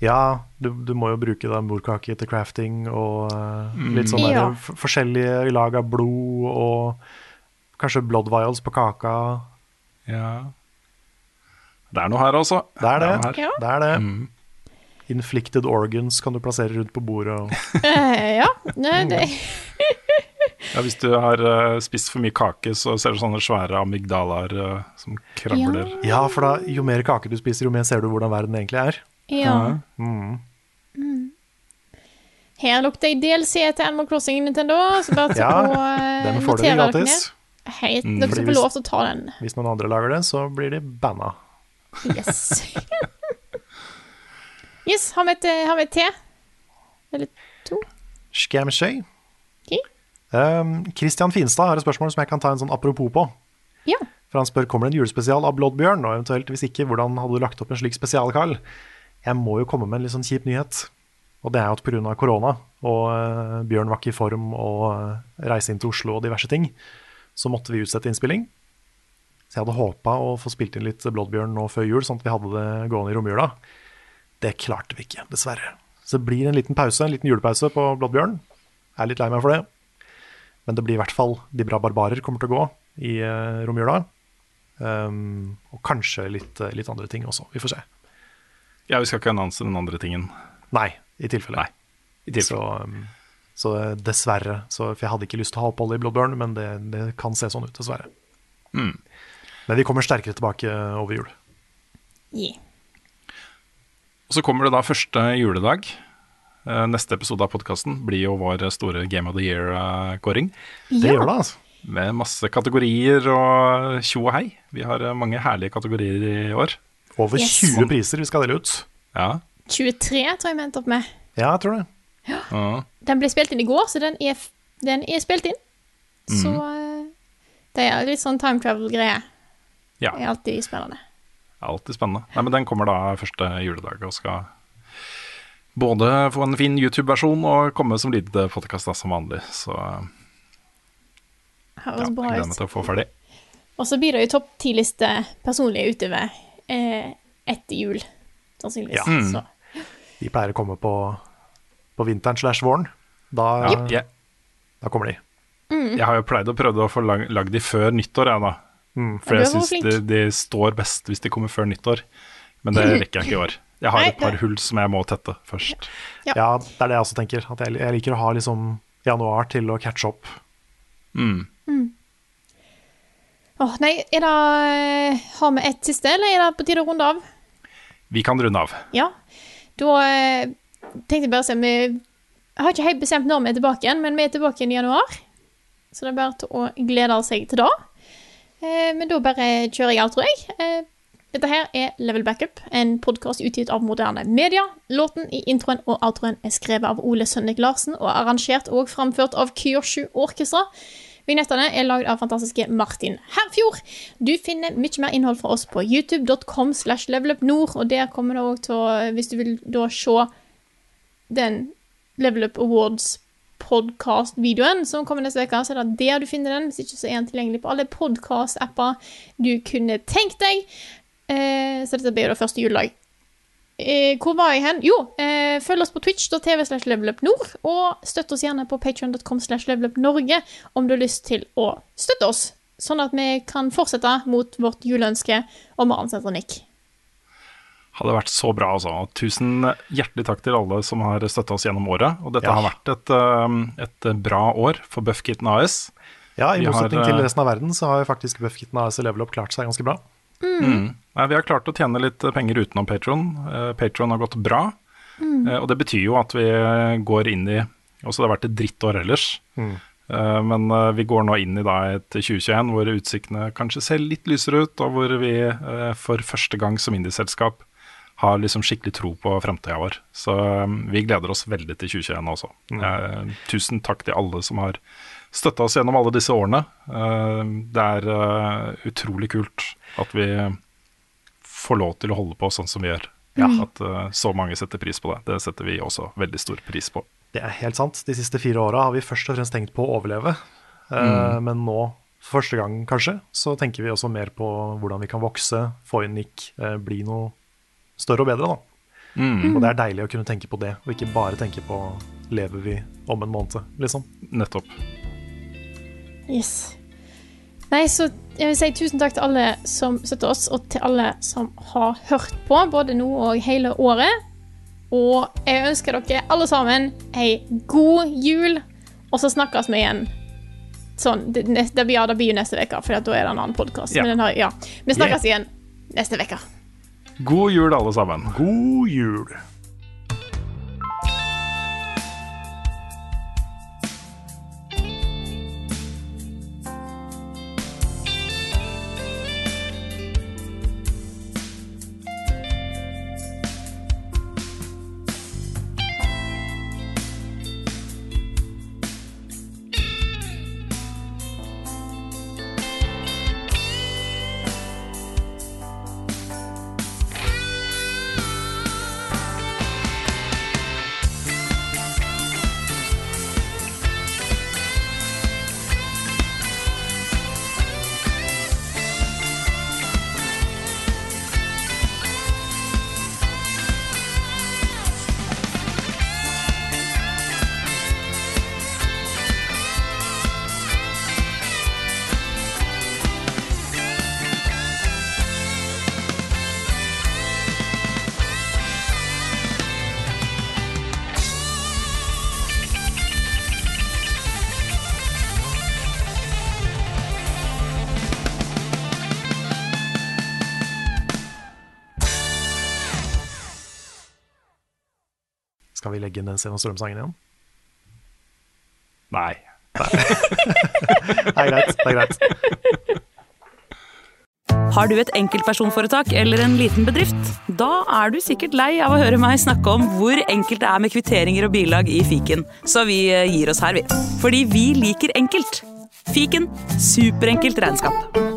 Speaker 2: Ja, du, du må jo bruke da morkake til crafting og eh,
Speaker 3: Mm.
Speaker 2: litt sånn
Speaker 1: Ja.
Speaker 2: der, forskjellige lag av blod og kanskje blood vials på kaka.
Speaker 3: ja. Det er noe her, altså.
Speaker 2: Det er det. Det er det.
Speaker 3: Mm.
Speaker 2: Inflicted organs kan du plassere rundt på bordet. Og...
Speaker 1: Eh, ja. Nei, det
Speaker 3: Ja, hvis du har uh, spist for mye kake, så ser du sånne svære amygdalaer uh, som krabler.
Speaker 2: Ja, for da, jo mer kake du spiser, jo mer ser du hvordan verden egentlig er.
Speaker 1: Ja.
Speaker 2: Mm.
Speaker 1: Her lukter jeg DLC til Animal Crossing Nintendo, så bare til
Speaker 2: Ja,
Speaker 1: å eh,
Speaker 2: Den får dere gratis.
Speaker 1: Helt,
Speaker 3: Mm.
Speaker 1: dere
Speaker 2: Fordi
Speaker 1: skal få lov til å ta den.
Speaker 2: Hvis noen andre lager det, så blir de banna.
Speaker 1: Yes. yes, har vi et, har vi et te? Eller to?
Speaker 2: Scamshay.
Speaker 1: Okay.
Speaker 2: Um, Christian Finstad har et spørsmål som jeg kan ta en sånn apropos på.
Speaker 1: Ja.
Speaker 2: For han spør kommer det en julespesial av Bloodbjørn, og eventuelt hvis ikke, hvordan hadde du lagt opp en slik spesial, Carl? Jeg må jo komme med en litt sånn kjip nyhet. Og det er jo at pga. korona, og eh, Bjørn var ikke i form og eh, reise inn til Oslo og diverse ting, så måtte vi utsette innspilling. Så jeg hadde håpa å få spilt inn litt Bloodbjørn nå før jul, sånn at vi hadde det gående i romjula. Det klarte vi ikke, dessverre. Så det blir en liten pause, en liten julepause på Bloodbjørn. Jeg er litt lei meg for det. Men det blir i hvert fall De bra barbarer kommer til å gå i uh, romjula. Um, og kanskje litt, eh, litt andre ting også. Vi får se.
Speaker 3: Ja, vi skal ikke annonse den andre tingen.
Speaker 2: Nei, i tilfelle.
Speaker 3: Nei, i tilfelle.
Speaker 2: Så, um, så eh, dessverre. Så, for jeg hadde ikke lyst til å ha opphold i Bloodburn, men det, det kan se sånn ut, dessverre.
Speaker 3: Mm.
Speaker 2: Men vi kommer sterkere tilbake over jul.
Speaker 1: Yeah.
Speaker 3: Og så kommer det da første juledag. Eh, Neste episode av podkasten blir jo vår store Game of the Year-kåring.
Speaker 2: Det
Speaker 1: Ja.
Speaker 2: gjør det, altså.
Speaker 3: Med masse kategorier og tjo og hei. Vi har eh, mange herlige kategorier i år.
Speaker 2: Over
Speaker 1: Yes.
Speaker 2: 20 priser vi skal dele ut.
Speaker 3: Ja.
Speaker 1: 23 tror jeg vi endte opp med.
Speaker 2: Ja, jeg tror det.
Speaker 3: ja.
Speaker 1: Den ble spilt inn i går, så den er, den er spilt inn. Så eh, det er litt sånn time travel-greie.
Speaker 3: Ja.
Speaker 1: Det er alltid spennende.
Speaker 3: Alltid spennende. Nei, men Den kommer da første juledag og skal både få en fin YouTube-versjon og komme som lydpodkast som vanlig. Så ja,
Speaker 1: Høres
Speaker 3: ja,
Speaker 1: bra
Speaker 3: gleder meg til å få ferdig.
Speaker 1: Og så blir det jo topp ti-liste personlige utover eh, etter jul, sannsynligvis.
Speaker 2: Ja.
Speaker 3: Mm.
Speaker 1: Så.
Speaker 2: De pleier å komme på, på vinteren slash våren. Da,
Speaker 3: Ja, jeg,
Speaker 2: da kommer de.
Speaker 3: jeg har jo pleid å prøve å få lag- lagd de før nyttår, jeg, da.
Speaker 2: Mm.
Speaker 3: For jeg syns de, de står best hvis de kommer før nyttår. Men det rekker jeg ikke i år. Jeg har
Speaker 1: Nei,
Speaker 3: et par
Speaker 1: det-
Speaker 3: hull som jeg må tette først.
Speaker 1: Ja.
Speaker 2: Ja, det er det jeg også tenker. At jeg, jeg liker å ha liksom januar til å catche opp.
Speaker 3: Mm.
Speaker 1: Åh, nei, er det Har vi ett siste, eller er det på tide å runde av?
Speaker 3: Vi kan runde av.
Speaker 1: Ja. Da eh, tenkte jeg bare å se Vi har ikke helt bestemt når vi er tilbake igjen, men vi er tilbake igjen i januar. Så det er bare til å glede seg til det. Eh, men da bare kjører jeg alt, tror jeg. Eh, dette her er Level Backup, en podkast utgitt av moderne media. Låten i introen og outroen er skrevet av Ole Sønnik Larsen og arrangert og framført av Kyoshu Orkestra. Vignettene er lagd av fantastiske Martin Herfjord. Du finner mye mer innhold fra oss på youtube.com slash levelupnord, og der kommer det òg til å Hvis du vil da se den Level Up Awards podkast-videoen som kommer neste uke, så er det der du finner den. Hvis ikke så er den tilgjengelig på alle podkast-apper du kunne tenkt deg. Eh, så dette blir jo det første juledag. Eh, hvor var jeg hen? Jo, eh, følg oss på twitch.tv slash levelupnord, og støtt oss gjerne på patreon.com slash levelupnorge om du har lyst til å støtte oss, sånn at vi kan fortsette mot vårt juleønske om å ansette Nick.
Speaker 3: Hadde vært så bra, altså. Tusen hjertelig takk til alle som har støtta oss gjennom året. Og dette
Speaker 2: Ja.
Speaker 3: har vært et, eh, et bra år for Buffkitten AS.
Speaker 2: Ja, I motsetning til
Speaker 3: eh,
Speaker 2: resten av verden så har faktisk Buffkitten AS Level Up klart seg ganske bra.
Speaker 3: Mm. Nei, vi har klart å tjene litt penger utenom Patron. Uh, Patron har gått bra. Eh, og det betyr jo at vi går inn i Også det har vært et drittår ellers.
Speaker 2: Mm.
Speaker 3: Uh, men eh, vi går nå inn i da et 2021 hvor utsiktene kanskje ser litt lysere ut, og hvor vi eh, for første gang som indieselskap har liksom skikkelig tro på framtida vår. Så um, vi gleder oss veldig til 2021 også. Eh, tusen takk til alle som har støtta oss gjennom alle disse årene. Eh, det er eh, utrolig kult at vi får lov til å holde på sånn som vi gjør. At eh, så mange setter pris på det. Det setter vi også veldig stor pris på.
Speaker 2: Det er helt sant. De siste fire åra har vi først og fremst tenkt på å overleve. Mm. Men nå, for første gang kanskje, så tenker vi også mer på hvordan vi kan vokse, få inn Nick, eh, bli noe større og bedre, da.
Speaker 3: Mm.
Speaker 2: Og det er deilig å kunne tenke på det, og ikke bare tenke på lever vi om en måned, liksom.
Speaker 3: Nettopp.
Speaker 1: Yes. Nei, så jeg vil si tusen takk til alle som støtter oss, og til alle som har hørt på, både nå og hele året. Og jeg ønsker dere alle sammen ei god jul, og så snakkes vi igjen. Sånn, det, det, ja, det blir jo neste uke, for da er det en annen podkast.
Speaker 3: Ja.
Speaker 1: Ja. Vi snakkes igjen neste uke.
Speaker 3: God jul, alle sammen.
Speaker 2: God jul! Legge inn den Sten og Strøm-sangen igjen?
Speaker 3: Nei.
Speaker 2: Det er greit. det er greit.
Speaker 5: Har du et enkeltpersonforetak eller en liten bedrift? Da er du sikkert lei av å høre meg snakke om hvor enkelt det er med kvitteringer og bilag i fiken, så vi eh, gir oss her, vi. Fordi vi liker enkelt. Fiken superenkelt regnskap.